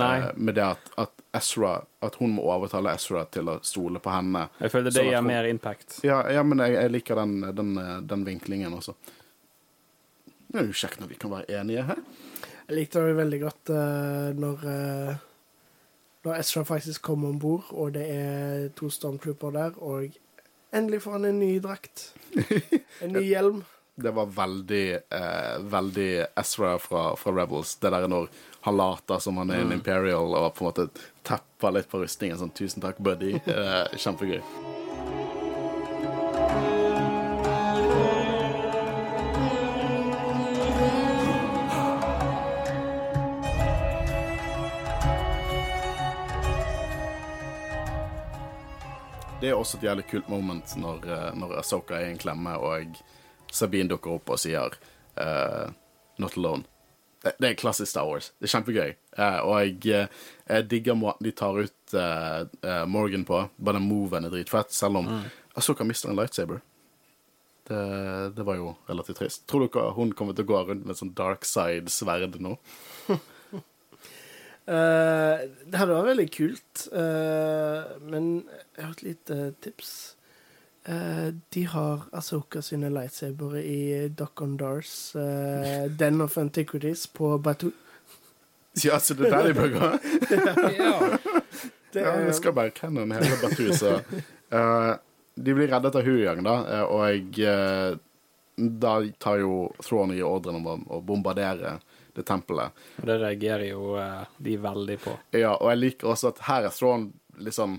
[SPEAKER 3] Nei.
[SPEAKER 1] eh, med det at, at Ezra At hun må overtale Ezra til å stole på henne.
[SPEAKER 3] Jeg føler det
[SPEAKER 1] Sånn
[SPEAKER 3] gir
[SPEAKER 1] hun-
[SPEAKER 3] mer impact.
[SPEAKER 1] Ja, ja men jeg, jeg liker den, den, den vinklingen også. Det er jo kjekt når vi kan være enige her.
[SPEAKER 2] Jeg likte det veldig godt uh, når uh, når Ezra faktisk kommer om bord, og det er to stormtrooper der, og endelig får han en ny drakt. En ny hjelm.
[SPEAKER 1] Det var veldig eh, veldig Ezra fra, fra Rebels. Det der når han later som han er en Imperial og på en måte tepper litt på rustningen. Sånn 'tusen takk, buddy'. Eh, kjempegøy. Det er også et jævlig kult moment når, eh, når Asoka er i en klemme, og Sabine dukker opp og sier uh, 'Not alone'. Det, det er klassisk Star Wars. Det er kjempegøy. Uh, og jeg, eh, jeg digger måten de tar ut uh, Morgan på. Bare den moven er dritfett, selv om Asoka mister en lightsaber. Det, det var jo relativt trist. Tror dere hun kommer til å gå rundt med sånn dark side-sverd nå?
[SPEAKER 2] Uh, det hadde vært veldig kult, uh, men jeg har et lite tips. Eh, de har Asoka sine lightsabere i Dock on Dars, uh, Den of Antiquities, på Batu.
[SPEAKER 1] Ja, så det er der de bør gå?
[SPEAKER 3] Ja.
[SPEAKER 2] Det
[SPEAKER 1] Ja, vi skal bare cannon hele Batu, så uh, De blir reddet av Huyang, da, og da tar jo Throne i ordren om å, bombardere det tempelet.
[SPEAKER 3] Og det reagerer jo de veldig på.
[SPEAKER 1] Ja, og jeg liker også at her er Thrawn liksom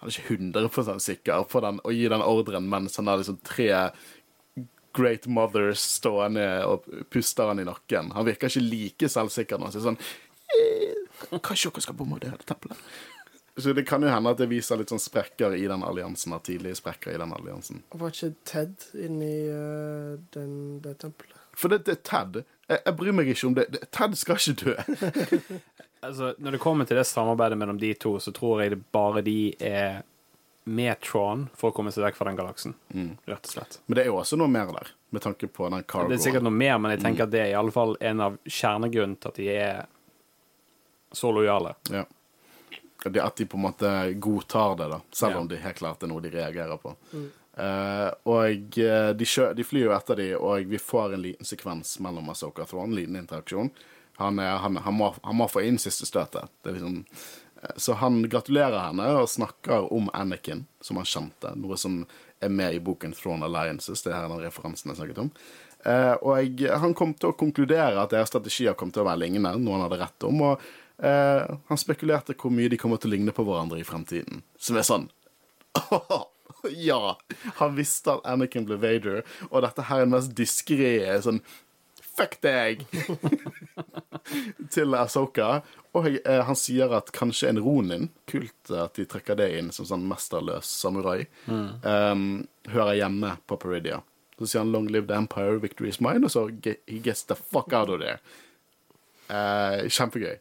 [SPEAKER 1] Han er ikke 100 sikker på den, å gi den ordren mens han har liksom tre Great Mothers stående og puster han i nakken. Han virker ikke like selvsikker når han sier sånn eh, Kanskje dere skal bombardere tempelet? Så det kan jo hende at det viser litt sånn sprekker i den alliansen. Tidlige sprekker i den alliansen.
[SPEAKER 2] var ikke Ted inni uh, den, det tempelet?
[SPEAKER 1] For det, det er Ted. Jeg, jeg bryr meg ikke om det. det. Ted skal ikke dø.
[SPEAKER 3] Altså, når det kommer til det samarbeidet mellom de to, så tror jeg det bare de er med Tron for å komme seg vekk fra den galaksen. Rett og slett.
[SPEAKER 1] Men det er jo også noe mer der, med tanke på den cargoen.
[SPEAKER 3] Det er sikkert noe mer, men jeg tenker at det er i alle fall en av kjernegrunnen til at de er så lojale.
[SPEAKER 1] Ja. Det at de på en måte godtar det, da. Selv
[SPEAKER 3] Ja.
[SPEAKER 1] om det helt klart er noe de reagerer på. Eh, og eh, de, kjø de flyr jo etter de, og vi får en liten sekvens mellom Asoka og Thrawn. En liten interaksjon. Han, er, han, han, må, han må få inn siste støtet. Liksom, eh, så han gratulerer henne og snakker om Anakin, som han kjente. Noe som er med i boken Throne Alliances. Det er den referansen jeg snakket om. Eh, og han kom til å konkludere at deres strategier kom til å være lignende, noe han hadde rett om. Og eh, han spekulerte hvor mye de kommer til å ligne på hverandre i fremtiden. Som er sånn Ja! Han visste at Anakin ble Vader, og dette her er den mest diskré sånn Fuck deg! til Asoka. Og eh, han sier at kanskje en ronin, kult at de trekker det inn som sånn mesterløs samurai, eh, hører hjemme på Peridia. Så sier han 'Long live the empire, victory is mine', og så he gets the fuck out of there. Uh, kjempegøy.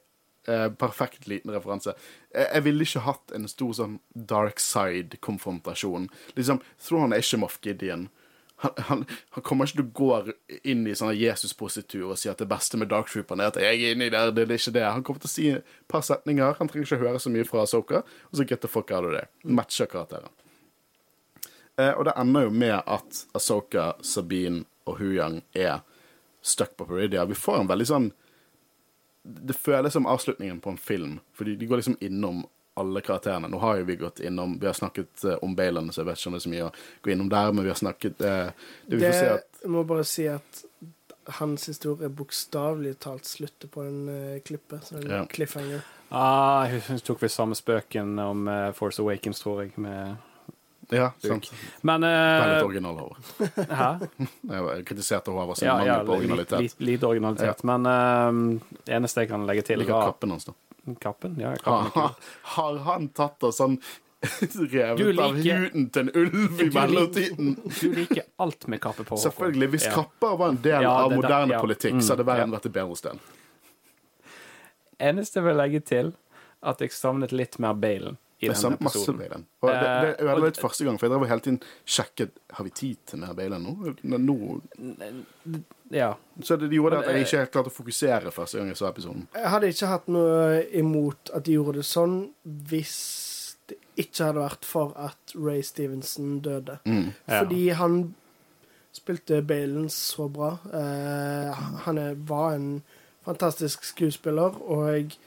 [SPEAKER 1] Uh, perfekt liten referanse. Uh, jeg ville ikke hatt en stor sånn dark side-konfrontasjon. Liksom, Thrawn er ikke Moff Gideon. Han, han, han kommer ikke til å gå inn i sånn Jesus-positur og si at det beste med Dark Trooperne er at jeg er inni der. Det er ikke det. Han kommer til å si et par setninger. Han trenger ikke høre så mye fra Soka, og så get the fuck out of det. Matcher karakteren. Eh, og det ender jo med at Asoka, Sabine og Huyang er stuck på Peridia. Vi får en veldig sånn Det føles som avslutningen på en film, fordi de går liksom innom alle karakterene. Nå har jo vi gått innom Vi har snakket eh, om Balan, så jeg vet ikke om det er så mye å gå innom der, men vi har snakket eh, Det vi får se at
[SPEAKER 2] må bare si at hans historie bokstavelig talt slutter på en uh, klippe. Så en
[SPEAKER 1] Ja.
[SPEAKER 2] cliffhanger.
[SPEAKER 3] Ah, jeg synes tok vi samme spøken om uh, Force Awakens, tror jeg. Med
[SPEAKER 1] Ja, sant.
[SPEAKER 3] Men
[SPEAKER 1] Veldig
[SPEAKER 3] litt
[SPEAKER 1] original, Håvard.
[SPEAKER 3] Hæ?
[SPEAKER 1] Jeg kritiserte Håvard sin
[SPEAKER 3] Ja,
[SPEAKER 1] mangel
[SPEAKER 3] ja,
[SPEAKER 1] på originalitet.
[SPEAKER 3] litt, litt originalitet. Men eh, det eneste jeg kan legge til,
[SPEAKER 1] Liker kappen hans, da.
[SPEAKER 3] Kappen? Ja, kappen. er
[SPEAKER 1] har han tatt og sånn revet
[SPEAKER 3] liker,
[SPEAKER 1] av huden til en ulv i mellomtiden?
[SPEAKER 3] Du liker alt med kappe på.
[SPEAKER 1] Selvfølgelig. Hvis
[SPEAKER 3] Ja.
[SPEAKER 1] kapper var en del
[SPEAKER 3] Ja,
[SPEAKER 1] av
[SPEAKER 3] det
[SPEAKER 1] moderne
[SPEAKER 3] ja.
[SPEAKER 1] politikk,
[SPEAKER 3] Mm,
[SPEAKER 1] så hadde verden
[SPEAKER 3] ja.
[SPEAKER 1] vært et bedre sted.
[SPEAKER 3] Eneste jeg vil legge til, at jeg savnet litt mer Balen i
[SPEAKER 1] den
[SPEAKER 3] episoden.
[SPEAKER 1] masse. Og det, det,
[SPEAKER 3] Eh,
[SPEAKER 1] det var litt første gang, for jeg drev hele tiden sjekket Har vi tid til mer Balen nå. nå
[SPEAKER 3] Ja.
[SPEAKER 1] så det gjorde at jeg ikke helt klarte å fokusere første gang jeg så episoden.
[SPEAKER 2] Jeg hadde ikke hatt noe imot at de gjorde det sånn hvis det ikke hadde vært for at Ray Stevenson døde.
[SPEAKER 1] Mm.
[SPEAKER 3] Ja.
[SPEAKER 2] Fordi han spilte Balen så bra. Uh, han er, var en fantastisk skuespiller, og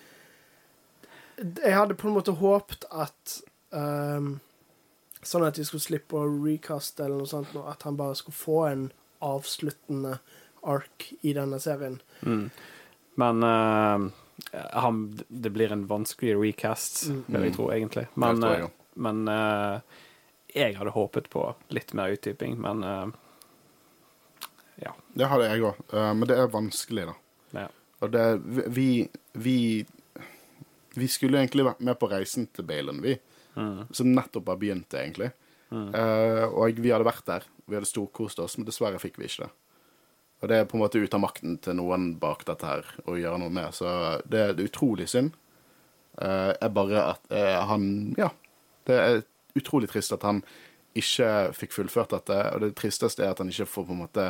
[SPEAKER 2] Jeg hadde på en måte håpet at um, Sånn at de skulle slippe å recaste eller noe sånt, nå, at han bare skulle få en avsluttende ark i denne serien.
[SPEAKER 3] Mm. Men uh, han, det blir en vanskelig recast, vil jeg tro, egentlig. Men,
[SPEAKER 1] jeg, tror jeg
[SPEAKER 3] eh, men uh, jeg hadde håpet på litt mer utdyping, men eh, ja.
[SPEAKER 1] Det hadde jeg òg, men det er vanskelig, da.
[SPEAKER 3] ja.
[SPEAKER 1] Og det Vi Vi, vi skulle egentlig vært med på reisen til Balen, vi.
[SPEAKER 3] Mm.
[SPEAKER 1] Som nettopp har begynt, egentlig. Eh, og vi hadde vært der. Vi hadde storkost oss, men dessverre fikk vi ikke det. Og det er på en måte ute av makten til noen bak dette her å gjøre noe med, så det, er utrolig synd. Uh, er bare at uh, han Ja. Det er utrolig trist at han ikke fikk fullført dette, og det tristeste er at han ikke får på en måte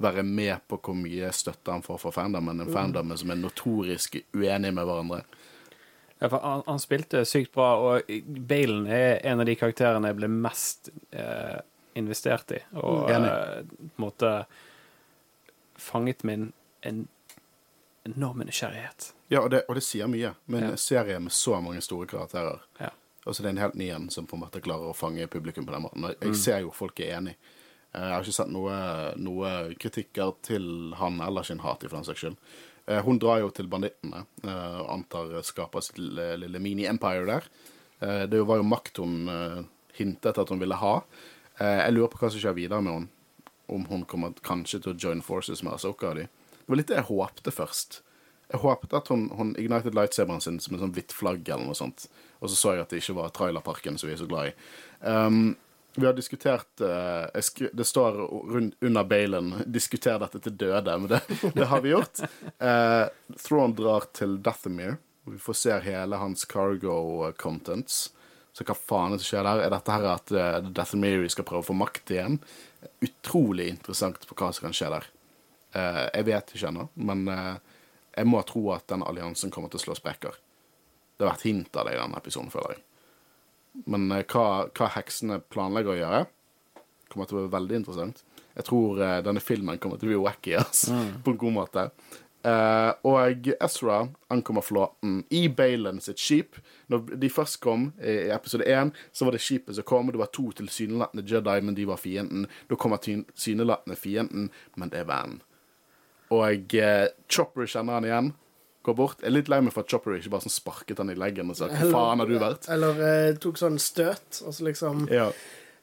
[SPEAKER 1] være med på hvor mye støtte han får fra fandomen, en fandom som er notorisk uenig med hverandre.
[SPEAKER 3] Ja, han, han spilte sykt bra, og Balen er en av de karakterene jeg ble mest eh, investert i. Og eh, på en måte fanget min en enorm nysgjerrighet.
[SPEAKER 1] Ja, og det, og det sier mye, med en
[SPEAKER 3] Ja.
[SPEAKER 1] serie med så mange store karakterer.
[SPEAKER 3] Ja.
[SPEAKER 1] Så det er en helt ny en som på en måte klarer å fange publikum på den måten. Og
[SPEAKER 3] Mm.
[SPEAKER 1] Jeg ser jo folk er enig. Eh, Jeg har ikke sett noe, noe kritikker til han eller sin hat, i for den saks skyld. Eh, Hun drar jo til bandittene, eh, og antar skaper sitt lille, mini-empire der. Eh, Det var jo makt hun hintet at hun ville ha. Jeg lurer på hva som skjer videre med henne. Om hun kommer kanskje til å join forces med Asoka og de. Det var litt det jeg håpte først. Jeg håpet at hun, hun ignited lightsaberen sin som en sånn hvitt flagg eller noe sånt. Og så så jeg at det ikke var trailerparken som vi er så glad i. Um, vi har diskutert eh, skri, Det står rundt, under Balen 'diskuter dette til døde', men det, det har vi gjort. Uh, Thrawn drar til Dathomir. og Vi får se hele hans cargo contents. Så hva faen er det som skjer der? Er dette her at uh, Dathomiri skal prøve å få makt igjen? Utrolig interessant på hva som kan skje der. Eh, jeg vet ikke ennå, men eh, jeg må tro at den alliansen kommer til å slå sprekker. Det har vært hint av det i denne episoden, føler jeg. Men eh, hva, hva heksene planlegger å gjøre, kommer til å være veldig interessant. Jeg tror eh, denne filmen kommer til å bli wacky, ass, på en god måte. Uh, og Ezra ankommer flåten i Balen sitt skip. Når de først kom i episode én, så var det skipet som kom. Det var to tilsynelatende Jedi, men de var fienden. Da kommer tilsynelatende fienden, men det er vennen. Og uh, Chopper kjenner han igjen. Går bort. Jeg er litt lei meg for at Chopper ikke bare sånn sparket han i leggen og sa 'Hvor faen har du vært?'
[SPEAKER 2] Eller uh, tok sånn støt, og så liksom
[SPEAKER 1] Ja.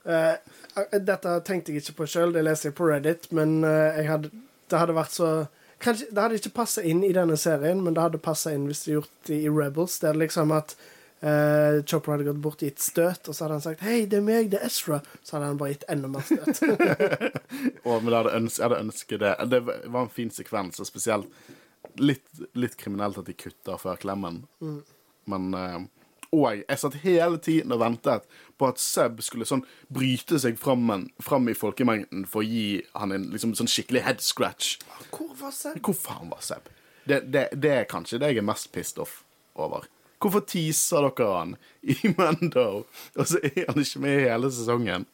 [SPEAKER 2] uh, dette tenkte jeg ikke på sjøl, det leser jeg på Reddit, men uh, hadde, det hadde vært så Kanskje, Det hadde ikke passa inn i denne serien, men det hadde passa inn hvis de gjort det i Rebels. Det er liksom at Chopper hadde gått bort og gitt støt, og så hadde han sagt 'Hei, det er meg, det er Ezra'. Så hadde han bare gitt enda mer støt.
[SPEAKER 1] oh, men jeg hadde, ønsket, jeg hadde ønsket det. Det var en fin sekvens, og spesielt litt, litt kriminelt at de kutter før klemmen. Men uh, Og jeg satt hele tiden og ventet på at Seb skulle sånn bryte seg fram, fram i folkemengden for å gi han en liksom, sånn skikkelig head scratch.
[SPEAKER 2] Hvor var Seb?
[SPEAKER 1] Hvor faen var Seb? Det, det, det er kanskje det jeg er mest pissed off over. Hvorfor teaser dere han i Mando, og så er han ikke med i hele sesongen?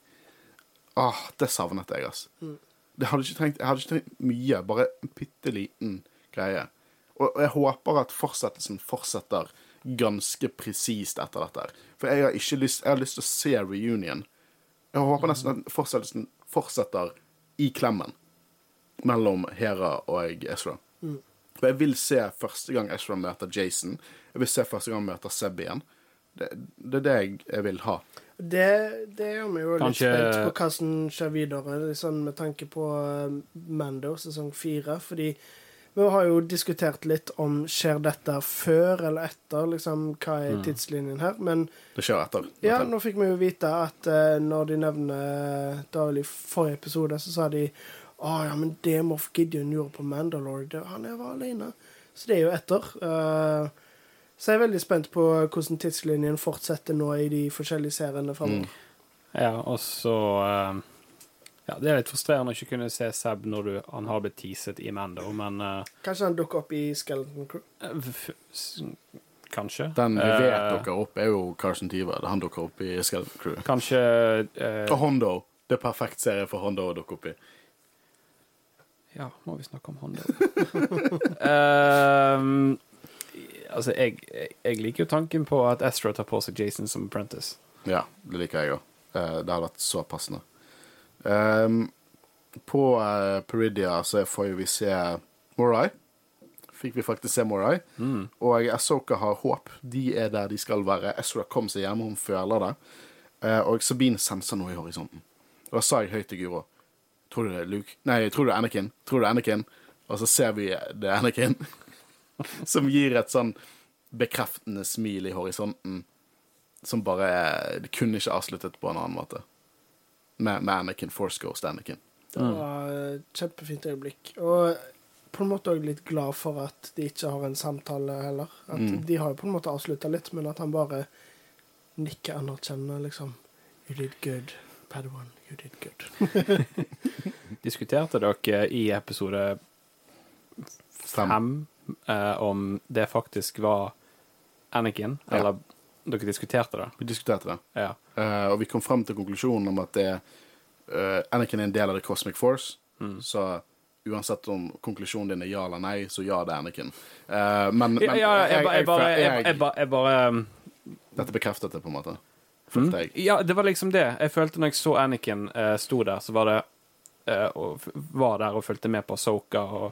[SPEAKER 1] Åh, det savnet jeg, altså. Det hadde trengt, jeg hadde ikke trengt mye, bare en bitte liten greie. Og, og jeg håper at fortsettelsen fortsetter ganske presist etter dette. For jeg har ikke lyst, jeg har lyst til å se reunion. Jeg håper nesten at fortsettelsen fortsetter i klemmen mellom Hera og Ezra. For jeg vil se første gang Ezra møter Jason. Jeg vil se første gang han møter Seb igjen. Det, det er det jeg, jeg vil ha.
[SPEAKER 2] Det, det gjør meg jo litt
[SPEAKER 3] Kanskje-
[SPEAKER 2] spent på hva som skjer videre, sånn med tanke på eh, Mando sesong fire. Fordi vi har jo diskutert litt om skjer dette før eller etter, liksom, hva er tidslinjen her. Men
[SPEAKER 1] Det skjer etter.
[SPEAKER 2] ja, nå fikk vi jo vite at uh, når de nevner Da vel i forrige episode, så sa de å ja, men det Moff Gideon gjorde på Mandalore, det, han var alene. Så det er jo etter. Uh, så jeg er veldig spent på hvordan tidslinjen fortsetter nå i de forskjellige seriene framover.
[SPEAKER 3] Ja, og så eh, Ja, det er litt frustrerende å ikke kunne se Seb når du, han har blitt teaset i Mando, men uh,
[SPEAKER 2] Kanskje han dukker opp i Skeleton Crew.
[SPEAKER 3] f- Kanskje.
[SPEAKER 1] Den vi vet
[SPEAKER 3] uh,
[SPEAKER 1] dukker opp, er jo Carson Tiva. Han dukker opp i Skeleton Crew.
[SPEAKER 3] Kanskje uh,
[SPEAKER 1] Og Hondo. Det er perfekt serie for Hondo å dukke opp i.
[SPEAKER 3] Ja, må vi snakke om Hondo? Ehm, Altså, jeg, jeg, jeg liker jo tanken på at Ezra tar på seg Jason som apprentice.
[SPEAKER 1] Ja, det liker jeg òg. det har vært så passende. Ehm, på uh, Peridia så får vi se Morai. Fikk vi faktisk se Morai. Og Asoka har håp. De er der de skal være. Ezra kom seg hjem, hun føler det. Uh, og Sabine senser noe i horisonten. Og da sa jeg høyt til Guro Tror du det er Luke? Nei, tror du det er Anakin? Tror du det er Anakin? Og så ser vi det er Anakin. som gir et sånn bekreftende smil i horisonten. Som bare er kunne ikke avsluttet på en annen måte. Med, med Anakin Force Ghost Anakin.
[SPEAKER 2] Det var et kjempefint øyeblikk. Og på en måte òg litt glad for at de ikke har en samtale heller. At De har jo på en måte avslutta litt, men at han bare nikker anerkjennende, liksom. You did good, Padawan. You did good.
[SPEAKER 3] Diskuterte dere i episode
[SPEAKER 1] Fem.
[SPEAKER 3] fem eh, om det faktisk var Anakin?
[SPEAKER 1] Ja.
[SPEAKER 3] Eller dere diskuterte det?
[SPEAKER 1] Vi diskuterte det.
[SPEAKER 3] Ja.
[SPEAKER 1] Uh, og vi kom frem til konklusjonen om at det, uh, Anakin er en del av The Cosmic Force. Så uansett om konklusjonen din er ja eller nei, så ja, det er Anakin. Uh, men men
[SPEAKER 3] Ja, ja, jeg, jeg jeg, jeg, jeg bare um,
[SPEAKER 1] Dette bekreftet det, på en måte. Følte jeg.
[SPEAKER 3] Ja, det var liksom det. Jeg følte når jeg så Anakin uh, sto der, så var det uh, og Var der og fulgte med på Soka og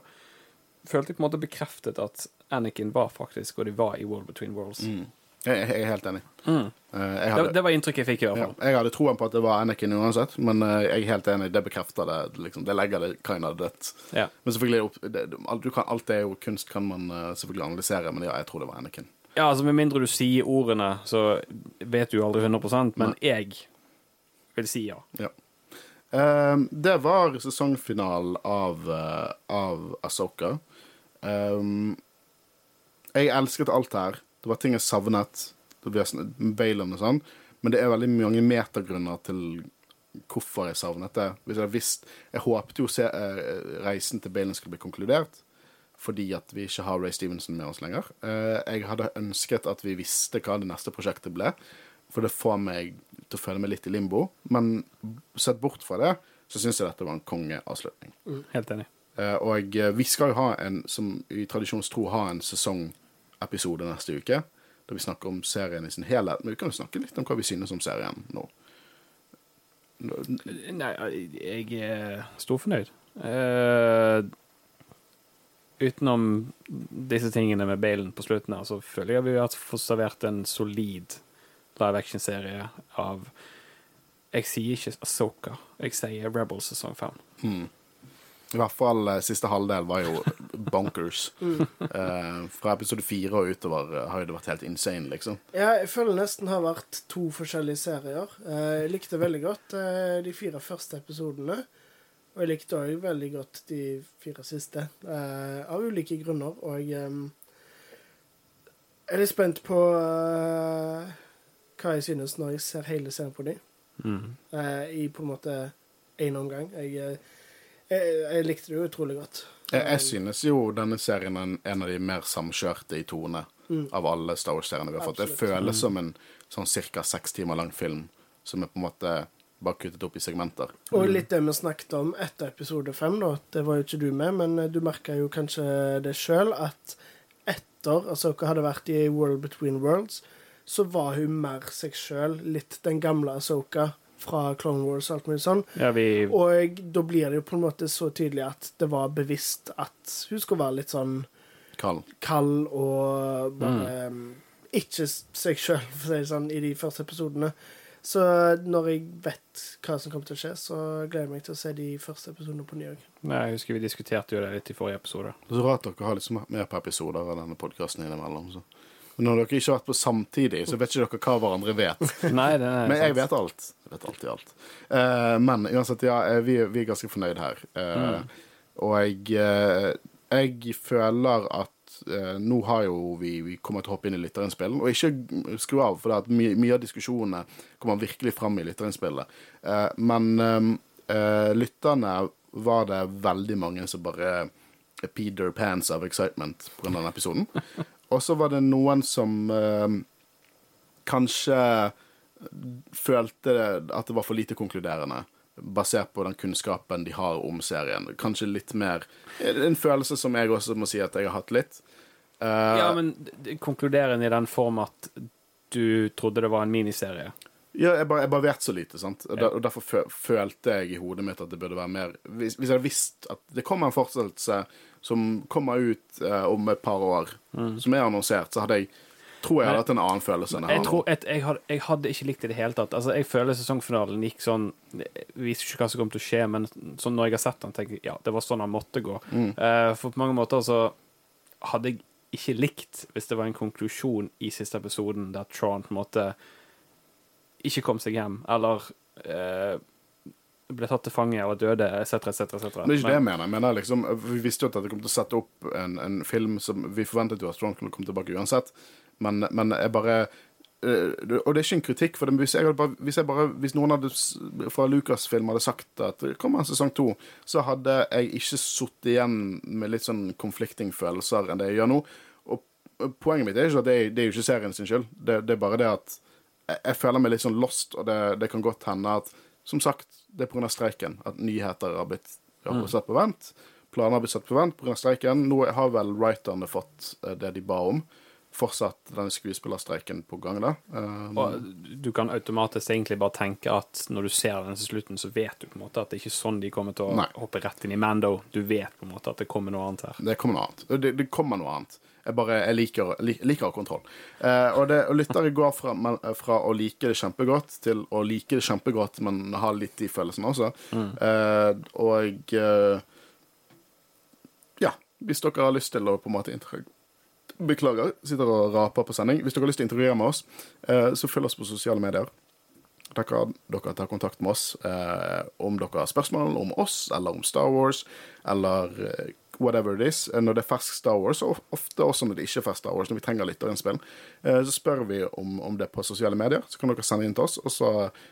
[SPEAKER 3] følte på en måte bekreftet at Anakin var faktisk, og de var i World Between Worlds.
[SPEAKER 1] Mm. Jeg, jeg er helt enig.
[SPEAKER 3] Mm.
[SPEAKER 1] Eh, jeg,
[SPEAKER 3] Det,
[SPEAKER 1] hadde,
[SPEAKER 3] det var inntrykket jeg fikk, i hvert
[SPEAKER 1] ja,
[SPEAKER 3] fall.
[SPEAKER 1] jeg hadde troen på at det var Anakin uansett, men eh, jeg er helt enig. Det bekrefter det. Liksom. Det legger det kind of dødt.
[SPEAKER 3] Ja.
[SPEAKER 1] Men selvfølgelig, det du kan, alt er jo kunst kan man eh, selvfølgelig analysere, men ja, jeg tror det var Anakin.
[SPEAKER 3] ja, altså Med mindre du sier ordene, så vet du jo aldri 100% men jeg vil si ja.
[SPEAKER 1] Ja. Um, det var sesongfinalen av, uh, av Asoka. Um, jeg elsket alt her. Det var ting jeg savnet. Det ble Balen og sånn. Men det er veldig mange metergrunner til hvorfor jeg savnet det. Hvis jeg visst Jeg håpet jo se, eh, reisen til Balen skulle bli konkludert. Fordi at vi ikke har Ray Stevenson med oss lenger. Eh, jeg hadde ønsket at vi visste hva det neste prosjektet ble. For det får meg til å føle meg litt i limbo. Men sett bort fra det, så syns jeg dette var en kongeavslutning.
[SPEAKER 3] Helt enig.
[SPEAKER 1] Eh, og vi skal jo ha en, som i tradisjonstro, ha en sesongepisode neste uke. Da vi snakker om serien i sin helhet. Men vi kan jo snakke litt om hva vi synes om serien nå.
[SPEAKER 3] Nei, jeg er storfornøyd. Uh, utenom disse tingene med Balen på slutten her, så føler jeg vi har fått servert en solid live action-serie av Jeg sier ikke Asoka, jeg sier Rebels sesong fem.
[SPEAKER 1] I hvert fall eh, siste halvdel var jo bonkers. Eh, fra episode fire og utover eh, har jo det vært helt insane, liksom.
[SPEAKER 2] Ja, jeg føler det nesten har vært to forskjellige serier. Eh, Jeg likte veldig godt eh, de fire første episodene. Og jeg likte òg veldig godt de fire siste, eh, av ulike grunner. Og jeg er litt spent på hva jeg synes når jeg ser hele serien på dem. Eh, I på en måte én omgang. Jeg, jeg, jeg likte det jo utrolig godt.
[SPEAKER 1] Jeg, jeg synes jo denne serien er en, av de mer samkjørte i tone av alle Star Wars-seriene vi har fått. Det
[SPEAKER 2] føles
[SPEAKER 1] føles som en sånn ca. seks timer lang film som er på en måte bare kuttet opp i segmenter.
[SPEAKER 2] Og litt det vi snakket om etter episode fem, da. Det var jo ikke du med, men eh, du merka jo kanskje det sjøl, at etter Asoka hadde vært i World Between Worlds, så var hun mer seg sjøl. Litt den gamle Asoka fra Clone Wars og alt mulig sånn.
[SPEAKER 3] Ja, vi
[SPEAKER 2] Og da blir det jo på en måte så tydelig at det var bevisst at hun skulle være litt sånn
[SPEAKER 1] Kald.
[SPEAKER 2] kald og bare mm. ikke seg sjøl, for å si det sånn, i de første episodene. Så når jeg vet hva som kommer til å skje, så gleder jeg meg til å se de første episodene på ny òg.
[SPEAKER 3] Nei, jeg husker vi diskuterte jo det litt i forrige episode.
[SPEAKER 1] Det er så rart dere har liksom mer på episoder av denne podkasten innimellom. Så. Men når dere ikke har vært på samtidig, så vet ikke dere hva hverandre vet.
[SPEAKER 3] Nei, det er
[SPEAKER 1] Men jeg vet alt. Jeg vet alltid alt. Uh, men uansett, ja, eh, vi, vi er ganske fornøyd her. Eh, Og jeg, jeg føler at nå har jo vi, vi kommet til å hoppe inn i lytterinnspill. Og ikke skru av, for det at my, mye av diskusjonene kommer virkelig fram i lytterinnspillet. Eh, men eh, lytterne var det veldig mange som bare Peter Pants of excitement på denne episoden. Og så var det noen som eh, kanskje følte at det var for lite konkluderende, basert på den kunnskapen de har om serien. Kanskje litt mer En følelse som jeg også må si at jeg har hatt litt. Eh,
[SPEAKER 3] Ja, men den i den form at du trodde det var en miniserie?
[SPEAKER 1] Ja, jeg bare, jeg bare vet så lite, sant? Og derfor følte jeg i hodet mitt at det burde være mer Hvis, hvis jeg hadde visst at det kommer en fortsettelse som kommer ut eh, om et par år, som er annonsert, så hadde jeg tror jeg hadde hatt en annen følelse enn jeg
[SPEAKER 3] Jeg,
[SPEAKER 1] har nå.
[SPEAKER 3] jeg, hadde, jeg hadde ikke likt det i det hele tatt. Altså, jeg føler sesongfinalen gikk sånn Jeg visste ikke hva som kom til å skje, men sånn når jeg har sett den, tenker jeg ja, det var sånn han måtte gå. Eh, for på mange måter så hadde jeg ikke likt hvis det var en konklusjon i siste episoden der Tron på en måte ikke kom seg hjem, eller eh, ble tatt til fange og døde, etc., etc..
[SPEAKER 1] Men det er ikke det jeg mener. Jeg mener liksom, Vi visste jo at det kom til å sette opp en, en film som Vi forventet jo at Strong kunne komme tilbake uansett, men, men jeg bare eh, Og det er ikke en kritikk, for det, men hvis, bare, hvis, jeg bare, hvis noen hadde, fra Lucasfilm hadde sagt at det kommer en sesong to, så hadde jeg ikke sittet igjen med litt sånn conflicting følelser enn det jeg gjør nå. Og poenget mitt er ikke at det det er jo ikke serien sin skyld. Det, det er bare det at jeg, jeg føler meg litt sånn lost, og det, det kan godt hende at Som sagt, det er pga. streiken at nyheter har blitt ja, satt på vent. Planer har blitt satt på vent pga. streiken. Nå har vel writerne fått eh, det de ba om. Fortsatt denne skuespillerstreiken på gang, da. Um,
[SPEAKER 3] Og du kan automatisk egentlig bare tenke at når du ser den til slutten, så vet du på en måte at det ikke er sånn de kommer til å
[SPEAKER 1] Nei.
[SPEAKER 3] hoppe rett inn i Mando. Du vet på en måte at det kommer noe annet her.
[SPEAKER 1] Det kommer noe annet. Det, det kommer noe annet. Jeg bare jeg liker, lik, liker kontroll. Eh, og, det, og lyttere går fra, men, fra å like det kjempegodt til å like det kjempegodt, men ha litt de følelsene også. Eh, og eh, ja, hvis dere har lyst til å på en måte interagere Beklager, sitter og raper på sending. Hvis dere har lyst til å interagere med oss, eh, så følg oss på sosiale medier. Der kan dere ta kontakt med oss eh, om dere har spørsmål om oss, eller om Star Wars, eller eh, whatever it is. Eh, Når det er fersk Star Wars, og ofte også når det ikke er fersk Star Wars, når vi trenger litt av innspill, så spør vi om, om det på sosiale medier. Så kan dere sende inn til oss, og så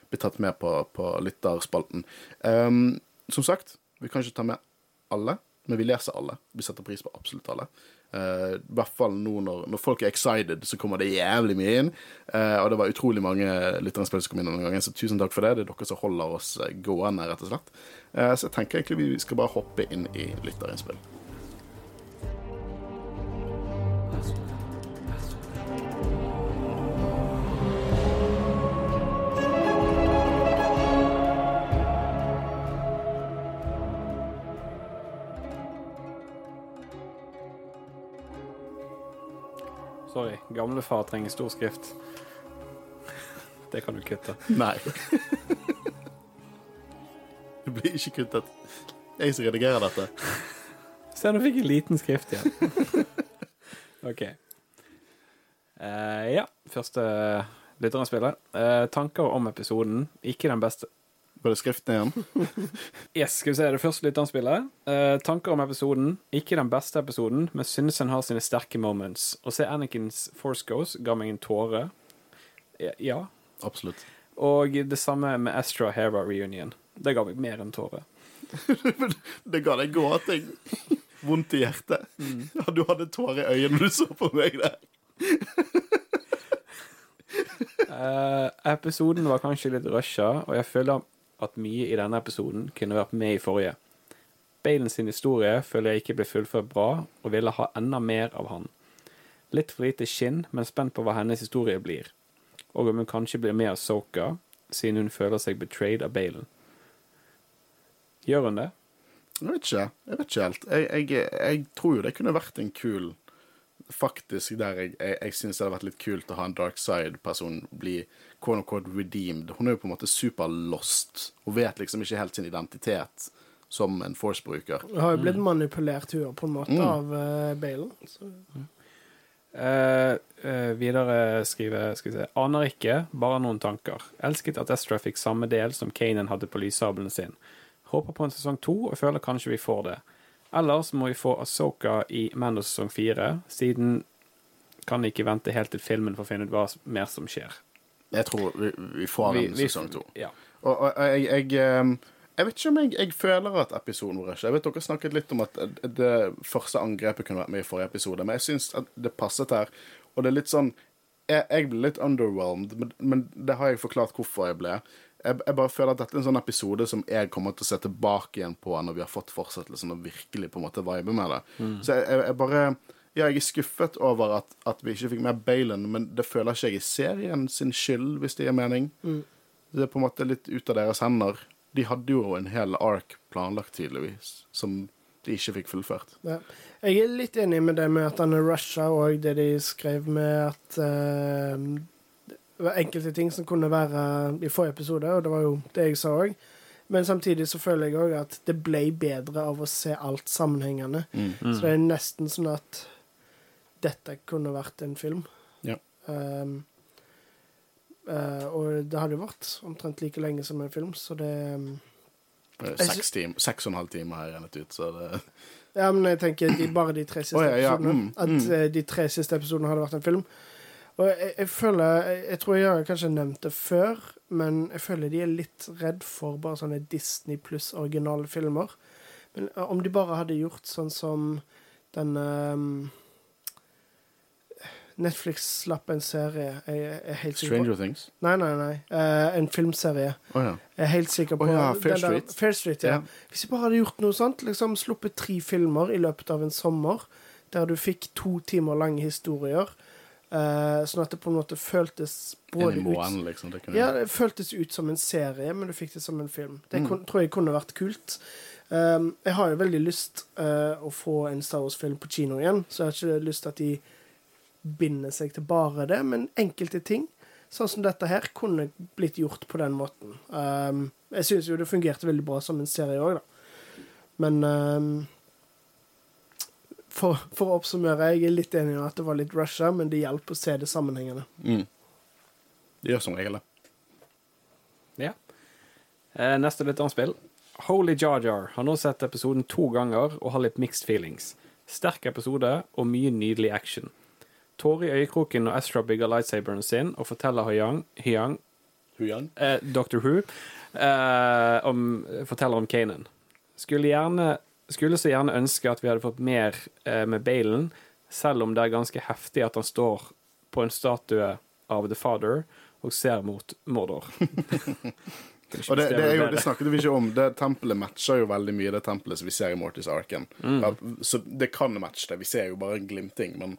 [SPEAKER 1] bli tatt med på, på lytterspalten. Um, som sagt, vi kan ikke ta med alle, men vi leser alle. Vi setter pris på absolutt alle. Eh, I hvert fall nå når, når folk er excited, så kommer det jævlig mye inn. Uh, og det var utrolig mange lytterinnspill som kom inn denne gangen, så tusen takk for det. Det er dere som holder oss eh, gående, rett og slett. Uh, så jeg tenker egentlig vi skal bare hoppe inn i lytterinnspill.
[SPEAKER 3] Sorry, gamlefar trenger stor skrift. Det kan du kutte.
[SPEAKER 1] Nei. det blir ikke kuttet. Jeg som redigerer dette.
[SPEAKER 3] Se, nå fikk jeg liten skrift igjen. OK. Uh, ja, første lytterinnspillet. Uh, tanker om episoden. Ikke den beste
[SPEAKER 1] Var det skriften igjen?
[SPEAKER 3] Yes, skal vi se, det første lytterspillet. Uh, tanker om episoden. Ikke den beste episoden, men synes den har sine sterke moments. Å se Anakins Force Ghost ga meg en tåre. Ja.
[SPEAKER 1] Absolutt.
[SPEAKER 3] Og det samme med Astra Hera Reunion. Det ga meg mer enn tåre.
[SPEAKER 1] Det ga deg gåting. Vondt i hjertet. Ja, du hadde tårer i øynene når du så på meg der.
[SPEAKER 3] uh, episoden var kanskje litt rusha, og jeg føler at mye i denne episoden kunne vært med i forrige. Balen sin historie føler jeg ikke ble fullført bra, og ville ha enda mer av han. Litt for lite skinn, men spent på hva hennes historie blir. Og om hun kanskje blir med av Soka, siden hun føler seg betrayed av Balen. Gjør hun det?
[SPEAKER 1] Jeg vet ikke. Jeg vet ikke helt. Jeg, jeg, jeg tror jo det kunne vært en kul Faktisk der jeg, jeg, jeg syns det hadde vært litt kult å ha en dark side-person bli quote unquote redeemed. Hun er jo på en måte superlost Hun vet liksom ikke helt sin identitet som en Force-bruker.
[SPEAKER 2] Hun har jo blitt manipulert hun på en måte av uh, Balen. Så.
[SPEAKER 3] Uh, uh, videre skriver skal vi se. Aner ikke, bare noen tanker. Elsket at Estra fikk samme del som Kanan hadde på lyssabelen sin. Håper på en sesong to, og føler kanskje vi får det. Ellers må vi få Asoka i Mando sesong fire, siden kan ikke vente helt til filmen for å finne ut hva mer som skjer.
[SPEAKER 1] Jeg tror vi, vi får
[SPEAKER 3] den
[SPEAKER 1] en
[SPEAKER 3] vi-
[SPEAKER 1] sesong to.
[SPEAKER 3] Ja.
[SPEAKER 1] Og, og jeg, jeg, ehm, jeg vet ikke om jeg, jeg føler at episoden var ikke Jeg vet dere snakket litt om at det første angrepet kunne vært med i forrige episode, men jeg syns at det passet her. Og det er litt sånn Jeg, jeg ble litt underwhelmed, men, men det har jeg forklart hvorfor jeg ble. Jeg, jeg bare føler at dette er en sånn episode som jeg kommer til å se tilbake igjen på når vi har fått fortsettelsen og virkelig på en måte vibe med det. Så jeg, jeg, bare Ja, jeg er skuffet over at, at vi ikke fikk med Baylon, men det føler ikke jeg i serien sin skyld, hvis det gir mening. Det er på en måte litt ut av deres hender. De hadde jo en hel ark planlagt, tydeligvis, som de ikke fikk fullført.
[SPEAKER 2] Ja. Jeg er litt enig med det med at han er rusha, og det de skrev med at var enkelte ting som kunne være i forrige episode, og det var jo det jeg sa òg. Men samtidig så føler jeg òg at det ble bedre av å se alt sammenhengende. Så det er nesten sånn at dette kunne vært en film.
[SPEAKER 1] Ja.
[SPEAKER 2] Um, uh, og det hadde jo vært omtrent like lenge som en film, så det um,
[SPEAKER 1] Seks, time, seks og en halv time har jeg regnet ut, så det
[SPEAKER 2] Ja, men jeg tenker de, bare de tre siste
[SPEAKER 1] oh, ja, ja,
[SPEAKER 2] episodene.
[SPEAKER 1] mm,
[SPEAKER 2] At
[SPEAKER 1] mm.
[SPEAKER 2] eh, de tre siste episodene hadde vært en film. Og jeg, jeg føler jeg, jeg tror jeg har kanskje nevnt det før, men jeg føler de er litt redd for bare sånne Disney pluss originale filmer. Men eh, om de bare hadde gjort sånn som den um, Netflix slapp en serie jeg, er helt sikker
[SPEAKER 1] Stranger Things.
[SPEAKER 2] Nei, nei, nei. Uh, en filmserie.
[SPEAKER 1] Oh, ja.
[SPEAKER 2] Jeg er helt sikker på
[SPEAKER 1] oh, ja, Fair
[SPEAKER 2] der-
[SPEAKER 1] Street.
[SPEAKER 2] Fair Street, ja.
[SPEAKER 1] Yeah.
[SPEAKER 2] Hvis de bare hadde gjort noe sånt, liksom sluppet tre filmer i løpet av en sommer, der du fikk to timer lange historier, eh, sånn at det på en måte føltes både
[SPEAKER 1] i
[SPEAKER 2] ut
[SPEAKER 1] liksom. Det
[SPEAKER 2] ja, det føltes ut som en serie, men du fikk det som en film. Det
[SPEAKER 1] Mm.
[SPEAKER 2] kun, tror jeg kunne vært kult. Um, jeg har jo veldig lyst uh, å få en Star Wars-film på kino igjen, så jeg har ikke lyst til at de binder seg til bare det, men enkelte ting, sånn som dette her, kunne blitt gjort på den måten. Um, jeg syns jo det fungerte veldig bra som en serie òg, da. Men um, for, for å oppsummere, jeg er litt enig i at det var litt rusha, men det hjalp å se det sammenhengende.
[SPEAKER 1] mm. Det gjør som regel det.
[SPEAKER 3] Ja. Eh, neste lytterspill. Holy Jar Jar har nå sett episoden to ganger og har litt mixed feelings. Sterk episode og mye nydelig action. Tårer i øyekroken når Ezra bygger lightsaberen sin og forteller Hyang, Hyang
[SPEAKER 1] Huyang?
[SPEAKER 3] eh, Dr. Who eh, om, forteller om Kanan. Skulle, gjerne, skulle så gjerne ønske at vi hadde fått mer eh, med Balen, selv om det er ganske heftig at han står på en statue av The Father og ser mot Mordor.
[SPEAKER 1] Og det, det, er jo, det snakket vi ikke om. Det tempelet matcher jo veldig mye det tempelet som vi ser i Mortis Arken. Ja, så det kan matche det. Vi ser jo bare en glimting, men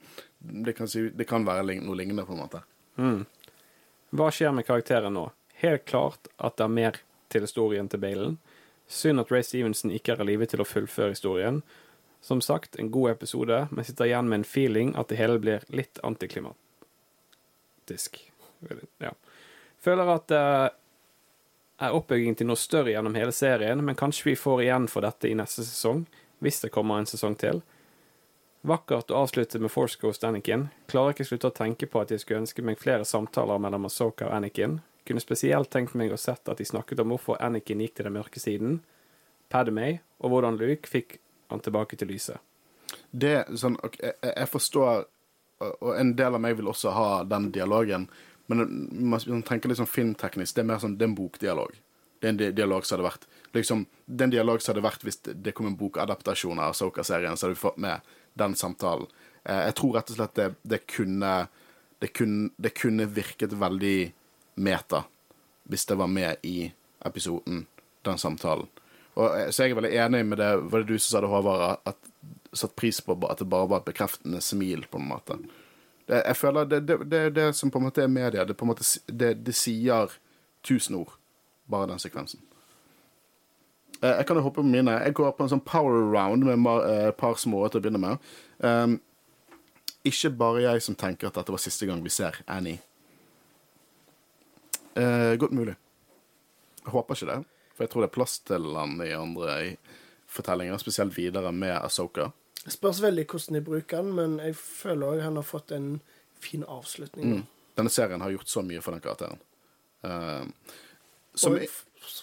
[SPEAKER 1] det kan, si, det kan være noe lignende, på en måte.
[SPEAKER 3] Hva skjer med karakteren nå? Helt klart at det er mer til historien til Balen. Synd at Ray Stevenson ikke er i live til å fullføre historien. Som sagt, en god episode, men sitter igjen med en feeling at det hele blir litt antiklimatisk. Ja. Føler at det er oppbygging til noe større gjennom hele serien, men kanskje vi får igjen for dette i neste sesong, hvis det kommer en sesong til. Vakkert å avslutte med Force Ghost Anakin. Klarer ikke slutte å tenke på at jeg skulle ønske meg flere samtaler mellom Asoka og Anakin. Kunne spesielt tenkt meg å sett at de snakket om hvorfor Anakin gikk til den mørke siden, Padmay, og hvordan Luke fikk han tilbake til lyset.
[SPEAKER 1] Det sånn ok, jeg, forstår Og en del av meg vil også ha den dialogen, men man tenker litt sånn filmteknisk. Det er mer sånn Det er en bokdialog. Det er en dialog som hadde vært liksom, Det er en dialog som hadde vært hvis det, det kom en bokadaptasjon av Soka-serien, så hadde vi fått med den samtalen. Eh, jeg tror rett og slett det, det kunne det kunne, det kunne virket veldig meta hvis det var med i episoden, den samtalen. Og, eh, så jeg er veldig enig med det Var det du som sa det, Håvard? At satt pris på at det bare var et bekreftende smil, på en måte. Det, jeg føler det, det, det, det som på en måte er media, det, på en måte, det, sier tusen ord, bare den sekvensen. Eh, Jeg kan jo hoppe på mine. Jeg går på en sånn power round med eh, et par små til å begynne med. Um, ikke bare jeg som tenker at dette var siste gang vi ser Annie. Eh, godt mulig. Jeg håper ikke det, for jeg tror det er plass til han i andre fortellinger, spesielt videre med Asoka.
[SPEAKER 2] Spørs veldig hvordan de bruker den, men jeg føler òg han har fått en fin avslutning.
[SPEAKER 1] Mm. Denne serien har gjort så mye for den karakteren. Eh, som
[SPEAKER 2] Og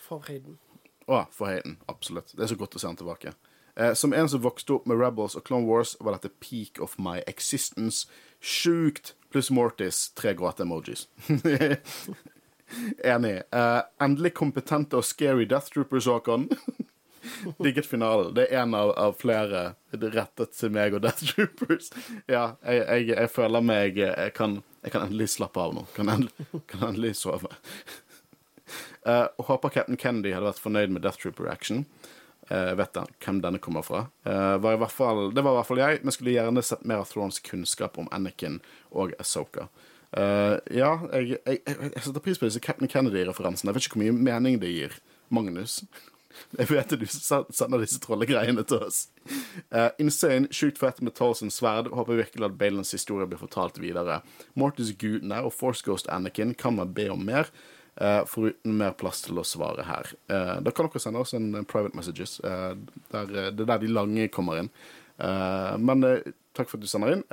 [SPEAKER 2] for Hayden.
[SPEAKER 1] Å, for Hayden. Absolutt. Det er så godt å se han tilbake. Eh, som en som vokste opp med Rebels og Clone Wars, var dette peak of my existence. Sjukt. Pluss Mortis. Tre gråte-emojis. Enig. Uh, endelig kompetente og scary Death Troopers, Håkon. Digget finalen. Det er en av, av flere rettet til meg og Death Troopers. Ja, jeg, jeg, jeg føler meg Jeg kan, jeg kan endelig slappe av nå. Kan endelig, kan endelig sove. Uh, håper Captain Kennedy hadde vært fornøyd med Death Trooper Action. Uh, vet den, hvem denne kommer fra. Uh, var fall, det var i hvert fall jeg, men skulle gjerne sett mer av Thrones kunnskap om Anakin og Asoka. Eh, ja, jeg, jeg, jeg, setter pris på disse Captain Kennedy-referansene. Jeg vet ikke hvor mye mening det gir. Magnus. Jeg vet at du sender disse trollegreiene til oss. Uh, insane, sjukt fett med Tolson sverd. Håper virkelig at Balens historie blir fortalt videre. Mortis gudene og Force Ghost Anakin kan man be om mer, uh, foruten mer plass til å svare her. Da kan dere sende oss en private messages. der, det er der de lange kommer inn. Men takk for at du sender inn.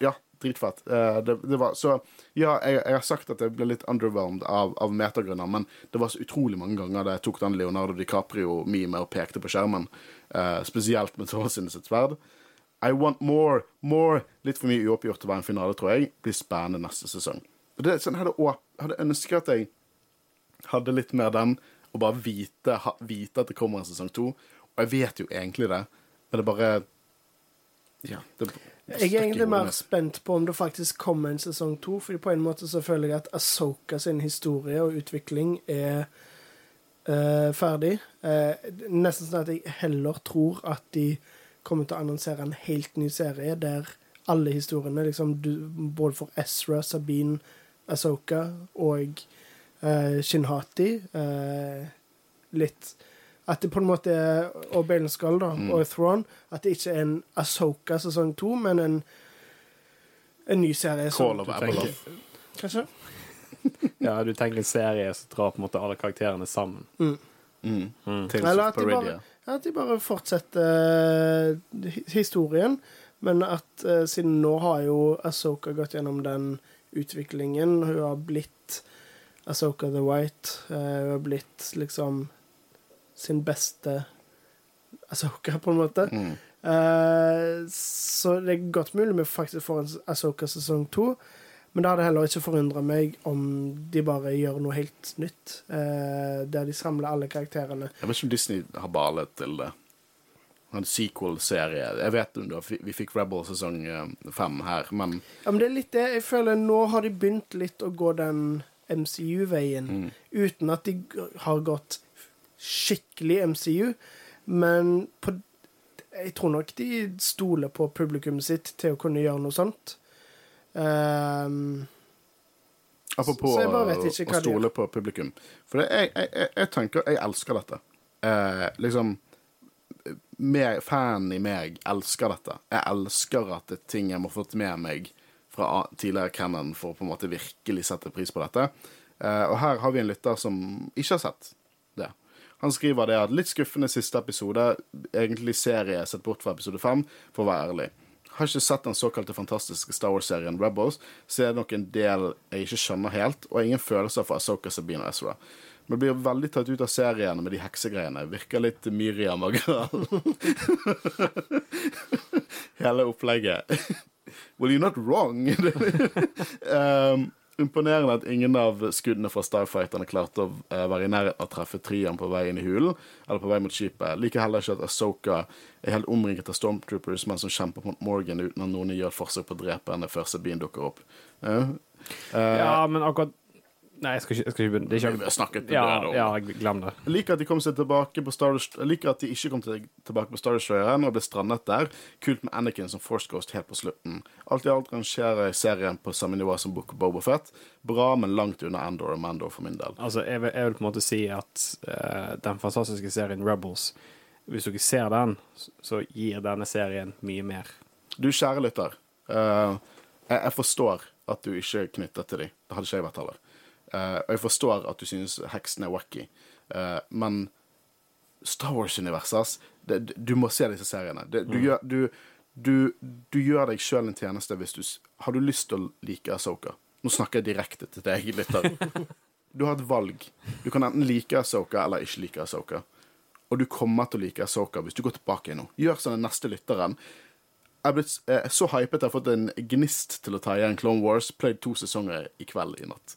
[SPEAKER 1] Ja, dritfett. Eh, det, det var, så ja, jeg, jeg har sagt at jeg ble litt underwhelmed av, av metagrunner, men det var så utrolig mange ganger da jeg tok den Leonardo DiCaprio-meme og pekte på skjermen, eh, spesielt med Thorsin sitt sverd. I want more, more. Litt for mye uoppgjort til å være en finale, tror jeg. Blir spennende neste sesong. Og det, sånn, hadde, å- hadde ønsket at jeg hadde litt mer den, og bare vite, ha, vite at det kommer en sesong to. Og jeg vet jo egentlig det, men det bare Ja. Det,
[SPEAKER 2] Jeg er egentlig mer spent på om det faktisk kommer en sesong to, fordi på en måte så føler jeg at Asoka sin historie og utvikling er uh, ferdig. Uh, nesten sånn at jeg heller tror at de kommer til å annonsere en helt ny serie der alle historiene, liksom du, både for Ezra, Sabine, Asoka og uh, Shinhati eh, Litt At det på en måte er Og Balen Skull, da,
[SPEAKER 1] Mm.
[SPEAKER 2] og Thrawn. At det ikke er en Asoka sesong to, men en, en ny serie. som-
[SPEAKER 1] Call of Abeloth.
[SPEAKER 2] Kanskje?
[SPEAKER 3] Ja, du tenker en serie som drar på en måte alle karakterene sammen.
[SPEAKER 1] Mm.
[SPEAKER 3] Mm.
[SPEAKER 1] Mm.
[SPEAKER 2] Eller at de bare, ja, at de bare fortsetter eh, historien, men at uh, siden nå har jo Asoka gått gjennom den utviklingen. Hun har blitt Asoka the White. Uh, hun har blitt liksom sin beste Asoka, på en måte.
[SPEAKER 1] Mm.
[SPEAKER 2] Uh, så det er godt mulig vi faktisk får en Asoka sesong to. Men det hadde heller ikke forundra meg om de bare gjør noe helt nytt. Uh, der de samler alle karakterene.
[SPEAKER 1] Jeg vet ikke om Disney har balet til det. En sequel-serie. Jeg vet om det, vi fikk Rebel sesong eh, fem her, men
[SPEAKER 2] Ja, men det er litt det. Jeg føler nå har de begynt litt å gå den MCU-veien.
[SPEAKER 1] Mm.
[SPEAKER 2] Uten at de har gått skikkelig MCU. Men på, jeg tror nok de stoler på publikummet sitt til å kunne gjøre noe sånt. Um,
[SPEAKER 1] apropos
[SPEAKER 2] Så
[SPEAKER 1] å- stole på publikum For det, jeg, jeg, jeg, tenker Jeg elsker dette. Eh, liksom mer, Fanen i meg elsker dette. Jeg elsker at det er ting jeg må få med meg fra tidligere canon for å på en måte virkelig sette pris på dette. Eh, og her har vi en lytter som ikke har sett. Han skriver det at litt skuffende siste episode, egentlig serie sett bort fra episode fem, for å være ærlig. Har ikke sett den såkalte fantastiske Star Wars-serien Rebels, så er det nok en del jeg ikke skjønner helt, og ingen følelser for Asoka, Sabine og Ezra. Men blir veldig tatt ut av serien med de heksegreiene. Virker litt Miriam og Gral. Hele opplegget. Well, you're not wrong. um, imponerende at ingen av skuddene fra Starfighterne klarte å eh, være i nærheten av å treffe Trian på vei inn i hulen, eller på vei mot skipet. Liker heller ikke at Asoka er helt omringet av stormtroopers, men som kjemper mot Morgan uten at noen gjør et forsøk på å drepe henne før Sabine dukker opp. Uh,
[SPEAKER 3] Ja, men akkurat Nei, jeg skal ikke, jeg skal ikke begynne. Det er
[SPEAKER 1] vi har snakket med
[SPEAKER 3] ja,
[SPEAKER 1] dere om
[SPEAKER 3] ja,
[SPEAKER 1] det.
[SPEAKER 3] glem det.
[SPEAKER 1] Jeg liker at de kom seg tilbake på Star Jeg liker at de ikke kom til, tilbake på Star Destroyeren og ble strandet der. Kult med Anakin som Force Ghost helt på slutten. Alt i alt rangerer jeg serien på samme nivå som Book of Boba Fett. Bra, men langt unna Andor og Mandor for min del.
[SPEAKER 3] Altså, jeg vil, jeg vil på en måte si at eh, den fantastiske serien Rebels Hvis dere ser den, så- så gir denne serien mye mer.
[SPEAKER 1] Du, kjære lytter. eh, jeg, jeg forstår at du ikke er knyttet til dem. Det hadde ikke jeg vært heller. Eh, og jeg forstår at du synes heksen er wacky. uh, men Star Wars-universet, du må se disse seriene. Det, du, gjør, du, du, du gjør deg sjøl en tjeneste hvis du Har du lyst til å like Asoka? Nå snakker jeg direkte til deg, lytter. Du har et valg. Du kan enten like Asoka eller ikke like Asoka. Og du kommer til å like Asoka hvis du går tilbake nå. Gjør som den neste lytteren. Jeg er blitt eh, så hypet jeg har fått en gnist til å ta igjen Clone Wars. Played to sesonger i kveld i natt.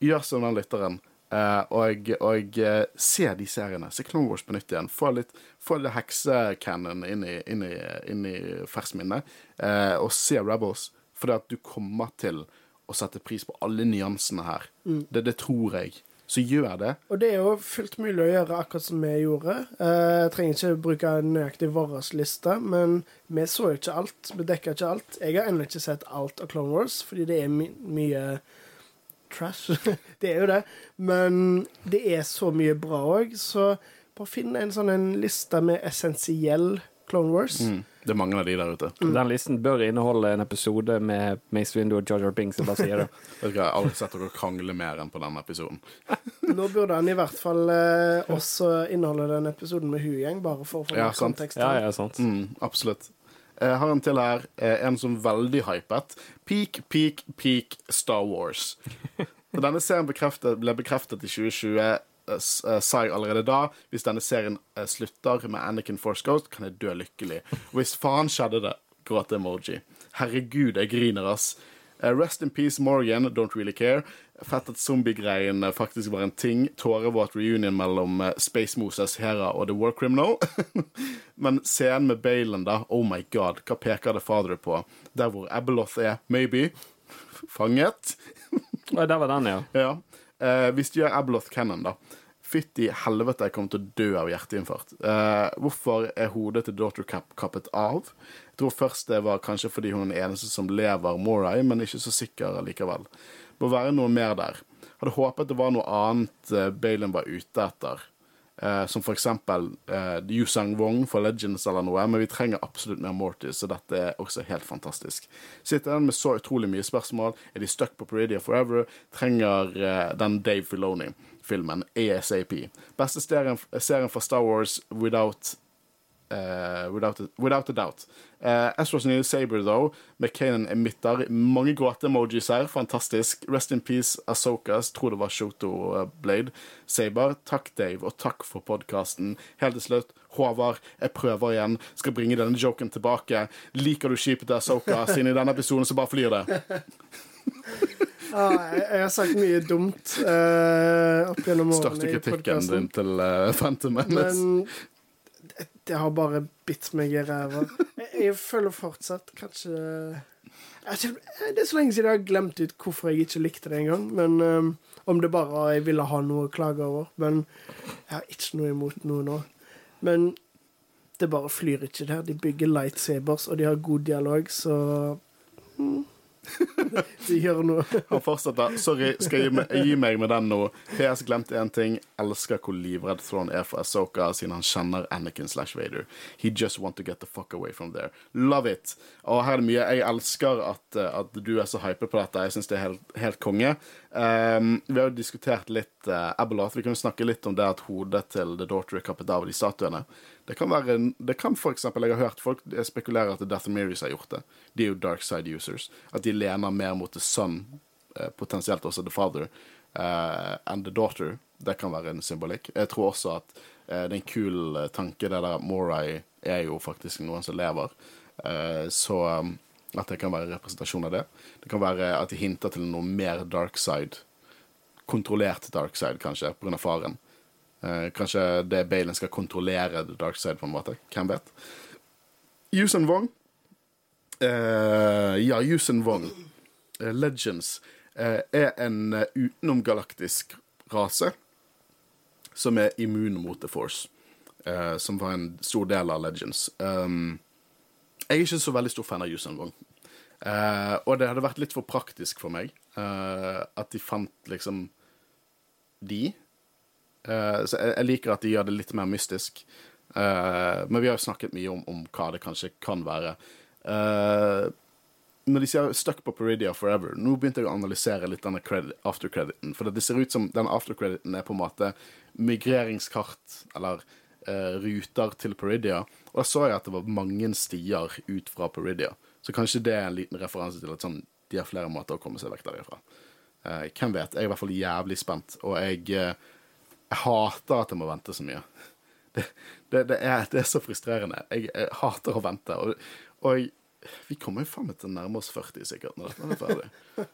[SPEAKER 1] Gjør som den lytteren, Uh, og, og uh, se de seriene. Se Clone Wars på nytt igjen. Få litt Få det heksecanon inn i, inn i, inn i ferskt minne. Uh, og se Rebels. For det at du kommer til å sette pris på alle nyansene her. Det, det tror jeg. så gjør det.
[SPEAKER 2] Og det er jo fullt mulig å gjøre akkurat som vi gjorde. Eh, Jeg trenger ikke bruke nøyaktig vår men vi så ikke alt. Vi dekka ikke alt. Jeg har ennå ikke sett alt av Clone Wars, fordi det er my mye trash. det er jo det. Men det er så mye bra òg, så bare finn en sånn en liste med essensiell Clone Wars.
[SPEAKER 1] Mm. Det mangler de der ute.
[SPEAKER 3] Den listen bør inneholde en episode med Mace Windu og Jar Jar Binks. Jeg bare sier det.
[SPEAKER 1] Jeg har aldri sett dere krangle mer enn på denne episoden.
[SPEAKER 2] Nå burde han i hvert fall eh, også inneholde den episoden med Hu-gjeng, bare for å få
[SPEAKER 1] Ja,
[SPEAKER 2] kontekst.
[SPEAKER 3] Ja, ja, sant.
[SPEAKER 1] Mm, absolutt. Jeg har en til her. eh, En som er veldig hypet. Peak, peak, peak Star Wars. Og denne serien bekreftet, ble bekreftet i 2020. eh, s- eh, Sa jeg allerede da hvis denne serien eh, slutter med Anakin Force Ghost, kan jeg dø lykkelig. Og hvis faen skjedde det, gråte-emoji. Herregud, jeg griner, ass. Eh, Rest in peace, Morgan. Don't really care. Fett at zombiegreien faktisk var en ting. Tårevåt reunion mellom eh, Space Moses, Hera og The War Criminal. Men scenen med Baylon, da. Oh my god, hva peker det Father på? Der hvor Abeloth er, maybe. Fanget.
[SPEAKER 3] Oi, der var den, ja.
[SPEAKER 1] Ja. Eh, hvis du gjør Abeloth Cannon, da. Fytti helvete, jeg kommer til å dø av hjerteinfarkt. Eh, hvorfor er hodet til Daughter Cap kappet av? Jeg tror først det var kanskje fordi hun er den eneste som lever Morai, men ikke så sikker likevel. Må være noe mer der. Hadde håpet det var noe annet uh, Baylon var ute etter. Uh, som for eksempel uh, Yu Sang Wong for Legends eller noe, men vi trenger absolutt mer Mortis, så dette er også helt fantastisk. Sitter den med så utrolig mye spørsmål. Er de stuck på Peridia Forever? Trenger uh, den Dave Filoni-filmen ASAP. Beste serien, serien for Star Wars without eh, without, a, without a doubt. Uh, Astros nye Saber, though, med Kanan emitter. Mange gråte-emojis her. Fantastisk. Rest in peace, Asokas. Tror det var Shoto uh, Blade. Saber, takk, Dave, og takk for podkasten. Helt til slutt, Håvard, jeg prøver igjen. Skal bringe denne joken tilbake. Liker du skipet til Asoka? Siden i denne episoden så bare flyr det.
[SPEAKER 2] Ah, jeg, jeg har sagt mye dumt uh, opp gjennom årene
[SPEAKER 1] Største kritikken din til uh, Phantom Menace.
[SPEAKER 2] Men det, har bare bitt meg i ræva. Jeg, jeg føler fortsatt kanskje jeg Det er så lenge siden jeg har glemt ut hvorfor jeg ikke likte det engang. Men eh, Om det bare var jeg ville ha noe å klage over. Men jeg har ikke noe imot noe nå. Men det bare flyr ikke der. De bygger lightsabers, og de har god dialog, så hmm. Gjør noe.
[SPEAKER 1] Han fortsetter. Sorry, skal jeg gi meg, gi meg med den nå. PS glemte én ting. Elsker hvor livredd Thrawn er for Asoka, siden han kjenner Anakin slash Vader. He just want to get the fuck away from there. Love it. Og her er det mye. Jeg elsker at, eh, at du er så hypet på dette. Jeg syns det er helt, helt konge. Um, vi har jo diskutert litt uh, Abeloth. Vi kan jo snakke litt om det at hodet til The Daughter er kappet av de statuene. Det kan være Det kan for eksempel Jeg har hørt folk spekulere at Death Marys har gjort det. De er jo dark side users. At de lener mer mot the Sun, uh, potensielt også the father, uh, and the daughter. Det kan være en symbolikk. Jeg tror også at uh, det er en kul eh, tanke, det der Morai er jo faktisk noen som lever. Eh, så um, at det kan være representasjon av det. Det kan være at de hinter til noe mer dark side. Kontrollert dark side, kanskje, pga. faren. Eh, kanskje det Balen skal kontrollere the dark side, på en måte. Hvem vet? Yusen Wong. Eh, ja, Yusen Wong. Eh, Legends eh, er en eh, utenomgalaktisk rase som er immun mot The Force. eh, som var en stor del av Legends. Um, jeg er ikke så veldig stor fan av Yusen Wong. Uh, og det hadde vært litt for praktisk for meg uh, at de fant liksom de. Uh, så jeg, jeg liker at de gjør det litt mer mystisk. Eh, men vi har jo snakket mye om, om hva det kanskje kan være. Eh, når de sier 'stuck på Peridia forever', nå begynte jeg å analysere litt denne credit, aftercrediten. For det ser ut som den aftercrediten er på en måte migreringskart, eller eh, ruter til Peridia. Og da så jeg at det var mange stier ut fra Peridia. Så kanskje det er en liten referanse til at sånn, de har flere måter å komme seg vekk derifra. Eh, hvem vet? Jeg er i hvert fall jævlig spent, og jeg, eh, jeg hater at jeg må vente så mye. Det, det, det, er, det er så frustrerende. Jeg, jeg hater å vente. Og, og jeg, vi kommer jo faen meg til å nærme oss 40 sikkert når dette er ferdig.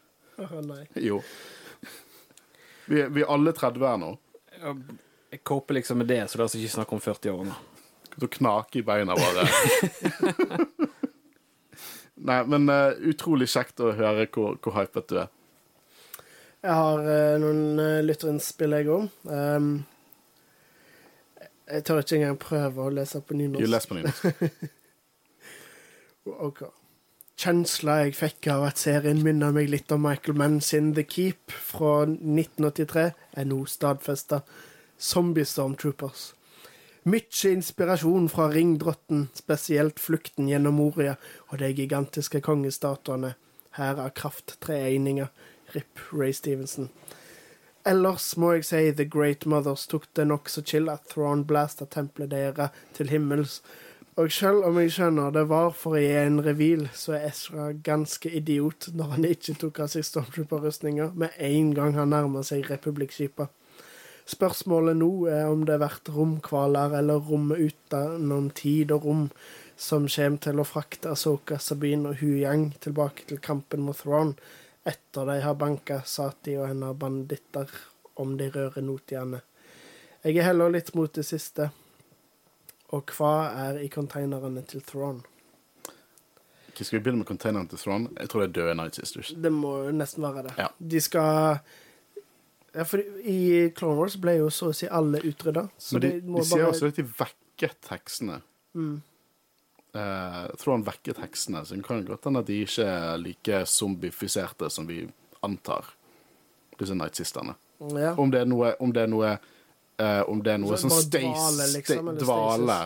[SPEAKER 2] Å nei.
[SPEAKER 1] Jo. Vi, vi er alle 30 her nå.
[SPEAKER 3] Jeg kåper liksom med det, så det er altså ikke snakk om 40 år nå.
[SPEAKER 1] Til knaker i beina bare. Nei, men uh, utrolig kjekt å høre hvor, hvor hypet du er.
[SPEAKER 2] Jeg har uh, noen uh, lytterinnspill, jeg òg. Um, jeg tør ikke engang prøve å lese på nynorsk.
[SPEAKER 1] Jo, les på nynorsk.
[SPEAKER 2] Ok. Kjensla jeg fikk av at serien minner meg litt om Michael Mann sin The Keep fra 1983, er nå stadfesta. Zombie Stormtroopers. Mykje inspirasjon fra Ringdrotten, spesielt flukten gjennom Moria og de gigantiske kongestatuene. Her er krafttreeininger. Rip Ray Stevenson. Ellers må jeg si The Great Mothers tok det nokså chill at Thrawn blasta tempelet deres til himmels. Og selv om jeg skjønner det var for å gi en reveal, så er Ezra ganske idiot når han ikke tok av seg stormtrooper-rustninga med en gang han nærmer seg republikkskipet. Spørsmålet nå er om det vært romkvaler eller rommet utenom tid og rom som kommer til å frakte Asoka, Sabine og Hu Yang tilbake til kampen mot Thrawn etter de har banka Sati og hennes banditter om de røde notiene. Jeg er heller litt mot det siste. Og hva er i konteinerne til?
[SPEAKER 1] Okay, skal vi begynne med konteinerne til Thrawn? Jeg tror det er døde Night Sisters.
[SPEAKER 2] Det må nesten være det.
[SPEAKER 1] Ja.
[SPEAKER 2] De skal ja, for I Clone Wars ble jo så å si alle utrydda.
[SPEAKER 1] Men de, de sier også at de vekket heksene.
[SPEAKER 2] Mm.
[SPEAKER 1] Eh, han vekket heksene, så det kan godt hende at de ikke er like zombifiserte som vi antar, disse nightsisterne.
[SPEAKER 2] Ja.
[SPEAKER 1] Om det er noe Om det er noe, eh, om det er noe
[SPEAKER 2] Så
[SPEAKER 1] sånn
[SPEAKER 2] dvale, liksom,
[SPEAKER 1] Dvale.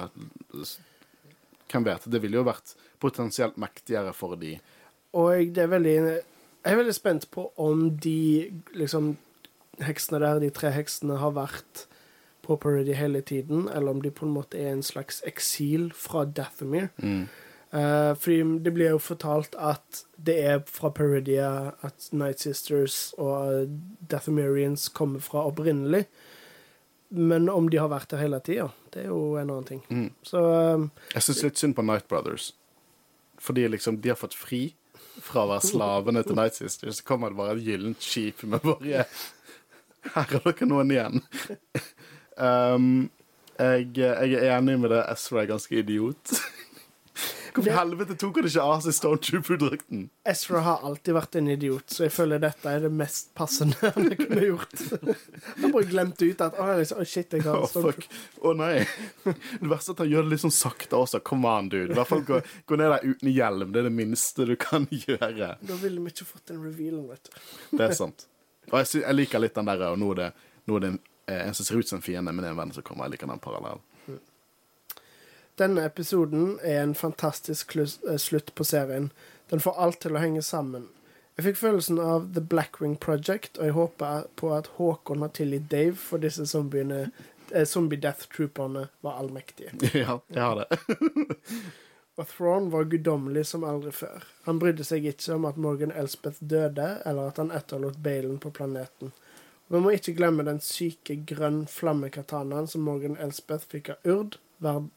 [SPEAKER 1] Hvem vet? Det ville jo vært potensielt mektigere for de.
[SPEAKER 2] Og det er veldig, jeg er veldig spent på om de liksom heksene der, de tre heksene, har vært på Parody hele tiden, eller om de på en måte er en slags eksil fra Dathomir.
[SPEAKER 1] Mm.
[SPEAKER 2] Uh, fordi det blir jo fortalt at det er fra Peridia at Night Sisters og Dathomirians kommer fra opprinnelig. Men om de har vært der hele tida, det er jo en annen ting.
[SPEAKER 1] Mm.
[SPEAKER 2] Så eh,
[SPEAKER 1] Jeg syns litt synd på Night Brothers. Fordi liksom de har fått fri fra å være slavene til Night Sisters. Så kommer det bare et gyllent skip med bare Her er dere noen igjen. um, jeg, jeg er enig med det. Ezra er ganske idiot. Hvorfor
[SPEAKER 2] Det-
[SPEAKER 1] helvete tok han ikke av seg Stormtrooper-drakten?
[SPEAKER 2] Ezra har alltid vært en idiot, så jeg føler dette er det mest passende han kunne gjort. Han bare glemte ut at Å, liksom, shit, jeg har
[SPEAKER 1] Å, fuck. Å nei. Det verste er at han gjør det litt sånn sakte også. Come on, dude. I hvert fall gå, gå ned der uten hjelm. Det er det minste du kan gjøre.
[SPEAKER 2] Da ville vi ikke fått den revealen, vet du.
[SPEAKER 1] Det er sant. Og jeg, jeg liker litt den der, og nå er det, nå er det en, eh, en som ser ut som en fiende, men det er en venn som kommer. Jeg liker den parallellen.
[SPEAKER 2] Denne episoden er en fantastisk eh, slutt på serien. Den får alt til å henge sammen. Jeg fikk følelsen av The Blackwing Project, og jeg håper på at Håkon har tilgitt Dave for disse zombiene eh, Zombie Death Trooperne var allmektige.
[SPEAKER 1] Ja, jeg har det.
[SPEAKER 2] Og Thrawn var guddommelig som aldri før. Han brydde seg ikke om at Morgan Elspeth døde, eller at han etterlot Balen på planeten. Og vi må ikke glemme den syke grønn flammekatanaen som Morgan Elspeth fikk av Urd, Verd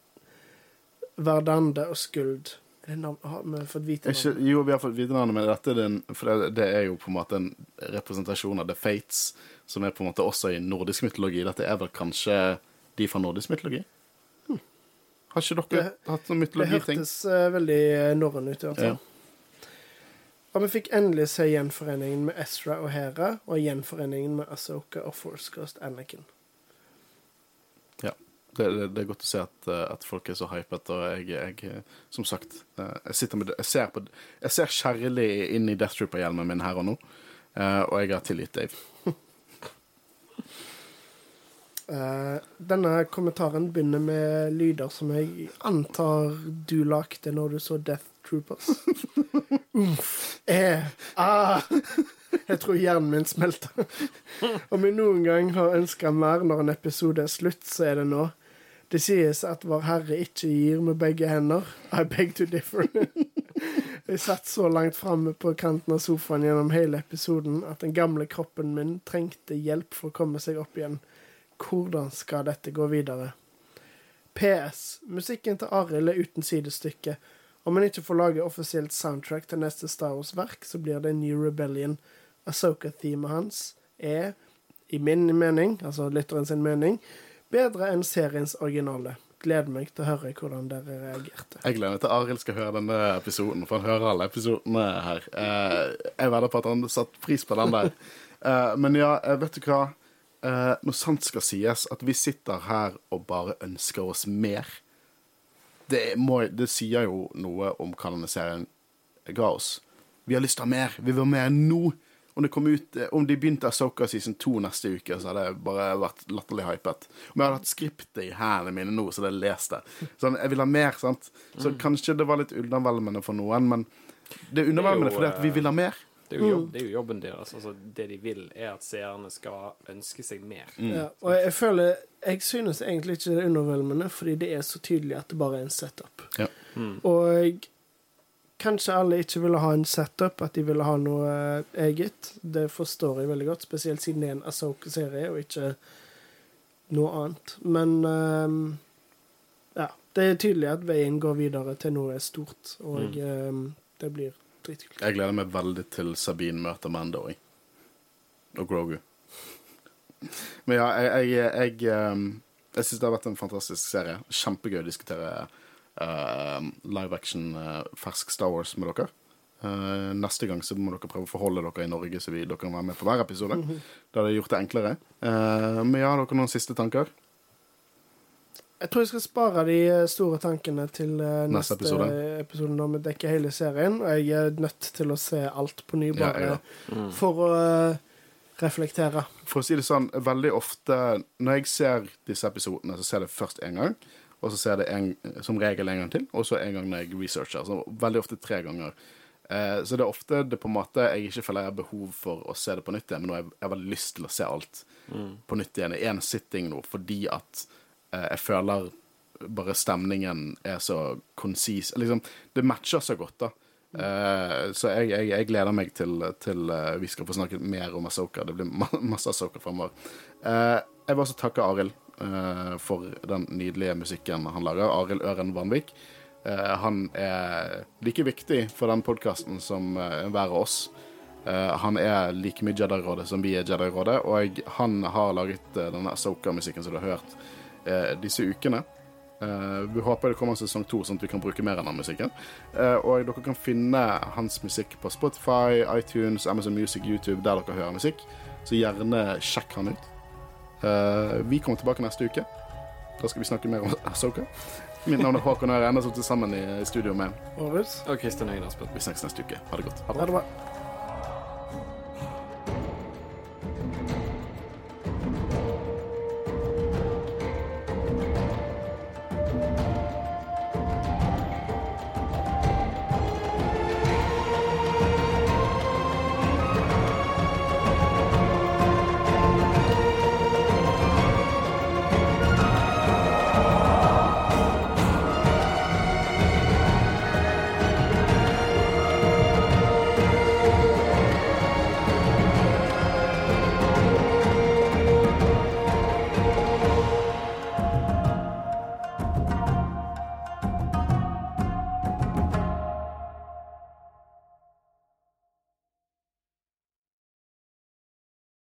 [SPEAKER 2] Verdande og Skuld. Er det navn? Har vi fått vite
[SPEAKER 1] Ikke,
[SPEAKER 2] navnet?
[SPEAKER 1] jo, vi har fått vite navnet, men dette er den, for det, det er jo på en måte en representasjon av The Fates, som er på en måte også i nordisk mytologi. Dette er vel kanskje de fra nordisk mytologi? Har ikke dere
[SPEAKER 2] Det-
[SPEAKER 1] hatt noen
[SPEAKER 2] Det hørtes uh, veldig norrøn ut, i hvert fall. Og vi fikk endelig se gjenforeningen med Ezra og Hera, og gjenforeningen med Asoka og Force Ghost Anakin.
[SPEAKER 1] Ja. Det, det, det er godt å se at, eh, at folk er så hypet, og jeg, jeg som sagt eh, Jeg sitter med Jeg ser, på, jeg ser kjærlig inn i Death Trooper-hjelmen min her og nå, og jeg har tilgitt Dave.
[SPEAKER 2] Eh, denne kommentaren begynner med lyder som jeg antar du lagde når du så Death Troopers. Umf. Eh. Ah. Jeg tror hjernen min smelter. Om jeg noen gang har ønska mer når en episode er slutt, så er det nå. Det sies at Vår Herre ikke gir med begge hender. I beg to differ. Jeg satt så langt framme på kanten av sofaen gjennom hele episoden at den gamle kroppen min trengte hjelp for å komme seg opp igjen. Hvordan skal dette gå videre? PS. Musikken til Arild er uten sidestykke. Om han ikke får lage offisielt soundtrack til neste Star Wars-verk, så blir det New Rebellion. Asoka-teamet hans er, i min mening, altså lytteren sin mening, bedre enn seriens originale. Gleder meg til å høre hvordan dere reagerte.
[SPEAKER 1] Jeg gleder meg til Arild skal høre denne episoden, for han hører alle episodene her. Eh, jeg vedder på at han satte pris på den der. Eh, men ja, eh, vet du hva? Eh, når sant skal sies, at vi sitter her og bare ønsker oss mer Det, må, det sier jo noe om hva denne serien ga oss. Vi har lyst til å ha mer. Vi vil ha mer nå. Om, det kom ut, eh, om de begynte Asoka season 2 neste uke, så hadde jeg bare vært latterlig hypet. Om jeg hadde hatt skriptet i hendene mine nå, så hadde jeg lest det. Sånn, jeg vil ha mer, sant. Så
[SPEAKER 3] Mm.
[SPEAKER 1] kanskje det var litt undervelmende for noen, men det er
[SPEAKER 3] undervelmende
[SPEAKER 1] fordi at vi
[SPEAKER 3] eh,
[SPEAKER 1] vil ha mer.
[SPEAKER 3] Det er jo, jobb, det er jo jobben deres. Altså, det de vil, er at seerne skal ønske seg mer.
[SPEAKER 2] Ja, og jeg føler Jeg synes egentlig ikke det er undervelmende, fordi det er så tydelig at det bare er en setup.
[SPEAKER 1] Ja.
[SPEAKER 2] Og kanskje alle ikke ville ha en setup, at de ville ha noe eh, eget. Det forstår jeg veldig godt, spesielt siden det er en Asoka-serie og ikke noe annet. Men um, ja. Det er tydelig at veien går videre til noe stort, og ehm, det blir dritkult.
[SPEAKER 1] Jeg gleder meg veldig til Sabine møter Mando og Grogu. Men ja, jeg Jeg, jeg, um, jeg syns det har vært en fantastisk serie. Kjempegøy å diskutere uh, live action uh, fersk Star Wars med dere. Uh, neste gang så må dere prøve å forholde dere i Norge, så vi, dere kan være med på hver episode. Det hadde gjort det enklere. Uh, men ja, har dere noen siste tanker?
[SPEAKER 2] Jeg tror jeg skal spare de eh, store tankene til eh,
[SPEAKER 1] Neste
[SPEAKER 2] neste,
[SPEAKER 1] episode.
[SPEAKER 2] episode. når vi dekker hele serien. Og jeg er nødt til å se alt på ny,
[SPEAKER 1] Ja,
[SPEAKER 2] bare
[SPEAKER 1] ja.
[SPEAKER 2] for å eh, reflektere.
[SPEAKER 1] For å si det sånn, veldig ofte når jeg ser disse episodene, så ser jeg det først én gang. Og så ser jeg det en, som regel en gang til, og så en gang når jeg researcher. Så veldig ofte tre ganger. Eh, så det er ofte det på en måte jeg ikke føler jeg har behov for å se det på nytt igjen, men nå har jeg, jeg veldig lyst til å se alt på nytt igjen i én sitting nå, fordi at jeg føler bare stemningen er så konsis. Liksom, det matcher så godt, da. Uh, så jeg, jeg, jeg gleder meg til, til uh, vi skal få snakke mer om Asoka. Det blir ma masse Asoka fremover. Uh, jeg vil også takke Arild eh, for den nydelige musikken han lager. Arild Øren Vanvik. Eh, han er like viktig for den podkasten som hver av oss. Eh, han er like mye Jedi-rådet som vi er Jedi-rådet, og han har laget eh, denne Asoka-musikken som du har hørt eh, disse ukene. Eh, vi håper det kommer en sesong to, sånn at vi kan bruke mer av den musikken. Eh, og dere kan finne hans musikk på Spotify, iTunes, Amazon Music, YouTube, der dere hører musikk. Så gjerne sjekk han ut. Eh, vi kommer tilbake neste uke. Da skal vi snakke mer om Asoka. Mitt navn er Håkon Øre. Enda sittet sammen i studio med?
[SPEAKER 3] Og Kristian Øyen Aspen.
[SPEAKER 1] Vi snakkes neste uke. Ha det godt.
[SPEAKER 2] Ha det bra.